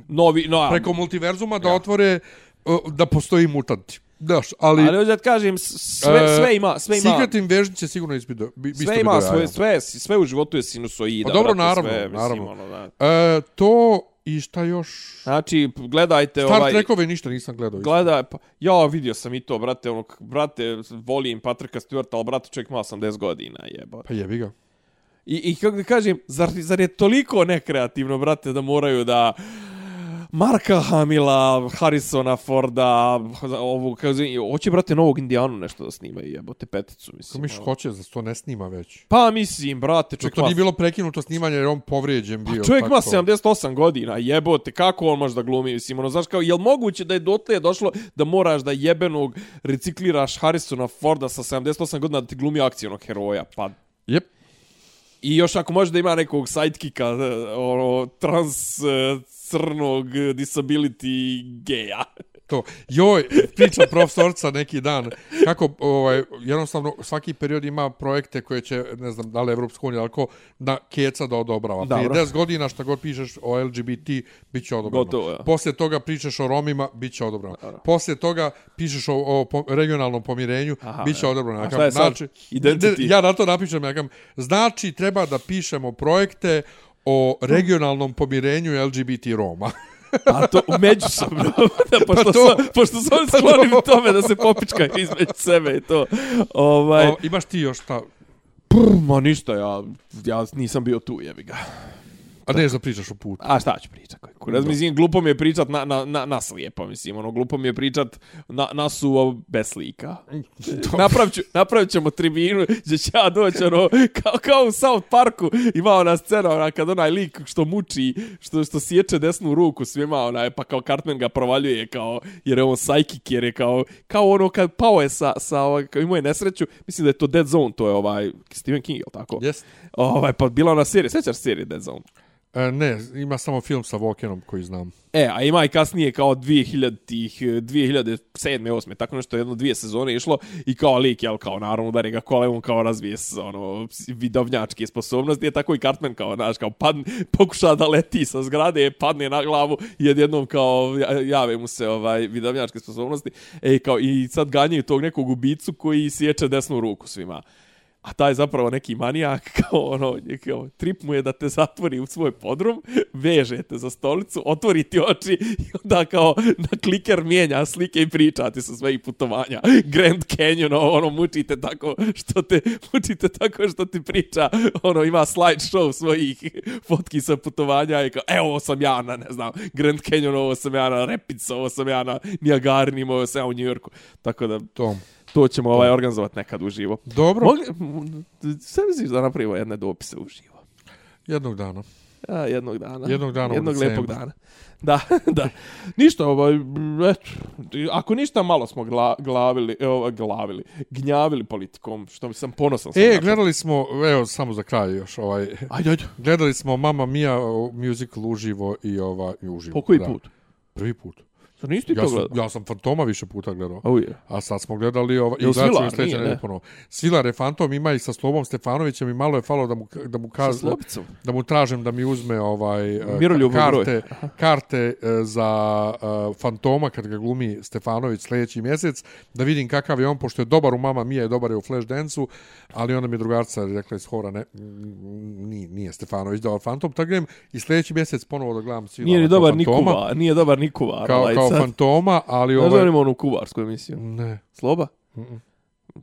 Novi, no, preko multiverzuma, da otvore uh, da postoji mutanti. Daš, ali... ali hoću da kažem, sve, e, sve ima, sve ima, Secret Invasion će sigurno isto biti bi, isto sve ima svoje, sve, sve u životu je sinusoida. Pa dobro, brate, naravno, sve, mislim, naravno. Ono, da. E, to i šta još? Znači, gledajte Star ovaj... Trekove ništa nisam gledao. Gledaj, pa, ja vidio sam i to, brate, ono, brate, volim Patrika Stewarta, ali brate, čovjek ima 80 godina, jeba. Pa jebi ga. I, i kako da kažem, zar, zar je toliko nekreativno, brate, da moraju da Marka Hamila, Harrisona Forda, ovu, kaže, hoće, brate, novog Indijanu nešto da snima i jebote peticu, mislim. miš hoće, da se to ne snima već. Pa, mislim, brate, To, čovjek to ima, nije bilo prekinuto snimanje jer je on povrijeđen bio. Pa čovjek tako. 78 godina, jebote, kako on može da glumi, mislim, ono, znaš kao, je li moguće da je dotle došlo da moraš da jebenog recikliraš Harrisona Forda sa 78 godina da ti glumi akcijnog heroja, pa Jep. I još ako može da ima nekog sidekika, ono, trans eh, crnog disability geja. To. Joj, priča profesorca neki dan, kako ovaj, jednostavno svaki period ima projekte koje će, ne znam, da li Evropska unija, ali ko, na keca da odobrava. Prije Dobro. 10 godina šta god pišeš o LGBT, bit će odobrano. Gotovo, ja. Poslije toga pričaš o Romima, bit će odobrano. Poslije toga pišeš o, o po, regionalnom pomirenju, Aha, bit će ja. odobrano. A Ja šta kažem, je sad? znači, Identity? ja na to napišem, ja kažem, znači treba da pišemo projekte o regionalnom pomirenju LGBT Roma. [laughs] A to međusobno, [laughs] da, pošto, Pa to- to, pošto oni pa skloni to- tome da se popičkaju između sebe i to. Ovaj, o, imaš ti još ta... prr, ma ništa, ja, ja nisam bio tu, jebi ga. A ne da pričaš o putu. A šta ću pričat? Kurac, mislim, glupo mi je pričat na, na, na, na slijepo, mislim, ono, glupo mi je pričat na, na suvo bez slika. [laughs] napravit, ću, napravit ćemo tribinu gdje će ja doći, ono, kao, kao u South Parku, ima ona scena, ona, kad onaj lik što muči, što, što sječe desnu ruku svima, onaj, pa kao Cartman ga provaljuje, kao, jer je on psychic, jer je kao, kao ono, kad pao je sa, sa ovaj, kao imao je nesreću, mislim da je to Dead Zone, to je ovaj, Stephen King, je tako? Yes. Ovaj, pa bila ona serija, sjećaš serije Dead Zone? E, ne, ima samo film sa Walkenom koji znam. E, a ima i kasnije kao 2000-ih, 2007. 8. tako nešto, jedno dvije sezone išlo i kao lik, jel, kao naravno da ga kole, on kao razvije s, ono, vidovnjačke sposobnosti, je tako i Cartman kao, znaš, kao padne, pokuša da leti sa zgrade, padne na glavu i jednom kao jave mu se ovaj vidovnjačke sposobnosti. E, kao, i sad ganjaju tog nekog ubicu koji sječe desnu ruku svima. A taj je zapravo neki manijak, [laughs] kao ono, kao, trip mu je da te zatvori u svoj podrum, veže te za stolicu, otvori ti oči i onda kao na kliker mijenja slike i priča ti sa svojih putovanja. Grand Canyon, ono, ono, mučite tako što te, [laughs] mučite tako što ti priča, ono, ima slide show svojih [laughs] fotki sa putovanja i kao, evo, ovo sam ja na, ne znam, Grand Canyon, ovo sam ja na Rapids, ovo sam ja na Niagarim, ovo sam ja u New Yorku. Tako da, To to ćemo ovaj organizovati nekad uživo. Dobro, Mogli, sve misliš da napravimo jedne dopise uživo? jednog dana. A, jednog dana. Jednog dana Jednog lepog dana. [laughs] Da, [laughs] da. Ništa, ovaj, eto, ako ništa malo smo gla, glavili, evo, glavili, gnjavili politikom, što mi sam ponosan. sam E, to. gledali smo, evo, samo za kraj još, ovaj, [laughs] Ajde, ajde. gledali smo Mamma Mia musical uživo i ovaj, i uživo. Po koji da. put? Prvi put. Zar nisi ti Ja to sam, gledao? ja sam Fantoma više puta gledao. Oh, je. A sad smo gledali Jel i ćemo Svilar? sljedeće Nije, nedelje ne. ponovo. Svilar Fantom, ima i sa Slobom Stefanovićem i malo je falo da mu, da mu slobicom. da mu tražim da mi uzme ovaj broj. karte, karte eh, za uh, Fantoma kad ga glumi Stefanović sljedeći mjesec, da vidim kakav je on, pošto je dobar u Mama Mia, je dobar je u Flashdance-u, ali onda mi je drugarca rekla iz hora, ne, nije, nije Stefanović dobar Fantom, tako idem i sljedeći mjesec ponovo da gledam Svilara Nije ni dobar ni Fantoma, kuvar, nije dobar ni kuvar. kao, ovaj, kao. Fantoma, ali ovaj... on ima onu kuvarsku emisiju? Ne. Sloba? Mm-mm.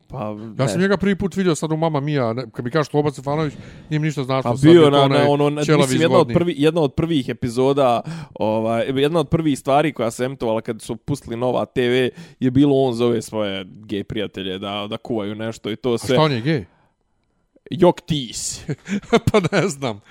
Pa, Ja sam ne. njega prvi put vidio sad u Mama Mia, ne, kad mi kažeš Sloba Stefanović, nije mi ništa značilo. A sad je bio to na, na ono, na, mislim, jedna od, prvi, jedna od prvih epizoda, ovaj, jedna od prvih stvari koja se emtovala kad su pustili Nova TV je bilo on zove svoje gej prijatelje da, da kuvaju nešto i to A sve. šta on je gej? Jok tis. [laughs] pa ne znam.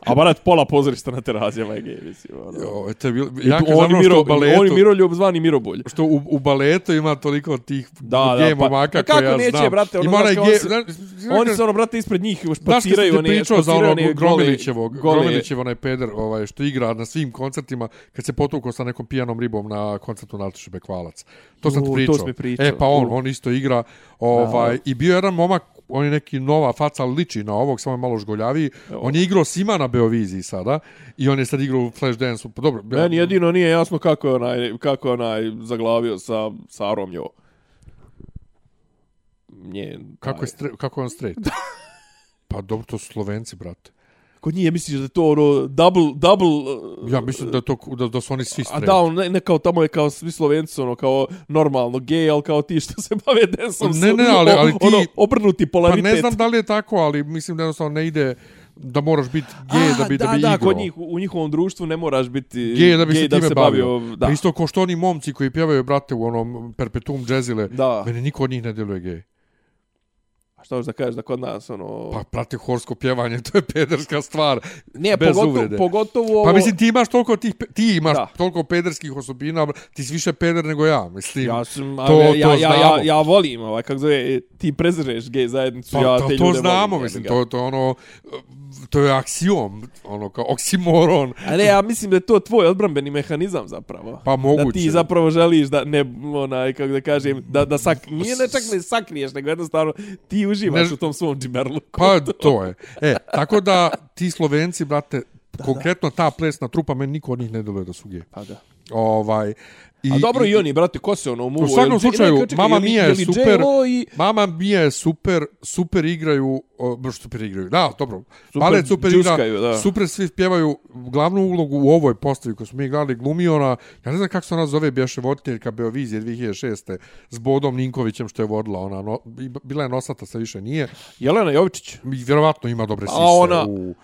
A barat pola pozorišta na terazijama je gej, mislim. Ono. Jo, to je bil... I Ja on, i ono Miro, baletu, on i Miroljub zvani Mirobulj. što u, u baletu ima toliko tih Da, gej da, pa- momaka a kako koje ja neće, znam. brate, ono, ima znaš kao se- znaš- Oni se ono, brate, ispred njih Znaš kad špaciraju, sam ti oni pričao za onog one Gromilićevog, gole- Gromilićev onaj peder ovaj, što igra na svim koncertima kad se potukao sa nekom pijanom ribom na koncertu Nataše Bekvalac. To sam ti to pričao. E pa on, on isto igra ovaj, i bio je jedan momak on je neki nova faca, liči na ovog, samo je malo žgoljaviji. On je igrao svima na Beoviziji sada i on je sad igrao u Flashdance-u. Pa dobro, Meni jedino nije jasno kako je onaj, kako je onaj zaglavio sa Sarom Jo. Nje, kako, je stre, kako je on straight? [laughs] pa dobro, to su Slovenci, brate. Kod njih misliš da je to ono double, double... uh, Ja mislim da, to, da, da su oni svi A straight. da, on ne, ne kao tamo je kao svi Slovenci, ono kao normalno gej, ali kao ti što se bave densom Ne, ne, ali- ali ti- ono, obrnuti Pa polaritet. ne znam da li je tako, ali mislim da jednostavno ne ide da moraš biti gej da bi da, da, bi da, igrao. kod njih, u njihovom društvu ne moraš biti Gej da bi se time bavio. Da. Pa isto ko što oni momci koji pjevaju, brate, u onom Perpetuum Jazzile, Da. mene niko od njih ne djeluje gej. Šta hoćeš da kažeš da kod nas, ono... Pa, prate, horsko pjevanje, [laughs] to je pederska stvar. Nije, bez pogotovo, uvrede. pogotovo ovo... Pa mislim, ti imaš toliko tih, ti imaš Da. toliko pederskih osobina, ti si više peder nego ja, mislim. Ja sam, to- ja, to ja, ja, znamo. ja, ja volim, ovaj, kako zove, ti prezireš gej zajednicu, Pa, ja to, te to ljude znamo, volim. mislim, to, to ono, to je aksiom, ono, kao oksimoron. A ne, ja mislim da je to tvoj odbrambeni mehanizam zapravo. Pa moguće. Da ti zapravo želiš da ne, onaj, kako da kažem, da, da sak, nije ne čak ne sakriješ, nego jednostavno ti uživaš Ne- u tom svom džimerluku. Pa, to je. E, tako da, ti Slovenci, brate, konkretno ta plesna trupa, meni niko od njih ne deluje da su gej. Pa da. Ovaj, I, A dobro i oni, brate, ko se ono muvo? U svakom slučaju, čekaj, Mama Mia je super. I... Mama Mia je super, super igraju, baš super igraju, da, dobro. Super Balet super džuskaju, igra, da. super svi pjevaju glavnu ulogu u ovoj postavi koju smo mi igrali, glumi ona, ja ne znam kako se ona zove, bješe voditeljka Beovizije 2006. s Bodom Ninkovićem što je vodila, ona, no, bila je nosata, se više nije. Jelena Jovičić. I vjerovatno ima dobre sise. ona- U...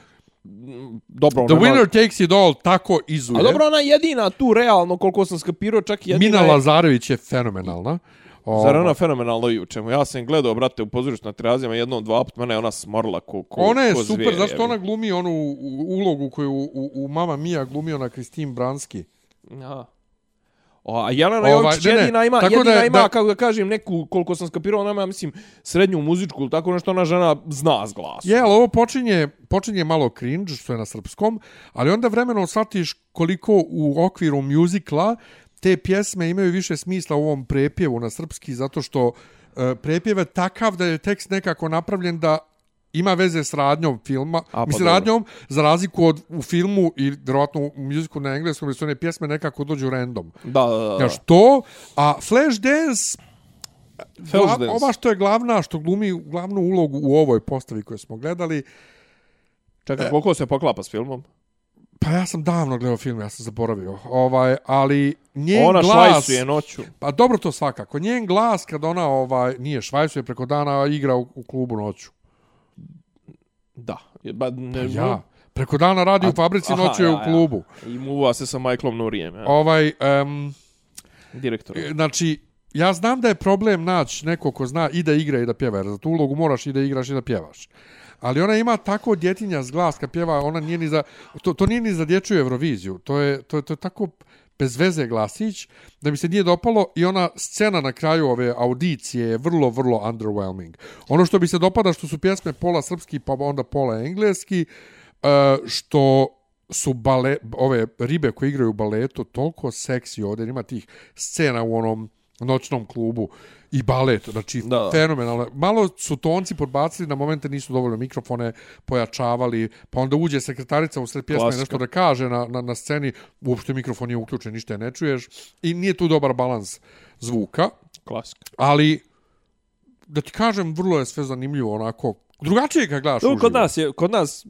Dobro, The ona ima- winner takes it all, tako izuje. A dobro, ona je jedina tu, realno, koliko sam skapirao, čak jedina Mina je... Lazarević je fenomenalna. O, Zar ona fenomenalno i u čemu? Ja sam gledao, brate, u pozorištu na terazijama jednom, dva puta, mene je ona smorla ko, ko Ona je ko super, zvijer, zašto ona glumi onu ulogu koju u, u, u Mama Mia glumi ona Kristin Branski. Ja. O, a Jelena Ovaj, Jović ne, ne, jedina ima, jedina da ima, da- kako da kažem, neku, koliko sam skapirao, ona ima, mislim, srednju muzičku ili tako nešto, ona žena zna s glasom. Je, ali ovo počinje, počinje malo cringe, što je na srpskom, ali onda vremenom shvatiš koliko u okviru muzikla te pjesme imaju više smisla u ovom prepjevu na srpski, zato što e, prepjev je takav da je tekst nekako napravljen da ima veze s radnjom filma, A, pa mislim dobro. radnjom, za razliku od u filmu i vjerovatno u muziku na engleskom, gdje su one pjesme nekako dođu random. Da, da, da. Znaš, to, a Flashdance, Flashdance. gla- ova što je glavna, što glumi glavnu ulogu u ovoj postavi koju smo gledali, Čekaj, koliko se poklapa s filmom? pa ja sam davno gledao film, ja sam zaboravio, ovaj, ali njen Ona glas... švajsuje noću. Pa dobro to svakako. Njen glas kad ona ovaj nije švajsuje preko dana igra u, u klubu noću. Da. Ba, ne, Pa ja. Preko dana radi u fabrici, aha, je ja, u ja. klubu. I muva se sa Michaelom Nurijem, ja. Ovaj, um, direktor. znači, ja znam da je problem naći neko ko zna i da igra i da pjeva, jer za tu ulogu moraš i da igraš i da pjevaš. Ali ona ima tako djetinja s glas kad pjeva, ona nije ni za, to, to nije ni za dječju Euroviziju. To je, to to je tako bez veze glasić, da mi se nije dopalo i ona scena na kraju ove audicije je vrlo, vrlo underwhelming. Ono što bi se dopada što su pjesme pola srpski pa onda pola engleski, e, što su bale, ove ribe koje igraju u baletu toliko seksi ovdje, ima tih scena u onom noćnom klubu i balet, znači Da, da. fenomenalno. Malo su tonci podbacili, na momente nisu dovoljno mikrofone pojačavali, pa onda uđe sekretarica u sred pjesme Klasika. nešto da kaže na, na, na sceni, uopšte mikrofon nije uključen, ništa je ne čuješ i nije tu dobar balans zvuka, Klasika. ali da ti kažem, vrlo je sve zanimljivo onako, drugačije kad gledaš uživo. kod nas je, kod nas,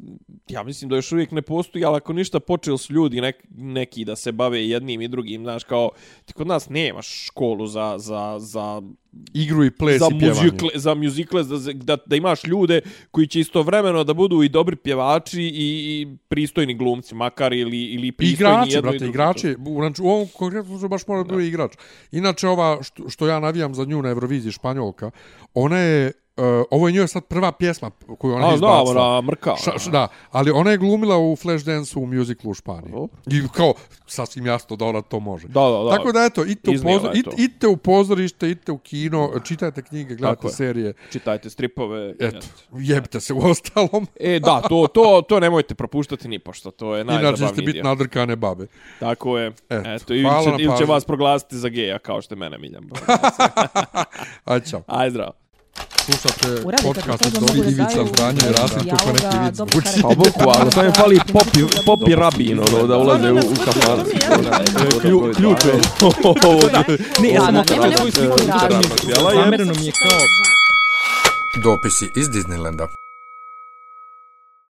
ja mislim da još uvijek ne postoji, ali ako ništa počeli su ljudi nek, neki da se bave jednim i drugim, znaš, kao, ti kod nas nemaš školu za, za, za, Igru i ples za i pjevanje. muzikle, za muzikle, da, da, da imaš ljude koji će istovremeno da budu i dobri pjevači i, i pristojni glumci, makar ili, ili pristojni Igrači, jedno i brate, drugo. igrači. U, znači, u ovom konkretnom slučaju baš mora da igrač. Inače, ova što, što ja navijam za nju na Euroviziji, Španjolka, ona je, uh, ovo je njoj sad prva pjesma koju ona A, da, izbacila. ona mrka. Ša, š, da, ali ona je glumila u Flashdance u muziklu u Španiji. Dobro. I kao, sasvim jasno da ona to može. Da, da, da. Tako da, eto, idite u, pozor, it, idite u pozorište, idite u kino, čitajte knjige, gledajte serije. Čitajte stripove. Eto, jebite se u ostalom. E, da, to, to, to nemojte propuštati ni pošto, to je Inače najzabavniji ćete biti dio. nadrkane babe. Tako je. Eto, Eto, ili će, ili će vas proglasiti za geja, kao što je mene Miljan. Ajde, [laughs] čao. Aj, zdravo. Slušate Uradite podcast to, od da Ivica Zdanje i Rasim, kako neki dijaloga, vid dobro zvuči. Pa bukvalno, samo im fali popi, popi rabin, ono, da ulaze u, u kafanu. Klju- Ključ [laughs] je. Ne, ja sam nemoj nemoj sliku je. Zamereno mi je kao Dopisi iz Disneylanda.